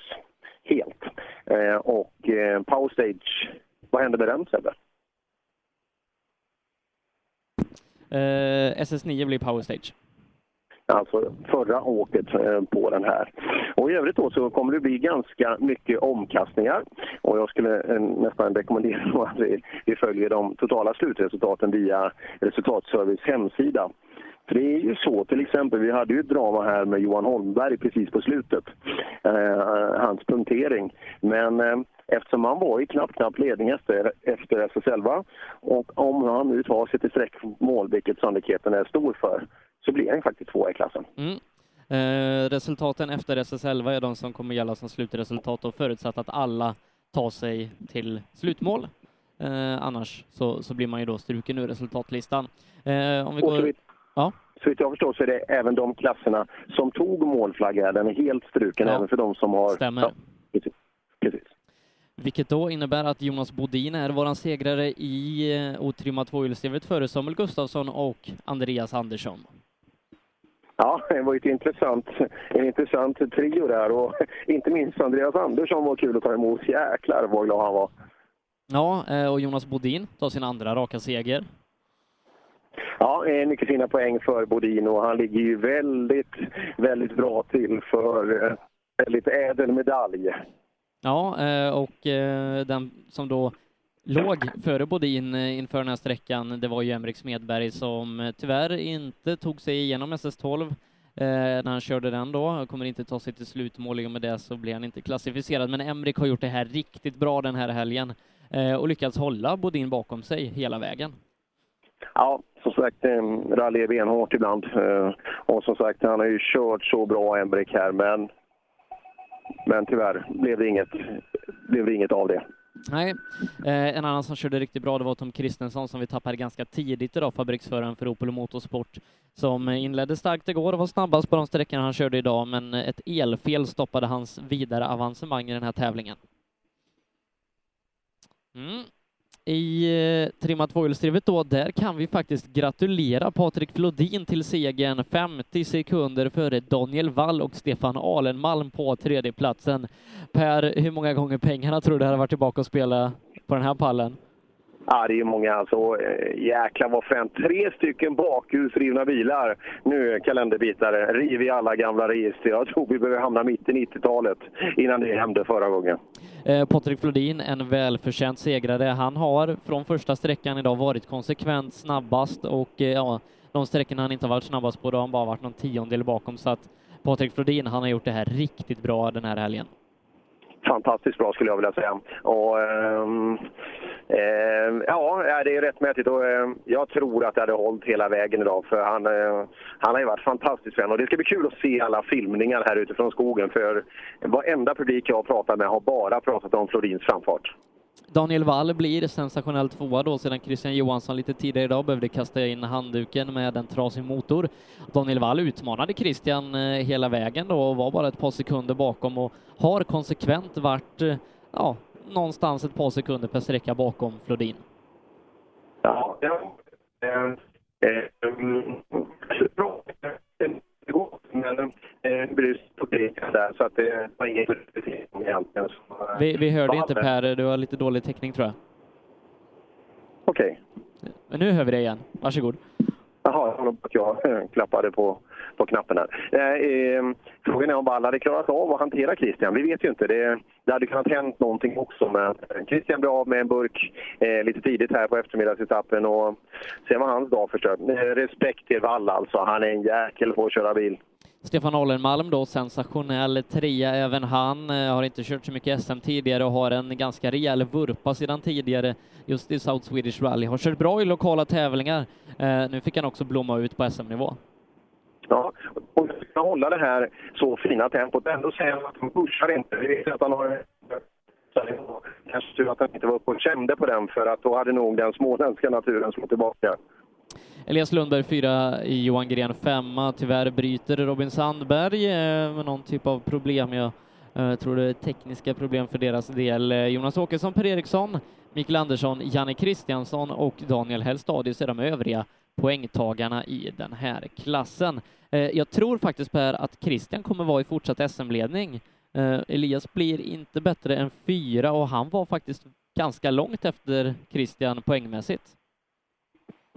helt. Eh, och eh, Power Stage, vad händer med den Sebbe? Eh, SS9 blir Power Stage. Alltså förra åket eh, på den här. Och i övrigt då så kommer det bli ganska mycket omkastningar. Och jag skulle eh, nästan rekommendera att vi, vi följer de totala slutresultaten via Resultatservice hemsida. För det är ju så, till exempel, vi hade ju ett drama här med Johan Holmberg precis på slutet. Eh, hans punktering. Men eh, eftersom han var i knapp, knapp ledning efter, efter SS11 och om han nu tar sig till sträckmål, vilket sannolikheten är stor för, så blir han faktiskt tvåa i klassen. Mm. Eh, resultaten efter SS11 är de som kommer gälla som slutresultat och förutsatt att alla tar sig till slutmål. Eh, annars så, så blir man ju då struken ur resultatlistan. Eh, om vi går... Ja. så vitt jag förstår så är det även de klasserna som tog målflagga, den är helt struken Ja. även för de som har... Stämmer. Ja, precis. precis. Vilket då innebär att Jonas Bodin är våran segrare i eh, otrimmat tvåhjulsdrivet före Samuel Gustafsson och Andreas Andersson. Ja, det var ju ett intressant, en intressant trio där och inte minst Andreas Andersson var kul att ta emot. Jäklar vad glad han var. Ja, eh, och Jonas Bodin tar sin andra raka seger. Ja, mycket fina poäng för Bodin och han ligger ju väldigt, väldigt bra till för eh, väldigt ädel medalj. Ja, eh, och den som då låg före Bodin eh, inför den här sträckan, det var ju Emrik Smedberg som eh, tyvärr inte tog sig igenom SS12 eh, när han körde den då. Han kommer inte ta sig till slutmål, och med det så blir han inte klassificerad. Men Emrik har gjort det här riktigt bra den här helgen och lyckats hålla Bodin bakom sig hela vägen. Ja, som sagt, rally är benhårt ibland. Och som sagt, han har ju kört så bra Emrik här, men, men tyvärr blev det inget, blev det inget av det. Nej, eh, en annan som körde riktigt bra det var Tom Kristensson som vi tappade ganska tidigt idag, fabriksföraren för Opel Motorsport, som inledde starkt igår och var snabbast på de sträckorna han körde idag, men ett elfel stoppade hans vidare avancemang i den här tävlingen. Mm. I eh, trimmat tvåhjulsdrivet då, där kan vi faktiskt gratulera Patrik Flodin till segern 50 sekunder före Daniel Wall och Stefan Alenmalm på tredjeplatsen. Per, hur många gånger pengarna tror du hade varit tillbaka och spela på den här pallen? Ja, det är många alltså. Eh, Jäklar vad fränt. Tre stycken bakhjulsrivna bilar. Nu kalenderbitare. Riv i alla gamla register. Jag tror vi behöver hamna mitt i 90-talet innan det hände förra gången. Eh, Patrik Flodin, en välförtjänt segrare. Han har från första sträckan idag varit konsekvent snabbast och eh, ja, de sträckorna han inte har varit snabbast på, då har han bara varit någon tiondel bakom. Så att Patrik Flodin, han har gjort det här riktigt bra den här helgen. Fantastiskt bra skulle jag vilja säga. Och, eh, ja, det är rättmätigt och eh, jag tror att det hade hållit hela vägen idag för han, eh, han har ju varit fantastisk vän. Och det ska bli kul att se alla filmningar här utifrån skogen för varenda publik jag har pratat med har bara pratat om Florins framfart. Daniel Wall blir sensationell tvåa då sedan Christian Johansson lite tidigare idag behövde kasta in handduken med en trasig motor. Daniel Wall utmanade Christian eh, hela vägen då och var bara ett par sekunder bakom och har konsekvent varit eh, ja, någonstans ett par sekunder per sträcka bakom Flodin. Ja, ja. Eh, mm, bra. Det går, men eh, blir publik där så att det var ingen kritik egentligen. Så, eh, Vi, vi hörde inte Per, du har lite dålig täckning tror jag. Okej. Men nu hör vi dig igen. Varsågod. Jaha, jag håller på att jag klappade på, på knappen här. Eh, eh, frågan är om Wall hade klarat av att hantera Christian. Vi vet ju inte. Det, det hade kunnat hänt någonting också. Men Christian blev av med en burk eh, lite tidigt här på eftermiddagsetappen och sen var hans dag förstörd. Eh, respekt till Wall alltså. Han är en jäkel på att köra bil. Stefan Alenmalm då, sensationell trea även han. Eh, har inte kört så mycket SM tidigare och har en ganska rejäl vurpa sedan tidigare just i South Swedish Rally. Har kört bra i lokala tävlingar. Eh, nu fick han också blomma ut på SM-nivå. Ja, och att kunna hålla det här så fina tempot, ändå säger han att han pushar inte. Vi vet att han har Kanske tur att han inte var uppe och kände på den för att då hade nog den småländska naturen slagit tillbaka. Elias Lundberg fyra, Johan Gren femma. Tyvärr bryter Robin Sandberg eh, med någon typ av problem. Jag eh, tror det är tekniska problem för deras del. Eh, Jonas Åkesson, Per Eriksson, Mikael Andersson, Janne Kristiansson och Daniel Hellstadius är de övriga poängtagarna i den här klassen. Jag tror faktiskt Per att Christian kommer vara i fortsatt SM-ledning. Elias blir inte bättre än fyra och han var faktiskt ganska långt efter Christian poängmässigt.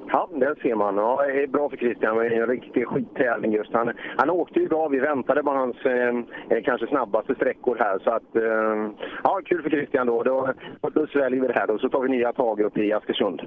Ja, det ser man. Ja, det är bra för Christian. Det är en riktig skittävling just. Han, han åkte ju bra. Vi väntade på hans eh, eh, kanske snabbaste sträckor här. Så att, eh, ja, kul för Christian då. Då, då sväljer vi det här då, så tar vi nya tag upp i Askersund.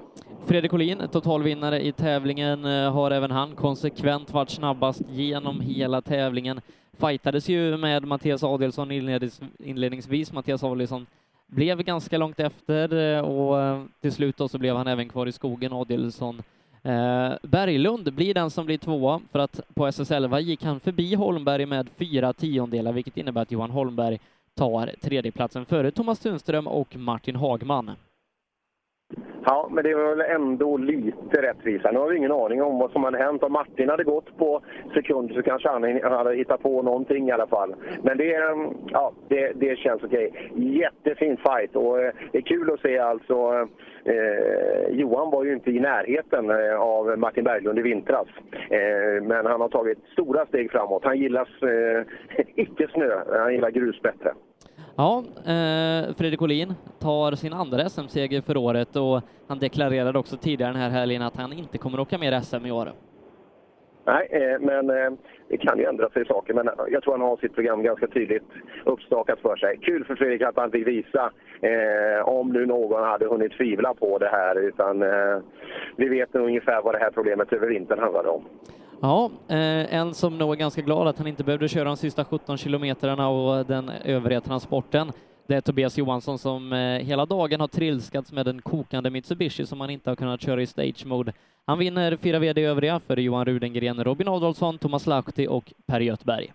Fredrik Olin, totalvinnare i tävlingen, eh, har även han konsekvent varit snabbast genom hela tävlingen. Fightades ju med Mattias Adelsson inlednings, inledningsvis. Mattias Adelsson blev ganska långt efter eh, och eh, till slut då så blev han även kvar i skogen, Adielsson. Eh, Berglund blir den som blir tvåa för att på SS11 gick han förbi Holmberg med fyra tiondelar, vilket innebär att Johan Holmberg tar tredjeplatsen före Thomas Tunström och Martin Hagman. Ja, men det var väl ändå lite rättvisa. Nu har vi ingen aning om vad som hade hänt. Om Martin hade gått på sekunder så kanske han hade hittat på någonting i alla fall. Men det, ehm, ja, det, det känns okej. Jättefin fight och eh, det är kul att se alltså. Eh, Johan var ju inte i närheten eh, av Martin Berglund i vintras. Eh, men han har tagit stora steg framåt. Han gillar eh, icke snö, han gillar grus bättre. Ja, eh, Fredrik Olin tar sin andra SM-seger för året och han deklarerade också tidigare den här helgen att han inte kommer åka mer SM i år. Nej, eh, men eh, det kan ju ändra sig saker. Men eh, jag tror han har sitt program ganska tydligt uppstakat för sig. Kul för Fredrik att han fick visa, eh, om nu någon hade hunnit tvivla på det här. Utan eh, vi vet nog ungefär vad det här problemet över vintern handlade om. Ja, eh, en som nog är ganska glad att han inte behövde köra de sista 17 kilometrarna och den övriga transporten. Det är Tobias Johansson som eh, hela dagen har trilskats med en kokande Mitsubishi som han inte har kunnat köra i stage mode. Han vinner fyra VD övriga för Johan Rudengren, Robin Adolfsson, Thomas Lahti och Per Göthberg.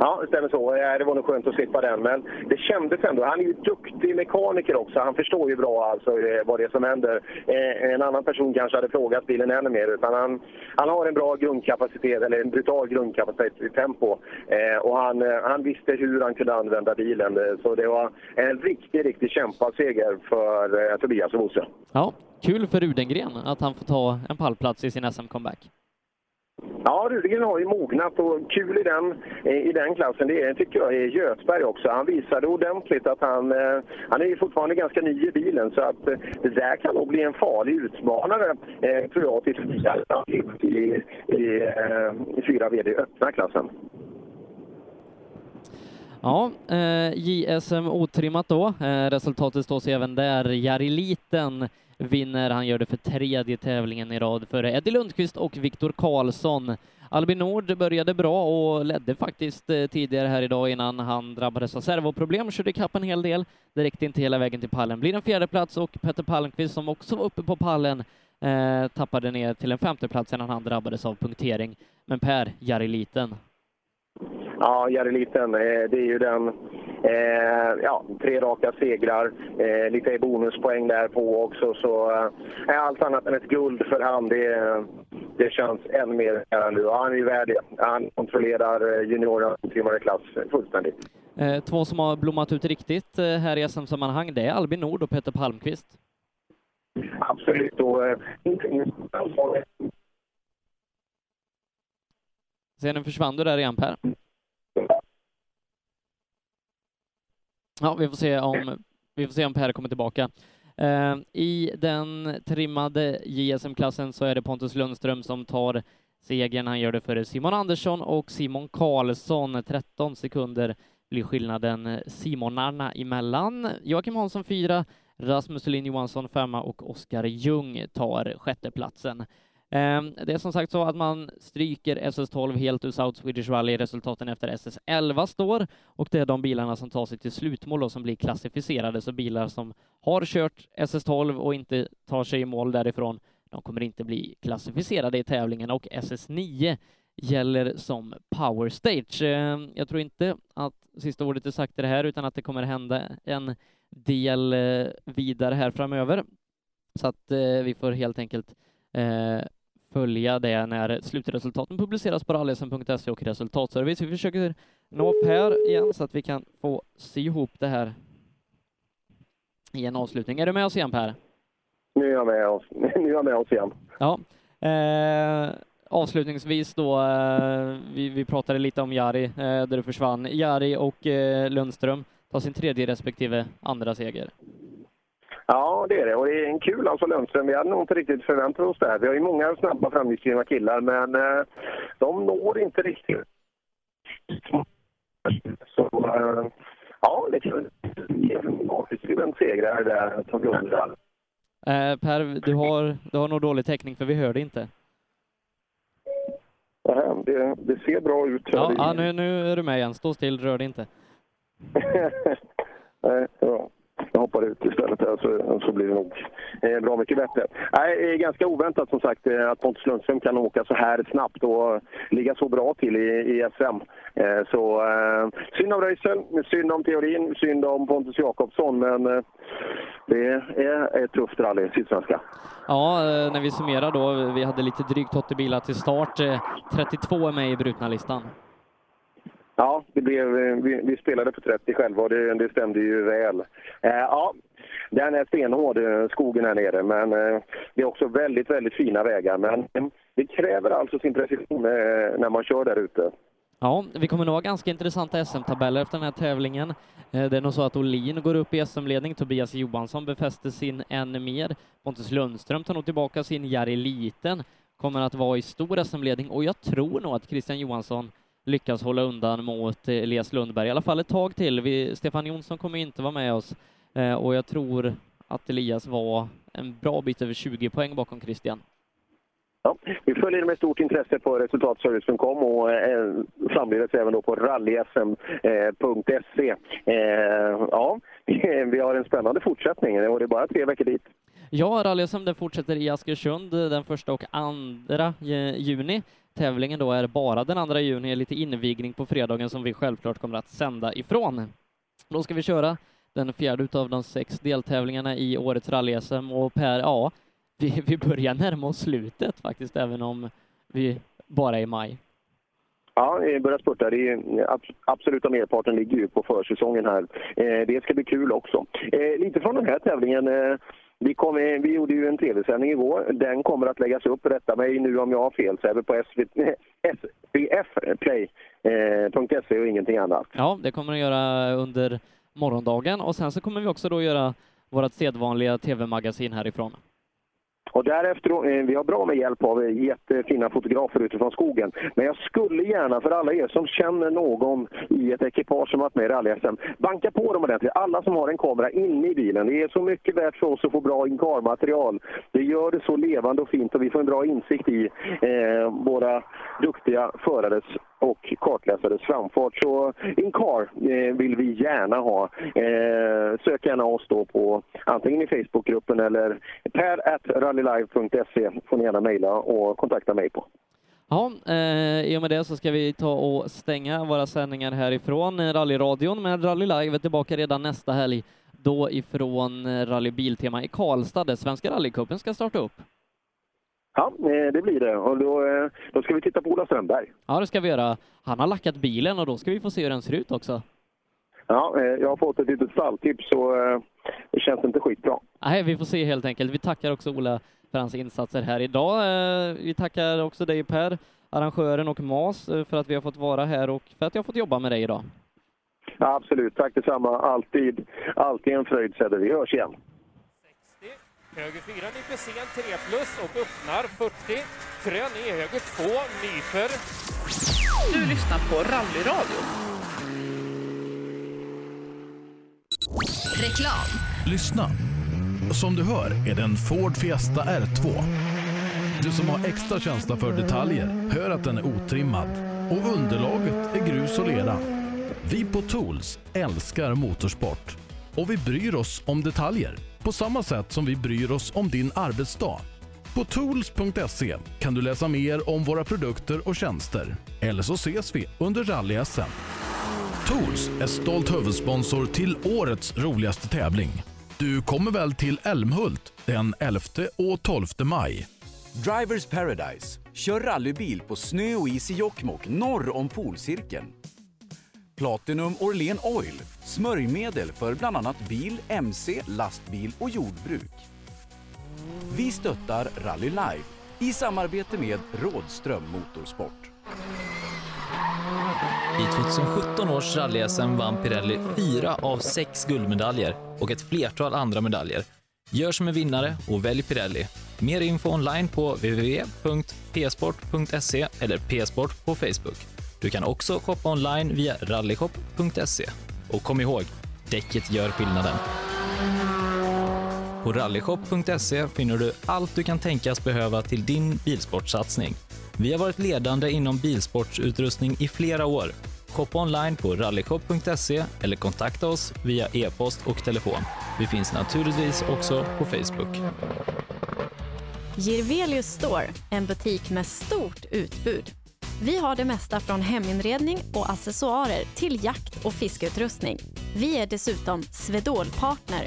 Ja, det stämmer så. Det var nog skönt att slippa den. Men det kändes ändå. Han är ju duktig mekaniker också. Han förstår ju bra alltså eh, vad det är som händer. Eh, En annan person kanske hade frågat bilen ännu mer. Utan han, han har en bra grundkapacitet, eller en brutal grundkapacitet i tempo. Eh, Och han, eh, han visste hur han kunde använda bilen. Eh, så det var en riktig, riktig kämpaseger för eh, Tobias och Bosse. Ja, kul för Rudengren att han får ta en pallplats i sin SM-comeback. Ja, Rudingen har ju mognat och kul i den, i den klassen det är, tycker jag är Göthberg också. Han visade ordentligt att han, eh, han är ju fortfarande ganska ny i bilen så att eh, det där kan nog bli en farlig utmanare eh, tror jag till i, i, i, i fyra VD öppna klassen. Ja, eh, JSM otrimmat då. Eh, resultatet står sig även där. Jari Liten vinner. Han gör det för tredje tävlingen i rad före Eddie Lundqvist och Viktor Karlsson. Albin Nord började bra och ledde faktiskt eh, tidigare här idag innan han drabbades av servoproblem, körde ikapp en hel del. Det räckte inte hela vägen till pallen. Blir en fjärde plats och Petter Palmqvist som också var uppe på pallen eh, tappade ner till en femte plats innan han drabbades av punktering. Men Per, Jari Liten, Ja, Jari Liten, eh, det är ju den... Eh, ja, tre raka segrar, eh, lite bonuspoäng där på också. Så eh, allt annat än ett guld för han, det, det känns än mer än nu. Han är ju värd det. Han kontrollerar juniorernas trimmade klass fullständigt. Två som har blommat ut riktigt här i SM-sammanhang, det är Albin Nord och Peter Palmqvist. Absolut. Och, inte minst Sen försvann du där igen Per. Ja, vi får se om, vi får se om Per kommer tillbaka. Eh, I den trimmade JSM-klassen så är det Pontus Lundström som tar segern. Han gör det före Simon Andersson och Simon Karlsson. 13 sekunder blir skillnaden Simonarna emellan. Joakim Hansson fyra, Rasmus Lin Johansson femma och Oskar Ljung tar sjätteplatsen. Eh, Det är som sagt så att man stryker SS12 helt ur South Swedish Rally. Resultaten efter SS11 står och det är de bilarna som tar sig till slutmål och som blir klassificerade. Så bilar som har kört SS12 och inte tar sig i mål därifrån, de kommer inte bli klassificerade i tävlingen och SS9 gäller som power stage. Ehm, jag tror inte att sista ordet är sagt i det här utan att det kommer hända en del eh, vidare här framöver. Så att eh, vi får helt enkelt eh, följa det när slutresultaten publiceras på rallysm.se och resultatservice. Vi försöker nå Per igen så att vi kan få sy ihop det här i en avslutning. Är du med oss igen Per? Nu är jag med oss, nu är jag med oss igen. Ja. Eh, avslutningsvis då, eh, vi, vi pratade lite om Jari eh, där du försvann. Jari och eh, Lundström tar sin tredje respektive andra seger. Ja, det är det. Och det är en kul alltså Lundström. Vi hade nog inte riktigt förväntat oss det här. Vi har ju många snabba framgångsrika killar, men eh, de når inte riktigt. Så eh, ja, det kan bli en segrare där som guld. Eh, per, du har, du har nog dålig täckning för vi hör dig inte. Det, det ser bra ut. Ja, ja nu, nu är du med igen. Stå still, rör dig inte. Nej, ja. Jag hoppar ut istället här så, så blir det nog eh, bra mycket bättre. Nej, det är ganska oväntat som sagt eh, att Pontus Lundström kan åka så här snabbt och ligga så bra till i, i SM. Eh, så eh, synd om Röisel, synd om teorin, synd om Pontus Jakobsson men eh, det är ett tufft rally, Sydsvenska. Ja, eh, när vi summerar då, vi hade lite drygt 80 bilar till start. Eh, 32 är med i brutna listan. Ja, det blev, eh, vi, vi spelade på 30 själva och det, det stämde ju väl. Eh, ja, den är stenhård, eh, skogen här nere, men eh, det är också väldigt, väldigt fina vägar. Men eh, det kräver alltså sin precision eh, när man kör där ute. Ja, vi kommer nog ha ganska intressanta SM-tabeller efter den här tävlingen. Eh, Det är nog så att Olin går upp i SM-ledning, Tobias Johansson befäster sin än mer. Pontus Lundström tar nog tillbaka sin Jari Liten, kommer att vara i stor SM-ledning och jag tror nog att Christian Johansson lyckas hålla undan mot Elias Lundberg, i alla fall ett tag till. Vi, Stefan Jonsson kommer inte vara med oss eh, och jag tror att Elias var en bra bit över 20 poäng bakom Christian. Ja, vi följer med stort intresse på resultatservice.com och eh, framledes även då på rallysm.se. Eh, eh, ja, vi har en spännande fortsättning och det är bara tre veckor dit. Ja, rally-SM fortsätter i Askersund eh, den första och andra eh, juni. Tävlingen då är bara den andra juni, lite invigning på fredagen som vi självklart kommer att sända ifrån. Då ska vi köra den fjärde utav de sex deltävlingarna i årets rally-SM och Per, ja, vi, vi börjar närma oss slutet faktiskt, även om vi bara är i maj. Ja, vi börjar spurta. Det är, absoluta merparten ligger ju på försäsongen här. Eh, det ska bli kul också. Lite från den här tävlingen. Vi, kom, vi gjorde ju en tv-sändning igår. Den kommer att läggas upp. Rätta mig nu om jag har fel, Sebbe, på svfplay.se eh, och ingenting annat. Ja, det kommer att göra under morgondagen och sen så kommer vi också då göra vårt sedvanliga tv-magasin härifrån. Och därefter, eh, vi har bra med hjälp av eh, jättefina fotografer utifrån skogen. Men jag skulle gärna, för alla er som känner någon i ett ekipage som varit med i rally banka på dem ordentligt. Alla som har en kamera inne i bilen. Det är så mycket värt för oss att få bra inkarmaterial. Det gör det så levande och fint och vi får en bra insikt i eh, våra duktiga förares och kartläsares framfart. Så Incar eh, vill vi gärna ha. Eh, sök gärna oss då på antingen i Facebookgruppen eller per.rallylive.se får ni gärna mejla och kontakta mig på. Ja, eh, i och med det så ska vi ta och stänga våra sändningar härifrån eh, rallyradion, men Rally Live är tillbaka redan nästa helg, då ifrån eh, Rally Biltema i Karlstad, där Svenska rallycupen ska starta upp. Ja, eh, det blir det. Och då, eh, då ska vi titta på Ola Strömberg. Ja, det ska vi göra. Han har lackat bilen och då ska vi få se hur den ser ut också. Ja, eh, jag har fått ett litet stalltips så det känns inte skitbra. Nej, vi får se helt enkelt. Vi tackar också Ola för hans insatser här idag. Vi tackar också dig Per, arrangören och MAS för att vi har fått vara här och för att jag har fått jobba med dig idag. Ja, absolut, tack detsamma. Alltid, alltid en fröjd Sedde. Vi hörs igen. Höger 4 nyper sen 3 plus och öppnar 40. Krön i höger 2 nyper. Du lyssnar på Rallyradio. Reklam. Lyssna. Som du hör är det en Ford Fiesta R2. Du som har extra känsla för detaljer hör att den är otrimmad och underlaget är grus och lera. Vi på Tools älskar motorsport och vi bryr oss om detaljer på samma sätt som vi bryr oss om din arbetsdag. På tools.se kan du läsa mer om våra produkter och tjänster. Eller så ses vi under rally-SM. Tools är stolt huvudsponsor till årets roligaste tävling. Du kommer väl till Älmhult den 11 och 12 maj? Drivers Paradise. Kör rallybil på snö och is i Jokkmokk norr om polcirkeln. Platinum Orlen Oil. Smörjmedel för bland annat bil, mc, lastbil och jordbruk. Vi stöttar Rally Live i samarbete med Rådström Motorsport. I 2017 års rally-SM vann Pirelli fyra av sex guldmedaljer och ett flertal andra medaljer. Gör som en vinnare och välj Pirelli. Mer info online på www.psport.se eller psport på Facebook. Du kan också shoppa online via rallyshop.se. Och kom ihåg, däcket gör skillnaden. På rallyshop.se finner du allt du kan tänkas behöva till din bilsportsatsning. Vi har varit ledande inom bilsportsutrustning i flera år. Shoppa online på rallyshop.se eller kontakta oss via e-post och telefon. Vi finns naturligtvis också på Facebook. Girvelius Store, en butik med stort utbud. Vi har det mesta från heminredning och accessoarer till jakt och fiskeutrustning. Vi är dessutom Swedol-partner.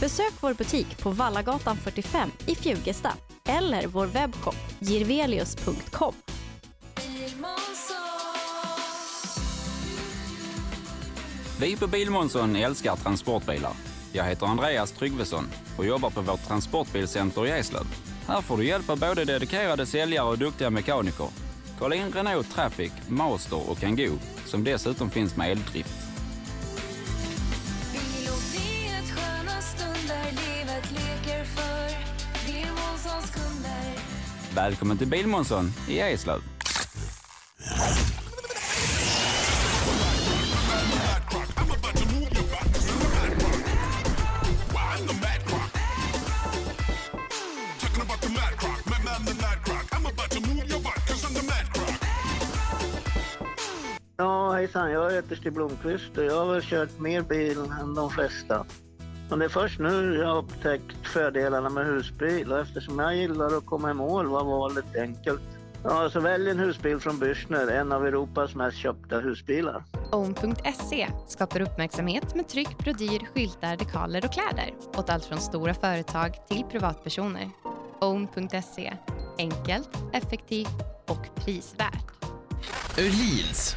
Besök vår butik på Vallagatan 45 i Fjugesta eller vår webbshop girvelius.com. Vi på Bilmånsson älskar transportbilar. Jag heter Andreas Tryggvesson och jobbar på vårt transportbilcenter i Eslöv. Här får du hjälp av både dedikerade säljare och duktiga mekaniker. Kolla in Renault Traffic, Master och Kangoo som dessutom finns med eldrift. Välkommen till Bilmånsson i Eslöv. Ja, hejsan. Jag heter Stig Blomqvist och jag har väl kört mer bil än de flesta. Men det är först nu jag har upptäckt fördelarna med husbil och eftersom jag gillar att komma i mål var valet enkelt. Ja, så välj en husbil från Bürstner, en av Europas mest köpta husbilar. Own.se skapar uppmärksamhet med tryck, brodyr, skyltar, dekaler och kläder åt allt från stora företag till privatpersoner. Own.se enkelt, effektivt och prisvärt. Öhlins.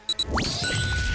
you